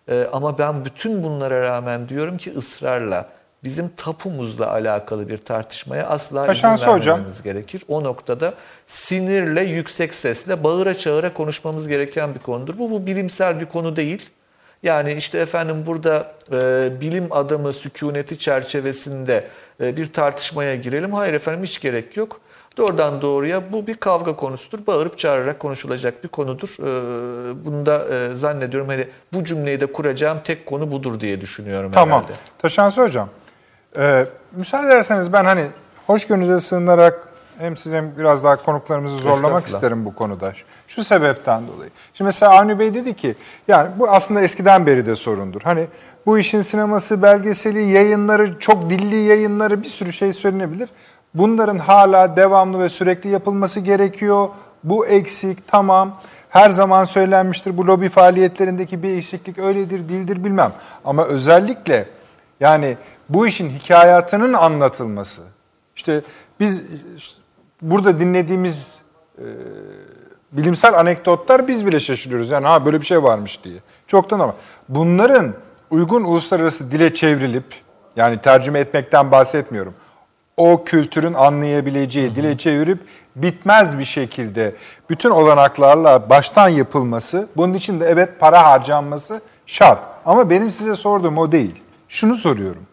E, ama ben bütün bunlara rağmen diyorum ki ısrarla bizim tapumuzla alakalı bir tartışmaya asla izin Taşansı hocam. vermememiz gerekir. O noktada sinirle, yüksek sesle, bağıra çağıra konuşmamız gereken bir konudur. Bu, bu bilimsel bir konu değil. Yani işte efendim burada e, bilim adamı sükuneti çerçevesinde e, bir tartışmaya girelim. Hayır efendim hiç gerek yok. Doğrudan doğruya bu bir kavga konusudur. Bağırıp çağırarak konuşulacak bir konudur. E, bunu da e, zannediyorum hani bu cümleyi de kuracağım tek konu budur diye düşünüyorum Tamam. herhalde. Taşansı hocam. Ee, müsaade ederseniz ben hani hoşgörünüze sığınarak hem size hem biraz daha konuklarımızı zorlamak isterim bu konuda. Şu, şu sebepten dolayı. Şimdi mesela Avni Bey dedi ki yani bu aslında eskiden beri de sorundur. Hani bu işin sineması, belgeseli, yayınları, çok dilli yayınları bir sürü şey söylenebilir. Bunların hala devamlı ve sürekli yapılması gerekiyor. Bu eksik, tamam. Her zaman söylenmiştir bu lobi faaliyetlerindeki bir eksiklik öyledir, değildir bilmem. Ama özellikle yani bu işin hikayatının anlatılması. İşte biz burada dinlediğimiz e, bilimsel anekdotlar biz bile şaşırıyoruz. Yani ha böyle bir şey varmış diye. Çoktan ama bunların uygun uluslararası dile çevrilip yani tercüme etmekten bahsetmiyorum. O kültürün anlayabileceği dile çevirip bitmez bir şekilde bütün olanaklarla baştan yapılması, bunun için de evet para harcanması şart. Ama benim size sorduğum o değil. Şunu soruyorum.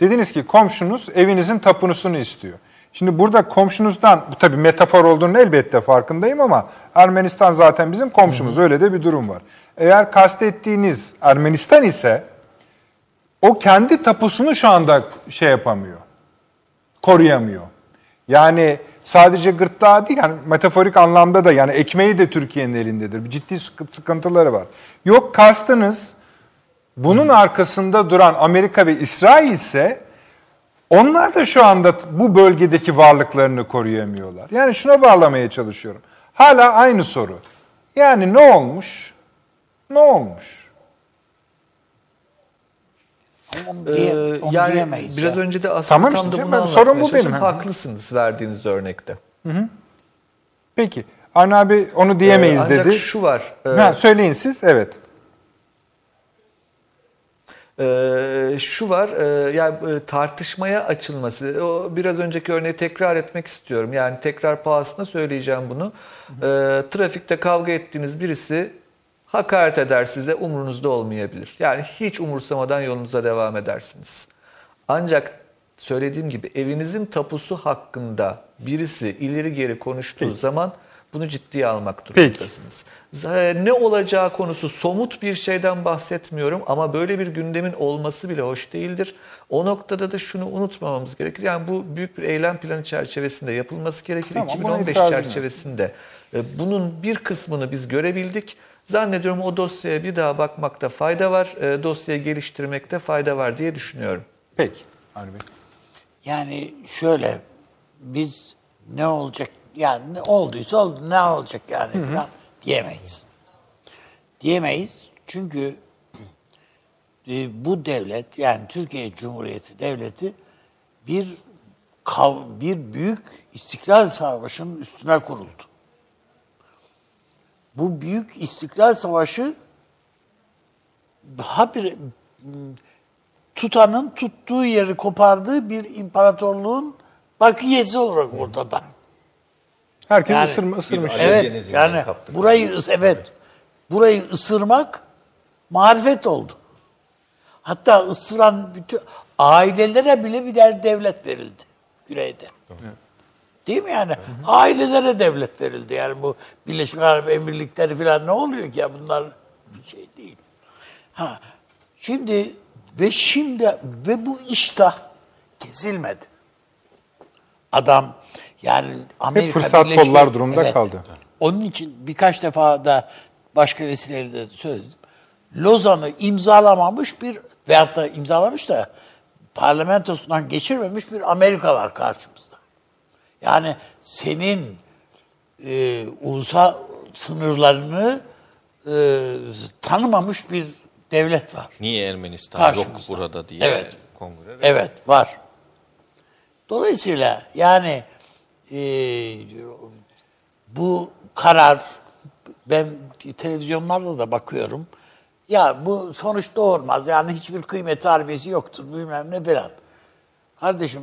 Dediniz ki komşunuz evinizin tapınusunu istiyor. Şimdi burada komşunuzdan, bu tabii metafor olduğunun elbette farkındayım ama Ermenistan zaten bizim komşumuz. Öyle de bir durum var. Eğer kastettiğiniz Ermenistan ise o kendi tapusunu şu anda şey yapamıyor. Koruyamıyor. Yani sadece gırtlağı değil, yani metaforik anlamda da yani ekmeği de Türkiye'nin elindedir. Ciddi sıkı- sıkıntıları var. Yok kastınız bunun arkasında duran Amerika ve İsrail ise onlar da şu anda bu bölgedeki varlıklarını koruyamıyorlar. Yani şuna bağlamaya çalışıyorum. Hala aynı soru. Yani ne olmuş? Ne olmuş? Onu, diye, Ee, onu yani diyemeyiz. biraz ya. önce de aslında Tamam tam işte da bunu ben- sorun bu benim. Haklısınız verdiğiniz örnekte. Peki. Avni abi onu diyemeyiz Ee, ancak dedi. şu var. e, Ha, söyleyin siz. Evet. Ee, şu var, e, yani e, tartışmaya açılması. O biraz önceki örneği tekrar etmek istiyorum. Yani tekrar pahasına söyleyeceğim bunu. Ee, trafikte kavga ettiğiniz birisi hakaret eder size, umurunuzda olmayabilir. Yani hiç umursamadan yolunuza devam edersiniz. Ancak söylediğim gibi evinizin tapusu hakkında birisi ileri geri konuştuğu zaman bunu ciddiye almak durumundasınız. Z- Ne olacağı konusu somut bir şeyden bahsetmiyorum ama böyle bir gündemin olması bile hoş değildir. O noktada da şunu unutmamamız gerekir. Yani bu büyük bir eylem planı çerçevesinde yapılması gerekir. Tamam, buna 2015 itirazım yok. çerçevesinde e, bunun bir kısmını biz görebildik. Zannediyorum o dosyaya bir daha bakmakta fayda var. E, Dosyayı geliştirmekte fayda var diye düşünüyorum. Peki. Bey. Yani şöyle biz ne olacak yani ne olduysa oldu ne olacak yani falan diyemeyiz. Diyemeyiz çünkü e, bu devlet yani Türkiye Cumhuriyeti devleti bir kav- bir büyük istiklal savaşının üstüne kuruldu. Bu büyük istiklal savaşı habire tutanın tuttuğu yeri kopardığı bir imparatorluğun bakiyesi olarak ortada. Herkes Yani- ısırma, ısırmış. Evet, yani burayı ıs- evet burayı ısırmak marifet oldu. Hatta ısıran bütün ailelere bile bir der devlet verildi güneyde. Değil mi yani? Ailelere devlet verildi. Yani bu Birleşik Arap Emirlikleri falan ne oluyor ki ya bunlar bir şey değil. Ha. Şimdi ve şimdi ve bu iştah kesilmedi. Adam yani Amerika fırsat Birleşik- kollar durumunda kaldı. Onun için birkaç defa da başka vesileyle de söyledim. Lozan'ı imzalamamış bir veyahut da imzalamış da parlamentosundan geçirmemiş bir Amerika var karşımızda. Yani senin e, ulusal sınırlarını e, tanımamış bir devlet var. Niye Ermenistan yok Karşımızda. burada diye Evet. kongre. Evet var. Dolayısıyla yani e, bu karar ben televizyonlarda da bakıyorum. Ya bu sonuç doğurmaz. Yani hiçbir kıymet harbiyesi yoktur bilmem ne falan. Kardeşim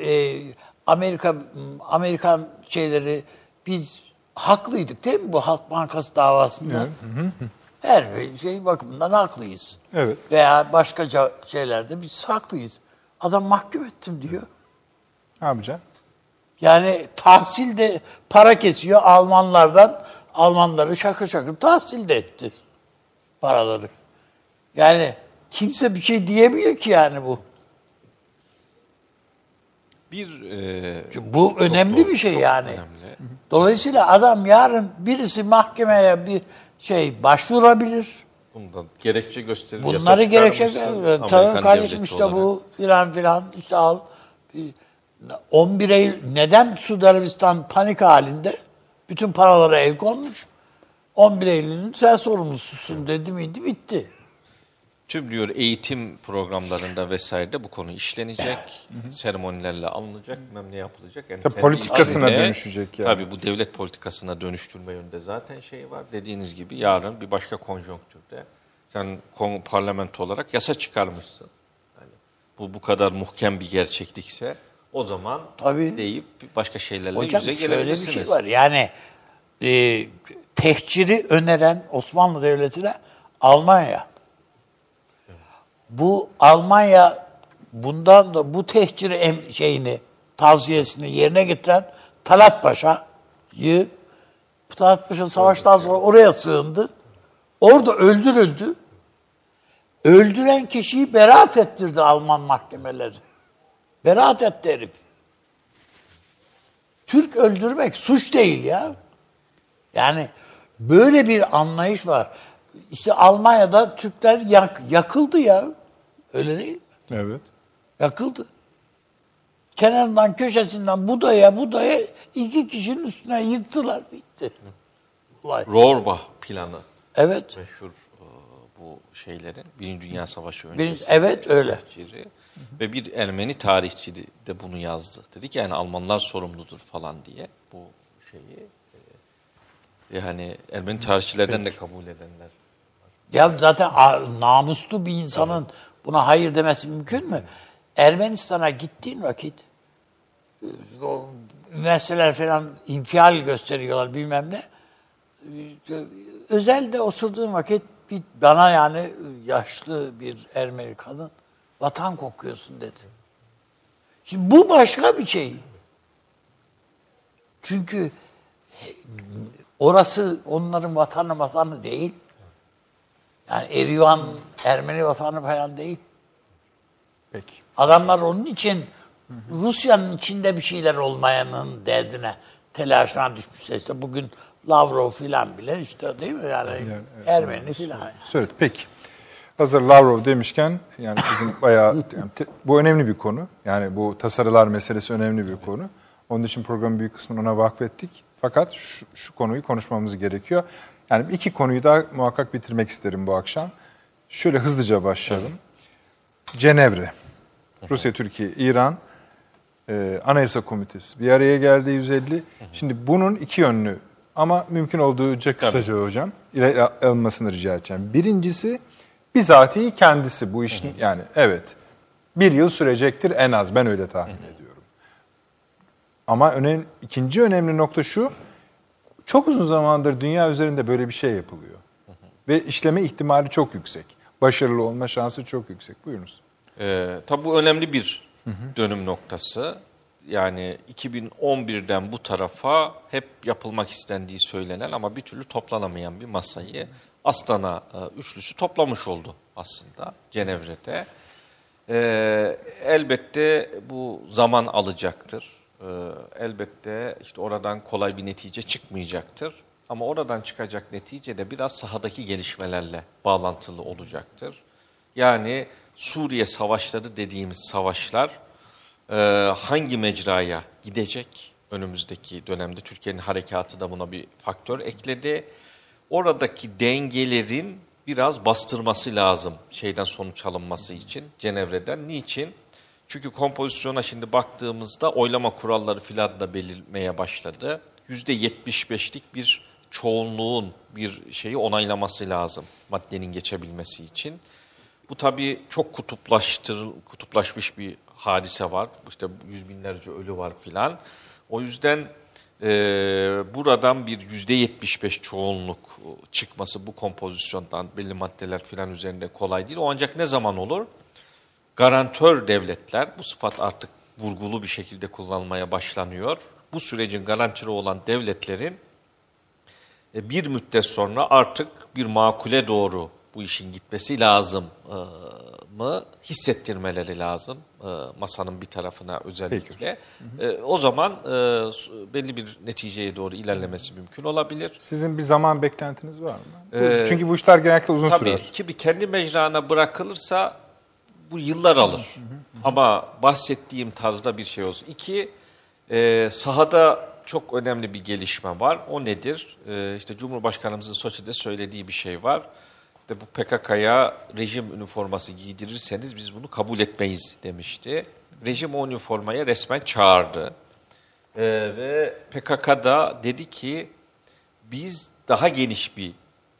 e, Amerika Amerikan şeyleri biz haklıydık değil mi bu Halk Bankası davasında? Her şey bakımından haklıyız. Evet. Veya başka ca- şeylerde biz haklıyız. Adam mahkum ettim diyor. Ne yapacaksın? Yani tahsil de para kesiyor Almanlardan. Almanları şakır şakır tahsil de etti paraları. Yani kimse bir şey diyemiyor ki yani bu. Bir e, Bu önemli doğru, bir şey çok yani. önemli. Dolayısıyla adam yarın birisi mahkemeye bir şey başvurabilir. bundan gerekçe gösterir. Bunları gerekçe tabii kardeşim işte olarak. bu filan filan işte al. 11 Eylül neden Suudi Arabistan panik halinde bütün paralara el konmuş? 11 Eylül'ün sen sorumlususun dedi miydi bitti. Tüm diyor eğitim programlarında vesairede bu konu işlenecek. seremonilerle alınacak, bilmem ne yapılacak. Yani Tabii kendi politikasına içinde- dönüşecek yani. Tabii bu devlet politikasına dönüştürme yönünde zaten şey var. Dediğiniz gibi yarın bir başka konjonktürde sen parlamento olarak yasa çıkarmışsın. Yani bu bu kadar muhkem bir gerçeklikse o zaman Tabii. deyip başka şeylerle Hocam yüze şöyle bir gelebilirsiniz. şey var yani e, tehciri öneren Osmanlı Devleti'ne Almanya. Bu Almanya bundan da bu tehciri em, şeyini tavsiyesini yerine getiren Talat Paşa'yı Talat Paşa savaştan sonra oraya sığındı. Orada öldürüldü. Öldüren kişiyi beraat ettirdi Alman mahkemeleri. Beraat etti herif. Türk öldürmek suç değil ya. Yani böyle bir anlayış var. İşte Almanya'da Türkler yak, yakıldı ya. Öyle değil mi? Evet. Yakıldı. Kenarından köşesinden budaya budaya iki kişinin üstüne yıktılar. Bitti. Olay. Rohrbach planı Evet. meşhur e, bu şeylerin. Birinci Dünya Savaşı Birinci- öncesi. evet öyle. tarihçileri. Ve bir Ermeni tarihçi de bunu yazdı. Dedi ki yani Almanlar sorumludur falan diye bu şeyi. e, Yani Ermeni tarihçilerden de kabul edenler. Ya zaten namuslu bir insanın buna hayır demesi mümkün mü? Ermenistan'a gittiğin vakit e, o üniversiteler falan infial gösteriyorlar bilmem ne. E, Özelde oturduğun vakit bir bana yani yaşlı bir Ermeni kadın vatan kokuyorsun dedi. Şimdi bu başka bir şey. Çünkü orası onların vatanı vatanı değil. Yani Erivan Ermeni vatanı falan değil. Peki. Adamlar onun için Rusya'nın içinde bir şeyler olmayanın derdine, telaşına düşmüşler. İşte bugün Lavrov filan bile işte değil mi yani Ermeni filan. Söyle. Peki. Hazır Lavrov demişken yani bizim bayağı *laughs* yani te- bu önemli bir konu. Yani bu tasarılar meselesi önemli bir konu. Onun için programın büyük kısmını ona vakfettik. Fakat şu, şu konuyu konuşmamız gerekiyor. Yani iki konuyu da muhakkak bitirmek isterim bu akşam. Şöyle hızlıca başlayalım. Cenevre. Rusya, Türkiye, İran e, Anayasa Komitesi bir araya geldi 150. Şimdi bunun iki yönlü ama mümkün olduğunca kısaca hocam ile alınmasını rica edeceğim. Birincisi bizatihi kendisi bu işin yani evet bir yıl sürecektir en az ben öyle tahmin ediyorum. Ama önemli, ikinci önemli nokta şu çok uzun zamandır dünya üzerinde böyle bir şey yapılıyor. Ve işleme ihtimali çok yüksek. Başarılı olma şansı çok yüksek. Buyurunuz. Ee, tabii bu önemli bir dönüm noktası. Yani 2011'den bu tarafa hep yapılmak istendiği söylenen ama bir türlü toplanamayan bir masayı Astana e, üçlüsü toplamış oldu aslında Cenevre'de. Ee, elbette bu zaman alacaktır. Ee, elbette işte oradan kolay bir netice çıkmayacaktır. Ama oradan çıkacak netice de biraz sahadaki gelişmelerle bağlantılı olacaktır. Yani Suriye savaşları dediğimiz savaşlar e, hangi mecraya gidecek? Önümüzdeki dönemde Türkiye'nin harekatı da buna bir faktör ekledi. Oradaki dengelerin biraz bastırması lazım şeyden sonuç alınması için Cenevre'den. Niçin? Çünkü kompozisyona şimdi baktığımızda oylama kuralları filan da belirmeye başladı. %75'lik bir çoğunluğun bir şeyi onaylaması lazım maddenin geçebilmesi için. Bu tabii çok kutuplaştır, kutuplaşmış bir hadise var. İşte yüz binlerce ölü var filan. O yüzden e, buradan bir yüzde yetmiş beş çoğunluk çıkması bu kompozisyondan belli maddeler filan üzerinde kolay değil. O ancak ne zaman olur? Garantör devletler, bu sıfat artık vurgulu bir şekilde kullanılmaya başlanıyor. Bu sürecin garantörü olan devletlerin e, bir müddet sonra artık bir makule doğru bu işin gitmesi lazım e, mı hissettirmeleri lazım e, masanın bir tarafına özellikle. E, o zaman belli bir neticeye doğru ilerlemesi mümkün olabilir. Sizin bir zaman beklentiniz var mı? Ee, Çünkü bu işler genellikle uzun Tabii sürer. ki bir kendi mecrana bırakılırsa bu yıllar alır. Ama bahsettiğim tarzda bir şey olsun. İki, e, sahada çok önemli bir gelişme var. O nedir? E, işte Cumhurbaşkanımızın Soçi'de söylediği bir şey var. İşte bu PKK'ya rejim üniforması giydirirseniz biz bunu kabul etmeyiz demişti. Rejim o üniformaya resmen çağırdı. E, ve PKK da dedi ki biz daha geniş bir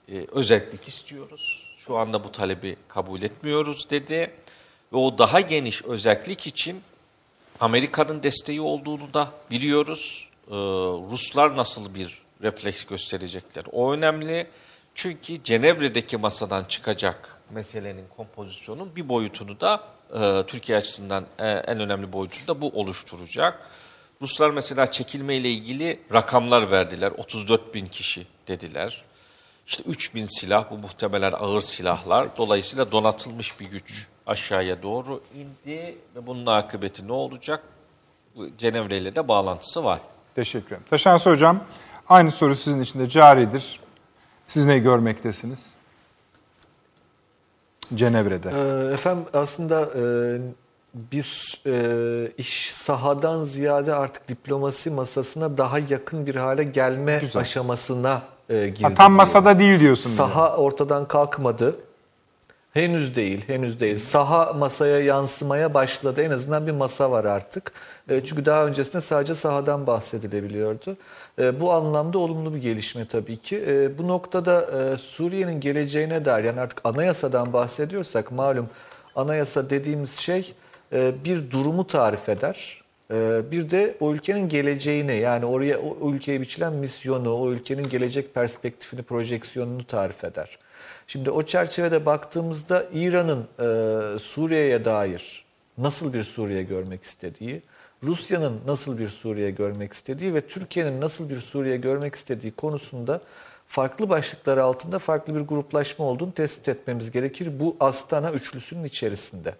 e, özellik istiyoruz. Şu anda bu talebi kabul etmiyoruz dedi. Ve o daha geniş özellik için Amerika'nın desteği olduğunu da biliyoruz. Ee, Ruslar nasıl bir refleks gösterecekler? O önemli. Çünkü Cenevre'deki masadan çıkacak meselenin kompozisyonun bir boyutunu da e, Türkiye açısından e, en önemli boyutunu da bu oluşturacak. Ruslar mesela çekilme ile ilgili rakamlar verdiler. 34 bin kişi dediler. İşte 3 bin silah, bu muhtemelen ağır silahlar. Dolayısıyla donatılmış bir güç aşağıya doğru indi ve bunun akıbeti ne olacak? Cenevre ile de bağlantısı var. Teşekkür ederim. Taşansı Hocam, aynı soru sizin için de caridir. Siz ne görmektesiniz? Cenevre'de. Ee, Efendim aslında e, bir e, iş sahadan ziyade artık diplomasi masasına daha yakın bir hale gelme Güzel. aşamasına e, girdi. Ha, tam diye. masada değil diyorsun. bile. Saha ortadan kalkmadı. Henüz değil, henüz değil. Saha masaya yansımaya başladı. En azından bir masa var artık. E, çünkü daha öncesinde sadece sahadan bahsedilebiliyordu. E, bu anlamda olumlu bir gelişme tabii ki. E, bu noktada Suriye'nin geleceğine dair, yani artık anayasadan bahsediyorsak malum anayasa dediğimiz şey bir durumu tarif eder. E, bir de o ülkenin geleceğini yani oraya o ülkeye biçilen misyonu, o ülkenin gelecek perspektifini, projeksiyonunu tarif eder. Şimdi o çerçevede baktığımızda İran'ın e, Suriye'ye dair nasıl bir Suriye görmek istediği, Rusya'nın nasıl bir Suriye görmek istediği ve Türkiye'nin nasıl bir Suriye görmek istediği konusunda farklı başlıklar altında farklı bir gruplaşma olduğunu tespit etmemiz gerekir bu Astana üçlüsünün içerisinde.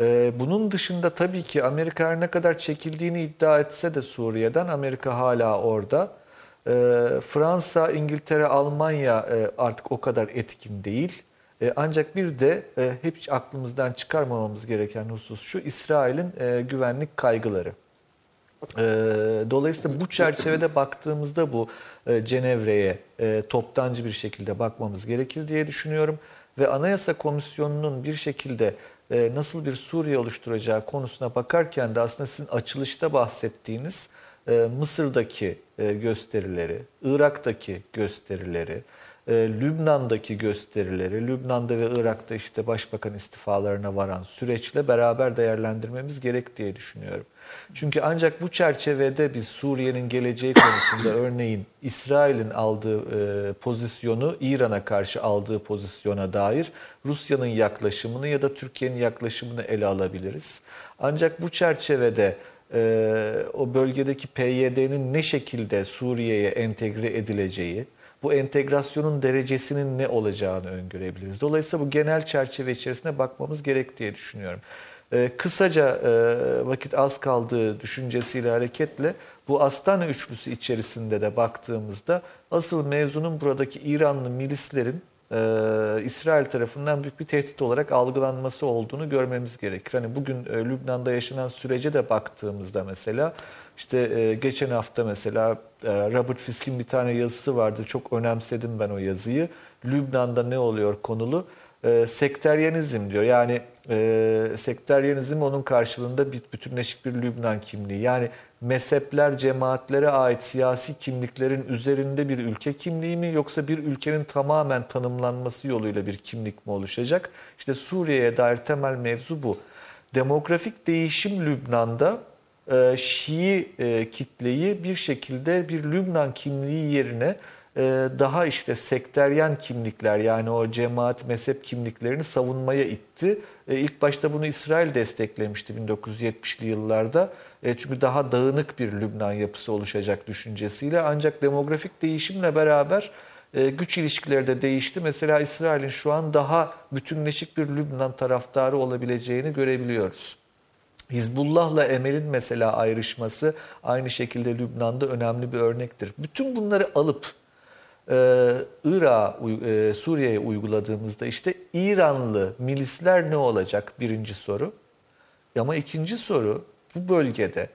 Ee, bunun dışında tabii ki Amerika her ne kadar çekildiğini iddia etse de Suriye'den Amerika hala orada. Ee, Fransa, İngiltere, Almanya e, artık o kadar etkin değil. E, ancak bir de hep hiç aklımızdan çıkarmamamız gereken husus şu İsrail'in e, güvenlik kaygıları. Dolayısıyla bu çerçevede baktığımızda bu Cenevre'ye toptancı bir şekilde bakmamız gerekir diye düşünüyorum. Ve Anayasa Komisyonu'nun bir şekilde e, nasıl bir Suriye oluşturacağı konusuna bakarken de aslında sizin açılışta bahsettiğiniz e, Mısır'daki e, gösterileri, Irak'taki gösterileri, e, Lübnan'daki gösterileri, Lübnan'da ve Irak'ta işte başbakan istifalarına varan süreçle beraber değerlendirmemiz gerek diye düşünüyorum. Çünkü ancak bu çerçevede biz Suriye'nin geleceği konusunda *coughs* örneğin İsrail'in aldığı e, pozisyonu İran'a karşı aldığı pozisyona dair Rusya'nın yaklaşımını ya da Türkiye'nin yaklaşımını ele alabiliriz. Ancak bu çerçevede e, o bölgedeki PYD'nin ne şekilde Suriye'ye entegre edileceği, bu entegrasyonun derecesinin ne olacağını öngörebiliriz. Dolayısıyla bu genel çerçeve içerisinde bakmamız gerek diye düşünüyorum. Ee, kısaca e, vakit az kaldığı düşüncesiyle hareketle bu Astana üçlüsü içerisinde de baktığımızda asıl mevzunun buradaki İranlı milislerin e, İsrail tarafından büyük bir tehdit olarak algılanması olduğunu görmemiz gerekir. Hani bugün e, Lübnan'da yaşanan sürece de baktığımızda mesela işte e, geçen hafta mesela e, Robert Fisk'in bir tane yazısı vardı. Çok önemsedim ben o yazıyı. Lübnan'da ne oluyor konulu? E, sekteryenizm diyor. Yani e, sekteryenizm onun karşılığında bir bütünleşik bir Lübnan kimliği. Yani mezhepler, cemaatlere ait siyasi kimliklerin üzerinde bir ülke kimliği mi yoksa bir ülkenin tamamen tanımlanması yoluyla bir kimlik mi oluşacak? İşte Suriye'ye dair temel mevzu bu. Demografik değişim Lübnan'da e, Şii e, kitleyi bir şekilde bir Lübnan kimliği yerine e, daha işte sekteryen kimlikler yani o cemaat mezhep kimliklerini savunmaya itti. E, ilk başta bunu İsrail desteklemişti 1970'li yıllarda. E, çünkü daha dağınık bir Lübnan yapısı oluşacak düşüncesiyle. Ancak demografik değişimle beraber güç ilişkileri de değişti. Mesela İsrail'in şu an daha bütünleşik bir Lübnan taraftarı olabileceğini görebiliyoruz. Hizbullah'la Emel'in mesela ayrışması aynı şekilde Lübnan'da önemli bir örnektir. Bütün bunları alıp e, Irak'a, e, Suriye'ye uyguladığımızda işte İranlı milisler ne olacak birinci soru. Ama ikinci soru bu bölgede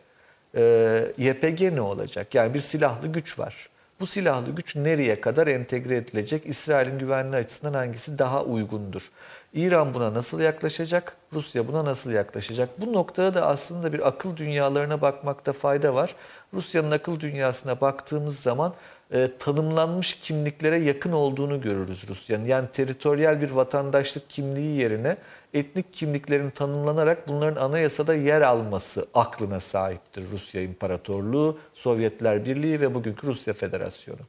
e, YPG ne olacak? Yani bir silahlı güç var. Bu silahlı güç nereye kadar entegre edilecek? İsrail'in güvenliği açısından hangisi daha uygundur? İran buna nasıl yaklaşacak? Rusya buna nasıl yaklaşacak? Bu noktada da aslında bir akıl dünyalarına bakmakta fayda var. Rusya'nın akıl dünyasına baktığımız zaman e, tanımlanmış kimliklere yakın olduğunu görürüz Rusya'nın. Yani teritoryal bir vatandaşlık kimliği yerine etnik kimliklerin tanımlanarak bunların anayasada yer alması aklına sahiptir Rusya İmparatorluğu, Sovyetler Birliği ve bugünkü Rusya Federasyonu.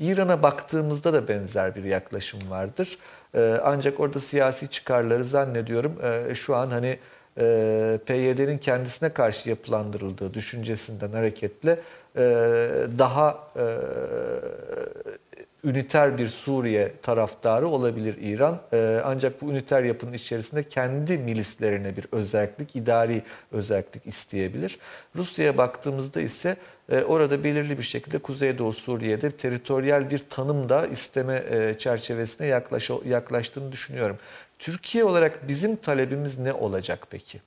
İran'a baktığımızda da benzer bir yaklaşım vardır. Ee, ancak orada siyasi çıkarları zannediyorum e, şu an hani e, PYD'nin kendisine karşı yapılandırıldığı düşüncesinden hareketle e, daha üniter bir Suriye taraftarı olabilir İran. Ancak bu üniter yapının içerisinde kendi milislerine bir özellik, idari özellik isteyebilir. Rusya'ya baktığımızda ise orada belirli bir şekilde Kuzeydoğu Suriye'de teritoryal bir tanım da isteme e, çerçevesine yaklaş, yaklaştığını düşünüyorum. Türkiye olarak bizim talebimiz ne olacak peki?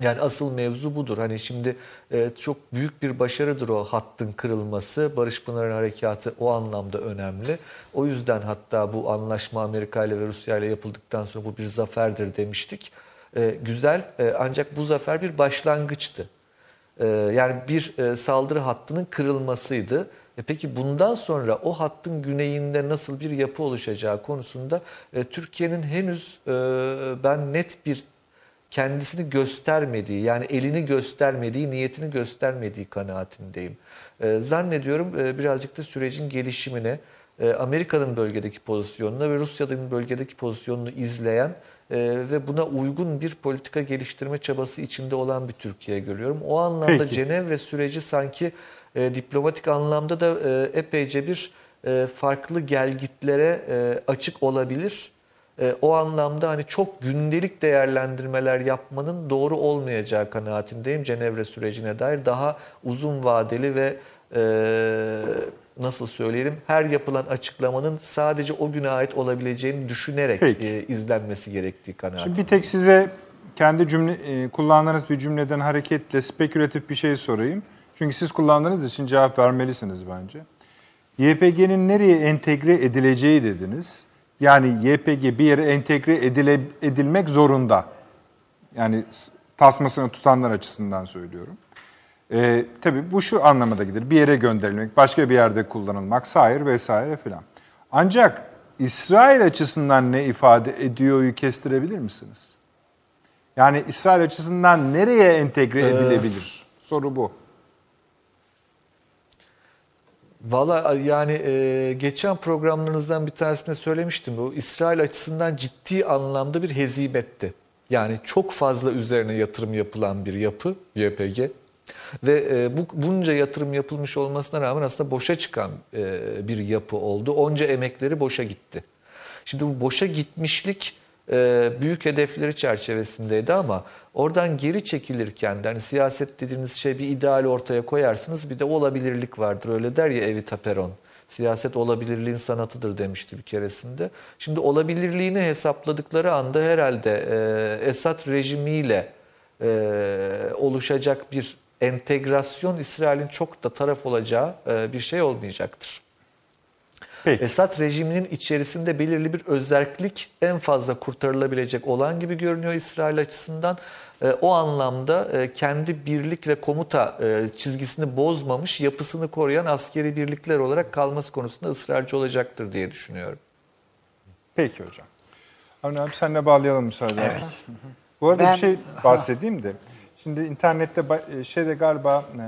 Yani asıl mevzu budur. Hani şimdi e, çok büyük bir başarıdır o hattın kırılması. Barış Pınarı Harekatı o anlamda önemli. O yüzden hatta bu anlaşma Amerika ile ve Rusya ile yapıldıktan sonra bu bir zaferdir demiştik. E, güzel e, ancak bu zafer bir başlangıçtı. E, yani bir e, saldırı hattının kırılmasıydı. E peki bundan sonra o hattın güneyinde nasıl bir yapı oluşacağı konusunda e, Türkiye'nin henüz e, ben net bir kendisini göstermediği yani elini göstermediği, niyetini göstermediği kanaatindeyim. Zannediyorum birazcık da sürecin gelişimine, Amerika'nın bölgedeki pozisyonuna ve Rusya'nın bölgedeki pozisyonunu izleyen e, ve buna uygun bir politika geliştirme çabası içinde olan bir Türkiye görüyorum. O anlamda Peki. Cenevre süreci sanki e, diplomatik anlamda da e, epeyce bir e, farklı gelgitlere e, açık olabilir. E, o anlamda hani çok gündelik değerlendirmeler yapmanın doğru olmayacağı kanaatindeyim Cenevre sürecine dair. Daha uzun vadeli ve e, nasıl söyleyelim her yapılan açıklamanın sadece o güne ait olabileceğini düşünerek Peki. e, izlenmesi gerektiği kanaatindeyim. Şimdi bir tek size kendi cümle e, kullandığınız bir cümleden hareketle spekülatif bir şey sorayım. Çünkü siz kullandığınız için cevap vermelisiniz bence. YPG'nin nereye entegre edileceği dediniz. Yani YPG bir yere entegre edile, edilmek zorunda. Yani tasmasını tutanlar açısından söylüyorum. Ee, tabii bu şu anlamada gelir. Bir yere gönderilmek, başka bir yerde kullanılmak, sair vesaire filan. Ancak İsrail açısından ne ifade ediyor'yu kestirebilir misiniz? Yani İsrail açısından nereye entegre edilebilir? Soru bu. Valla yani e, geçen programlarınızdan bir tanesinde söylemiştim. Bu İsrail açısından ciddi anlamda bir hezimetti. Yani çok fazla üzerine yatırım yapılan bir yapı YPG. Ve e, bu bunca yatırım yapılmış olmasına rağmen aslında boşa çıkan e, bir yapı oldu. Onca emekleri boşa gitti. Şimdi bu boşa gitmişlik e, büyük hedefleri çerçevesindeydi ama oradan geri çekilirken de hani siyaset dediğiniz şey bir ideal ortaya koyarsınız bir de olabilirlik vardır öyle der ya Evita Peron. Siyaset olabilirliğin sanatıdır demişti bir keresinde. Şimdi olabilirliğini hesapladıkları anda herhalde e, Esad rejimiyle e, oluşacak bir entegrasyon İsrail'in çok da taraf olacağı e, bir şey olmayacaktır. Peki. Esad rejiminin içerisinde belirli bir özellik en fazla kurtarılabilecek olan gibi görünüyor İsrail açısından. E, o anlamda e, kendi birlik ve komuta e, çizgisini bozmamış, yapısını koruyan askeri birlikler olarak kalması konusunda ısrarcı olacaktır diye düşünüyorum. Peki hocam. Avni abi senle bağlayalım müsaade hı. Bu arada Ben- bir şey bahsedeyim de. Şimdi internette e, şeyde galiba e,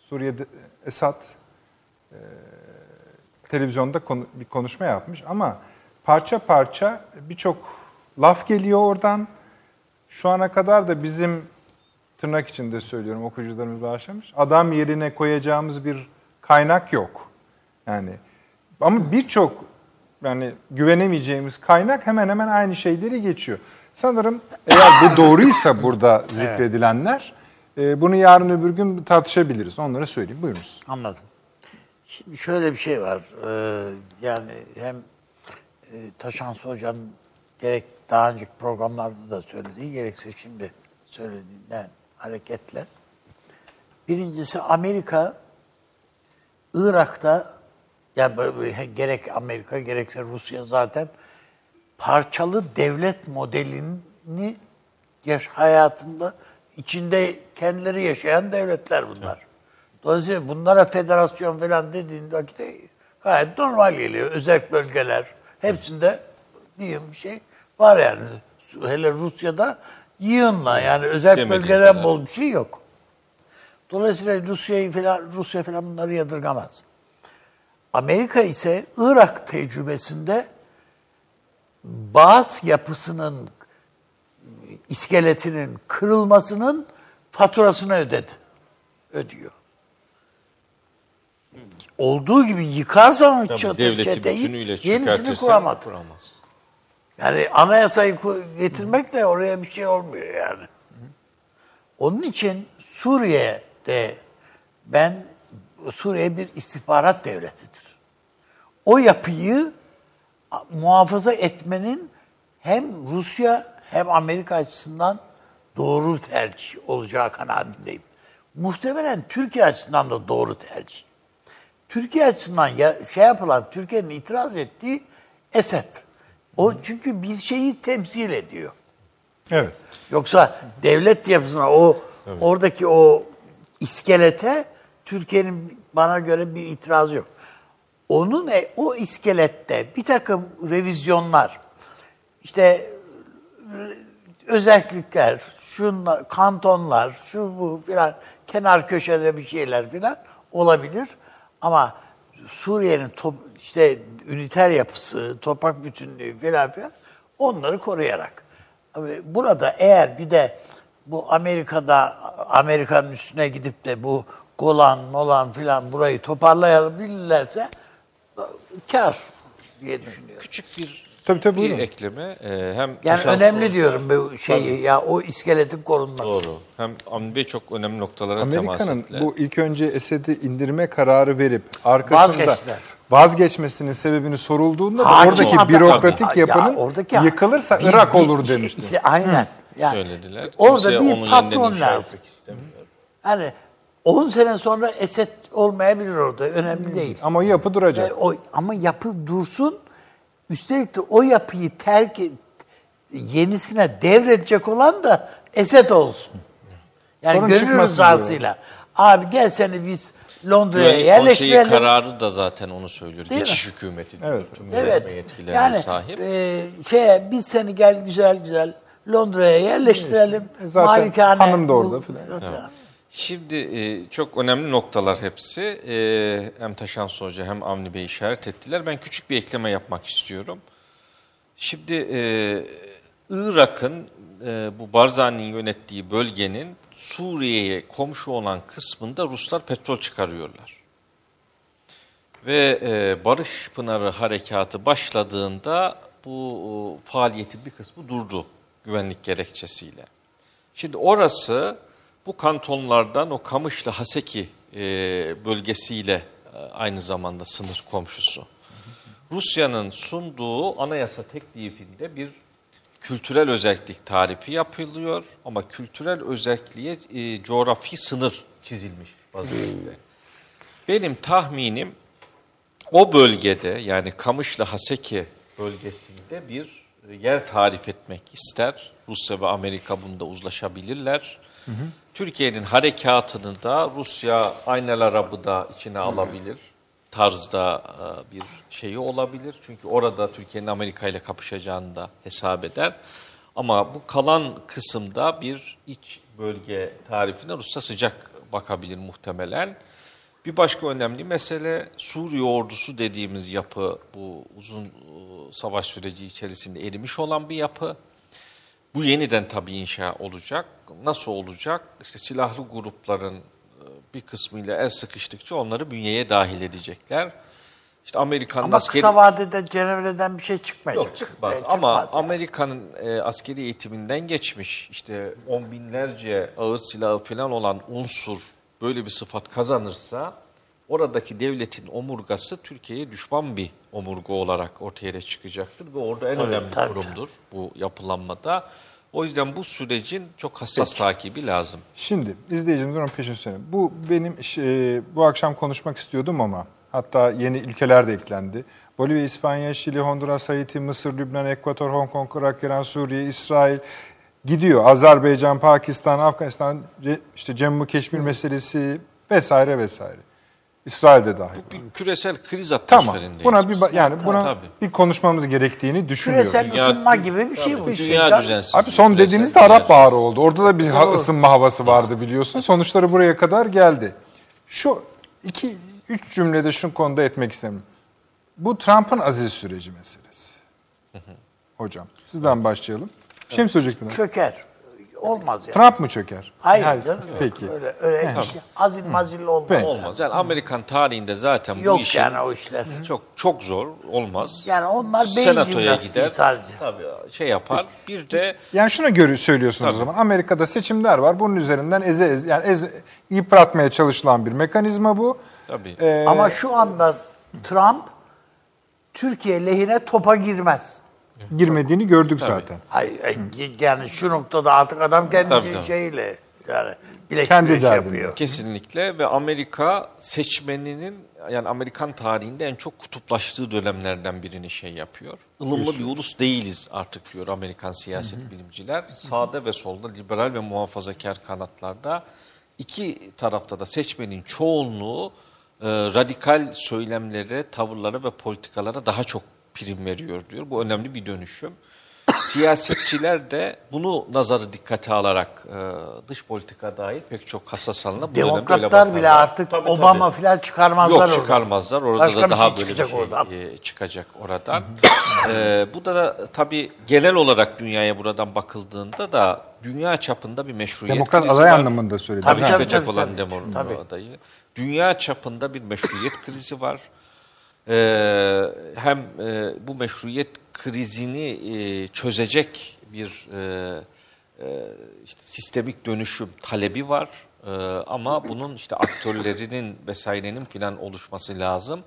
Suriye'de Esad e, televizyonda konu- bir konuşma yapmış ama parça parça birçok laf geliyor oradan. Şu ana kadar da bizim tırnak içinde söylüyorum okuyucularımız bağışlamış. Adam yerine koyacağımız bir kaynak yok. Yani ama birçok yani güvenemeyeceğimiz kaynak hemen hemen aynı şeyleri geçiyor. Sanırım eğer bu doğruysa burada zikredilenler e, bunu yarın öbür gün tartışabiliriz. Onları söyleyeyim. Buyurunuz. Anladım. Şimdi şöyle bir şey var. Ee, yani hem e, Hoca'nın gerek daha önceki programlarda da söylediği, gerekse şimdi söylediğinden hareketle. Birincisi Amerika, Irak'ta, yani gerek Amerika gerekse Rusya zaten parçalı devlet modelini yaş hayatında içinde kendileri yaşayan devletler bunlar. Dolayısıyla bunlara federasyon falan dediğin vakitte gayet normal geliyor. Özel bölgeler hepsinde diyeyim bir şey var yani. Hele Rusya'da yığınla yani özel bölgeden kadar. bol bir şey yok. Dolayısıyla Rusya'yı falan Rusya falan bunları yadırgamaz. Amerika ise Irak tecrübesinde Bağız yapısının iskeletinin kırılmasının faturasını ödedi. Ödüyor. Olduğu gibi yıkarsan o çatı, devleti çeteyi yenisini kuramadı. kuramaz. Yani anayasayı getirmek de oraya bir şey olmuyor yani. Onun için Suriye'de ben Suriye bir istihbarat devletidir. O yapıyı muhafaza etmenin hem Rusya hem Amerika açısından doğru tercih olacağı kanaatindeyim. Muhtemelen Türkiye açısından da doğru tercih. Türkiye açısından ya, şey yapılan, Türkiye'nin itiraz ettiği Esed. O çünkü bir şeyi temsil ediyor. Evet. Yoksa devlet yapısına o oradaki o iskelete Türkiye'nin bana göre bir itirazı yok. Onun e- o iskelette bir takım revizyonlar, işte e, özellikler, şunlar, kantonlar, şu bu filan, kenar köşede bir şeyler filan olabilir. Ama Suriye'nin top, işte üniter yapısı, toprak bütünlüğü filan filan onları koruyarak. Burada eğer bir de bu Amerika'da Amerika'nın üstüne gidip de bu Golan, Molan filan burayı toparlayabilirlerse kar diye düşünüyorum. Küçük bir Tabii tabii bir ekleme. Ee, hem Yani Taşan önemli Soğuk- diyorum bu şeyi ya o iskeletin korunması. Doğru. Hem Avni Bey çok önemli noktalara temas Amerika'nın ettiler. bu ilk önce Esed'i indirme kararı verip arkasında Vazgeçtiler. vazgeçmesinin sebebini sorulduğunda da Hakim oradaki adam- bürokratik Ya yapının oradaki- yıkılırsa bir- Irak bir olur demişti. işte aynen. Yani söylediler. Orada onun bir yeniden patron inşa lazım. etmek istemiyor. Hani 10 sene sonra Esed olmayabilir orada. Önemli değil. Ama yapı duracak. E, o, ama yapı dursun. Üstelik de o yapıyı terk yenisine devredecek olan da Esed olsun. Yani Sorun gönül rızasıyla. Abi gel seni biz Londra'ya Konseyi yerleştirelim. kararı da zaten onu söylüyor. Değil Geçiş hükümeti. Evet. Tüm Evet. yetkilerine Yani sahip. e, şeye biz seni gel güzel güzel Londra'ya yerleştirelim. E, zaten Malikane hanım da orada filan. filan. Şimdi e, çok önemli noktalar hepsi. E, hem Taşan Hoca hem Avni Bey işaret ettiler. Ben küçük bir ekleme yapmak istiyorum. Şimdi e, Irak'ın bu Barzani'nin yönettiği bölgenin Suriye'ye komşu olan kısmında Ruslar petrol çıkarıyorlar. Ve Barış Pınarı harekatı başladığında bu e, faaliyetin bir kısmı durdu güvenlik gerekçesiyle. Şimdi orası bu kantonlardan o Kamışlı Haseki e, bölgesiyle e, aynı zamanda sınır komşusu. Rusya'nın sunduğu anayasa teklifinde bir kültürel özellik tarifi yapılıyor ama kültürel özelliğe e, coğrafi sınır çizilmiş vaziyette. Benim tahminim o bölgede yani Kamışlı Haseki bölgesinde bir yer tarif etmek ister. Rusya ve Amerika bunda uzlaşabilirler. Türkiye'nin harekatını da Rusya Aynel Arabı da içine alabilir tarzda e, bir şeyi olabilir. Çünkü orada Türkiye'nin Amerika ile kapışacağını da hesap eder. Ama bu kalan kısımda bir iç bölge tarifine Rusya sıcak bakabilir muhtemelen. Bir başka önemli mesele Suriye ordusu dediğimiz yapı bu uzun e, savaş süreci içerisinde erimiş olan bir yapı. Bu yeniden tabii inşa olacak. Nasıl olacak? İşte silahlı grupların e, bir kısmıyla el sıkıştıkça onları bünyeye dahil edecekler. İşte Amerikan Ama askeri... kısa vadede Cenevre'den bir şey çıkmayacak. Yok çıkmaz. E, Ama çıkmaz yani. Amerika'nın e, askeri eğitiminden geçmiş işte on binlerce ağır silahı falan olan unsur böyle bir sıfat kazanırsa oradaki devletin omurgası Türkiye'ye düşman bir omurga olarak ortaya çıkacaktır ve orada en önemli tabii. kurumdur bu yapılanmada. O yüzden bu sürecin çok hassas takibi lazım. Şimdi izleyicimiz onun peşini söyleyeyim. Bu benim şey, bu akşam konuşmak istiyordum ama hatta yeni ülkeler de eklendi. Bolivya, İspanya, Şili, Honduras, Haiti, Mısır, Lübnan, Ekvator, Hong Kong, Irak, İran, Suriye, İsrail gidiyor. Azerbaycan, Pakistan, Afganistan, işte Cemmu Keşmir meselesi vesaire vesaire. İsrail de dahil. Bir küresel kriz Tamam. atmosferindeyiz. Buna bir yani buna Tabii. bir konuşmamız gerektiğini düşünüyorum. Küresel Dünya- ısınma gibi bir şey bu Tabii, işte. Dünya. Abi son dediğinizde dünya Arap Baharı oldu. Orada da bir ha- ısınma havası vardı biliyorsun. Sonuçları buraya kadar geldi. Şu iki, üç cümlede şu konuda etmek istemiyorum. Bu Trump'ın aziz süreci meselesi. Hocam sizden başlayalım. Bir şey mi söyleyecektiniz? Çöker. Olmaz yani. Trump mı çöker? Hayır, canım. Peki. Öyle, öyle bir şey. Azil mazil olmaz. Peki. Olmaz. Yani Amerikan tarihinde zaten bu Yok işin yani o işler. çok çok zor olmaz. Yani onlar beyin Senatoya jimnastiği gider. sadece. Tabii şey yapar. Bir de Yani şunu görü söylüyorsunuz o zaman. Amerika'da seçimler var. Bunun üzerinden eze, eze yani eze, yıpratmaya çalışılan bir mekanizma bu. tabii Ee, Ama şu anda Trump Türkiye lehine topa girmez. Girmediğini gördük zaten. Hayır, yani şu noktada artık adam kendi Tabii, tabii. şeyiyle yani bilek Kendi güreş yapıyor. Kesinlikle ve Amerika seçmeninin yani Amerikan tarihinde en çok kutuplaştığı dönemlerden birini şey yapıyor. Ilımlı bir ulus değiliz artık diyor Amerikan siyaset bilimciler. Sağda ve solda liberal ve muhafazakar kanatlarda iki tarafta da seçmenin çoğunluğu e, radikal söylemlere, tavırlara ve politikalara daha çok prim veriyor diyor. Bu önemli bir dönüşüm. *coughs* Siyasetçiler de bunu nazarı dikkate alarak e, dış politika dair pek çok hassas alana bu dönemde öyle Demokratlar bile artık Tabii, Obama tabii. falan çıkarmazlar Yok çıkarmazlar. Orada Başka da daha şey böyle çıkacak bir şey oradan. e, çıkacak oradan. *coughs* E, bu da, tabii genel olarak dünyaya buradan bakıldığında da dünya çapında bir meşruiyet Demokrat krizi aday var. anlamında söyledim. Tabii, Tabii, tabii, çıkacak tabii, olan tabii. Tabii. adayı. Dünya çapında bir meşruiyet krizi var. Ee, hem e, bu meşruiyet krizini e, çözecek bir e, e, işte sistemik dönüşüm talebi var. E, ama bunun işte aktörlerinin vesairenin filan oluşması lazım.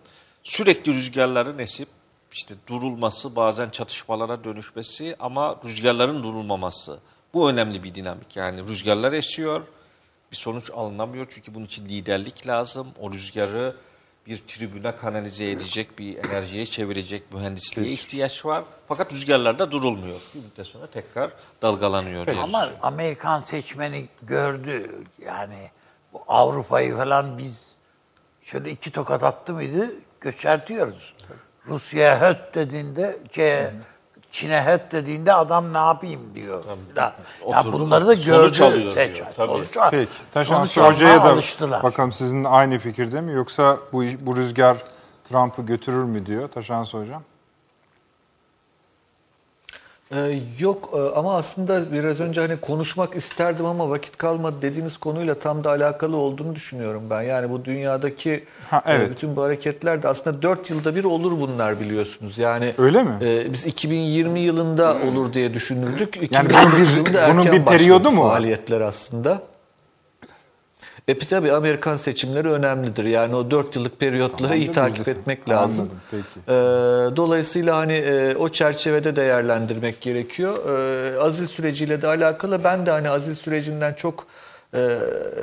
Sürekli rüzgarların esip işte durulması, bazen çatışmalara dönüşmesi ama rüzgarların durulmaması. Bu önemli bir dinamik. Yani rüzgarlar esiyor, bir sonuç alınamıyor çünkü bunun için liderlik lazım. O rüzgarı bir tribüne kanalize edecek, bir enerjiye çevirecek mühendisliğe ihtiyaç var. Fakat rüzgarlar da durulmuyor. Bir müddet sonra tekrar dalgalanıyor. diyoruz. Ama Amerikan seçmeni gördü yani bu Avrupa'yı falan biz şöyle iki tokat attı mıydı göçertiyoruz. Rusya'ya höt dediğinde şey, Çin'e höt dediğinde adam ne yapayım diyor. Ya, ya bunları da Sonuç gördü alıyor seçmen. diyor, tabii. Sonuç Peki. Taşan sonuç Hoca'ya da alıştılar. bakalım sizin aynı fikirde mi yoksa bu bu rüzgar Trump'ı götürür mü diyor Taşan Hocam. Ee, yok e, ama aslında biraz önce hani konuşmak isterdim ama vakit kalmadı dediğiniz konuyla tam da alakalı olduğunu düşünüyorum ben. Yani bu dünyadaki Ha, evet. e, bütün bu hareketler de aslında 4 yılda bir olur bunlar biliyorsunuz. Yani Öyle mi? e, biz 2020 yılında olur diye düşünürdük. Yani 2019 bunun bir- yılında bunun bir periyodu mu? Faaliyetler aslında. E tabii Amerikan seçimleri önemlidir. Yani o 4 yıllık periyotları iyi takip Anladım. etmek lazım. Anladım, peki. Ee, dolayısıyla hani e, o çerçevede değerlendirmek gerekiyor. Ee, azil süreciyle de alakalı ben de hani azil sürecinden çok e,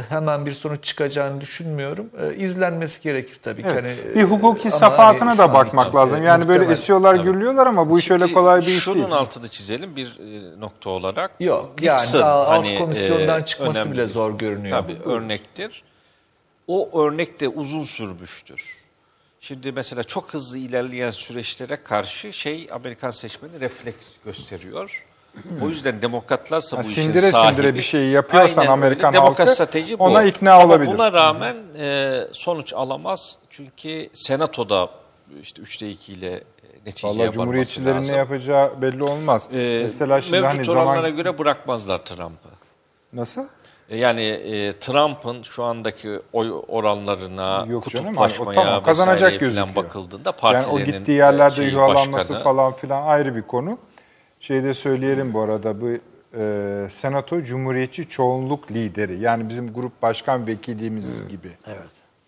hemen bir sonuç çıkacağını düşünmüyorum. E, izlenmesi gerekir tabii ki. Evet. Hani, bir hukuki ama safahatına hani da bakmak için, lazım. e, Yani böyle esiyorlar, Tabii. gürlüyorlar ama bu iş öyle Şimdi kolay bir iş şunun değil. altını çizelim bir e, nokta olarak. Yok yani Nixon, a- alt hani, komisyondan e, çıkması önemli bile zor görünüyor. Tabii örnektir. O örnek de uzun sürmüştür. Şimdi mesela çok hızlı ilerleyen süreçlere karşı şey Amerikan seçmeni refleks gösteriyor. O yüzden demokratlarsa Ha, bu işin sindire sahibi. sindire bir şeyi yapıyorsan Aynen öyle. Amerikan Demokrat halkı, strateji bu. ona ikna Ama olabilir. buna rağmen e, sonuç alamaz. Çünkü senatoda işte 3'te 2 ile neticeye Vallahi Cumhuriyetçilerin lazım. ne yapacağı belli olmaz. E, Mesela şimdi mevcut hani oranlara zaman... göre bırakmazlar Trump'ı. Nasıl? E, Yani e, Trump'ın şu andaki oy oranlarına, Yok canım, kutuplaşmaya hani o tamam, kazanacak gözüküyor. bakıldığında Yani partilerinin o gittiği yerlerde e, yuvalanması falan filan ayrı bir konu. Şeyde söyleyelim bu arada bu e, senato cumhuriyetçi çoğunluk lideri. Yani bizim grup başkan vekilimiz gibi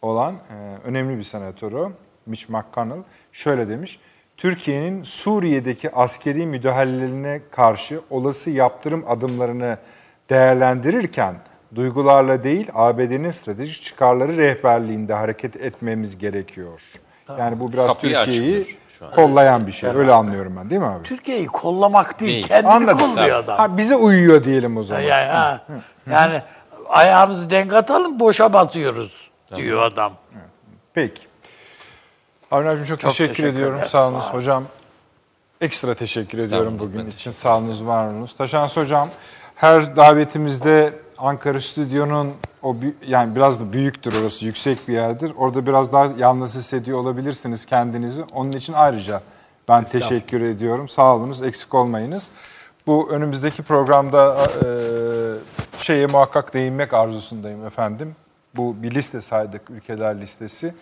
olan e, önemli bir senatörü Mitch McConnell şöyle demiş. Türkiye'nin Suriye'deki askeri müdahalelerine karşı olası yaptırım adımlarını değerlendirirken duygularla değil ABD'nin stratejik çıkarları rehberliğinde hareket etmemiz gerekiyor. Yani bu biraz Kapıyı Türkiye'yi açmıyor şu an. kollayan bir şey. Öyle anlıyorum ben değil mi abi? Türkiye'yi kollamak değil, Değil. kendini Anladım. kolluyor adam. Ha, bize uyuyor diyelim o zaman. Yani, ha, yani ayağımızı denk atalım boşa batıyoruz diyor adam. Peki. Avni abicim çok, Çok teşekkür teşekkürler, ediyorum. sağ Sağ olunuz olun. hocam. Ekstra teşekkür ediyorum bugün ben için. Sağ olunuz, var olunuz. Taşans hocam her davetimizde Ankara Stüdyo'nun o yani biraz da büyüktür orası, yüksek bir yerdir. Orada biraz daha yalnız hissediyor olabilirsiniz kendinizi. Onun için ayrıca ben teşekkür ediyorum. Sağ olunuz, eksik olmayınız. Bu önümüzdeki programda e, şeye muhakkak değinmek arzusundayım efendim. Bu bir liste saydık, ülkeler listesi.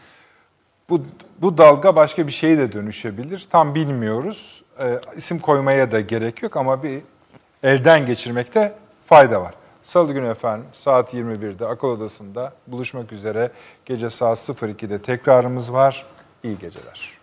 Bu, bu dalga başka bir şeye de dönüşebilir. Tam bilmiyoruz. E, isim koymaya da gerek yok ama bir elden geçirmekte fayda var. Salı günü efendim saat 21'de akıl odasında buluşmak üzere. Gece saat 02'de tekrarımız var. İyi geceler.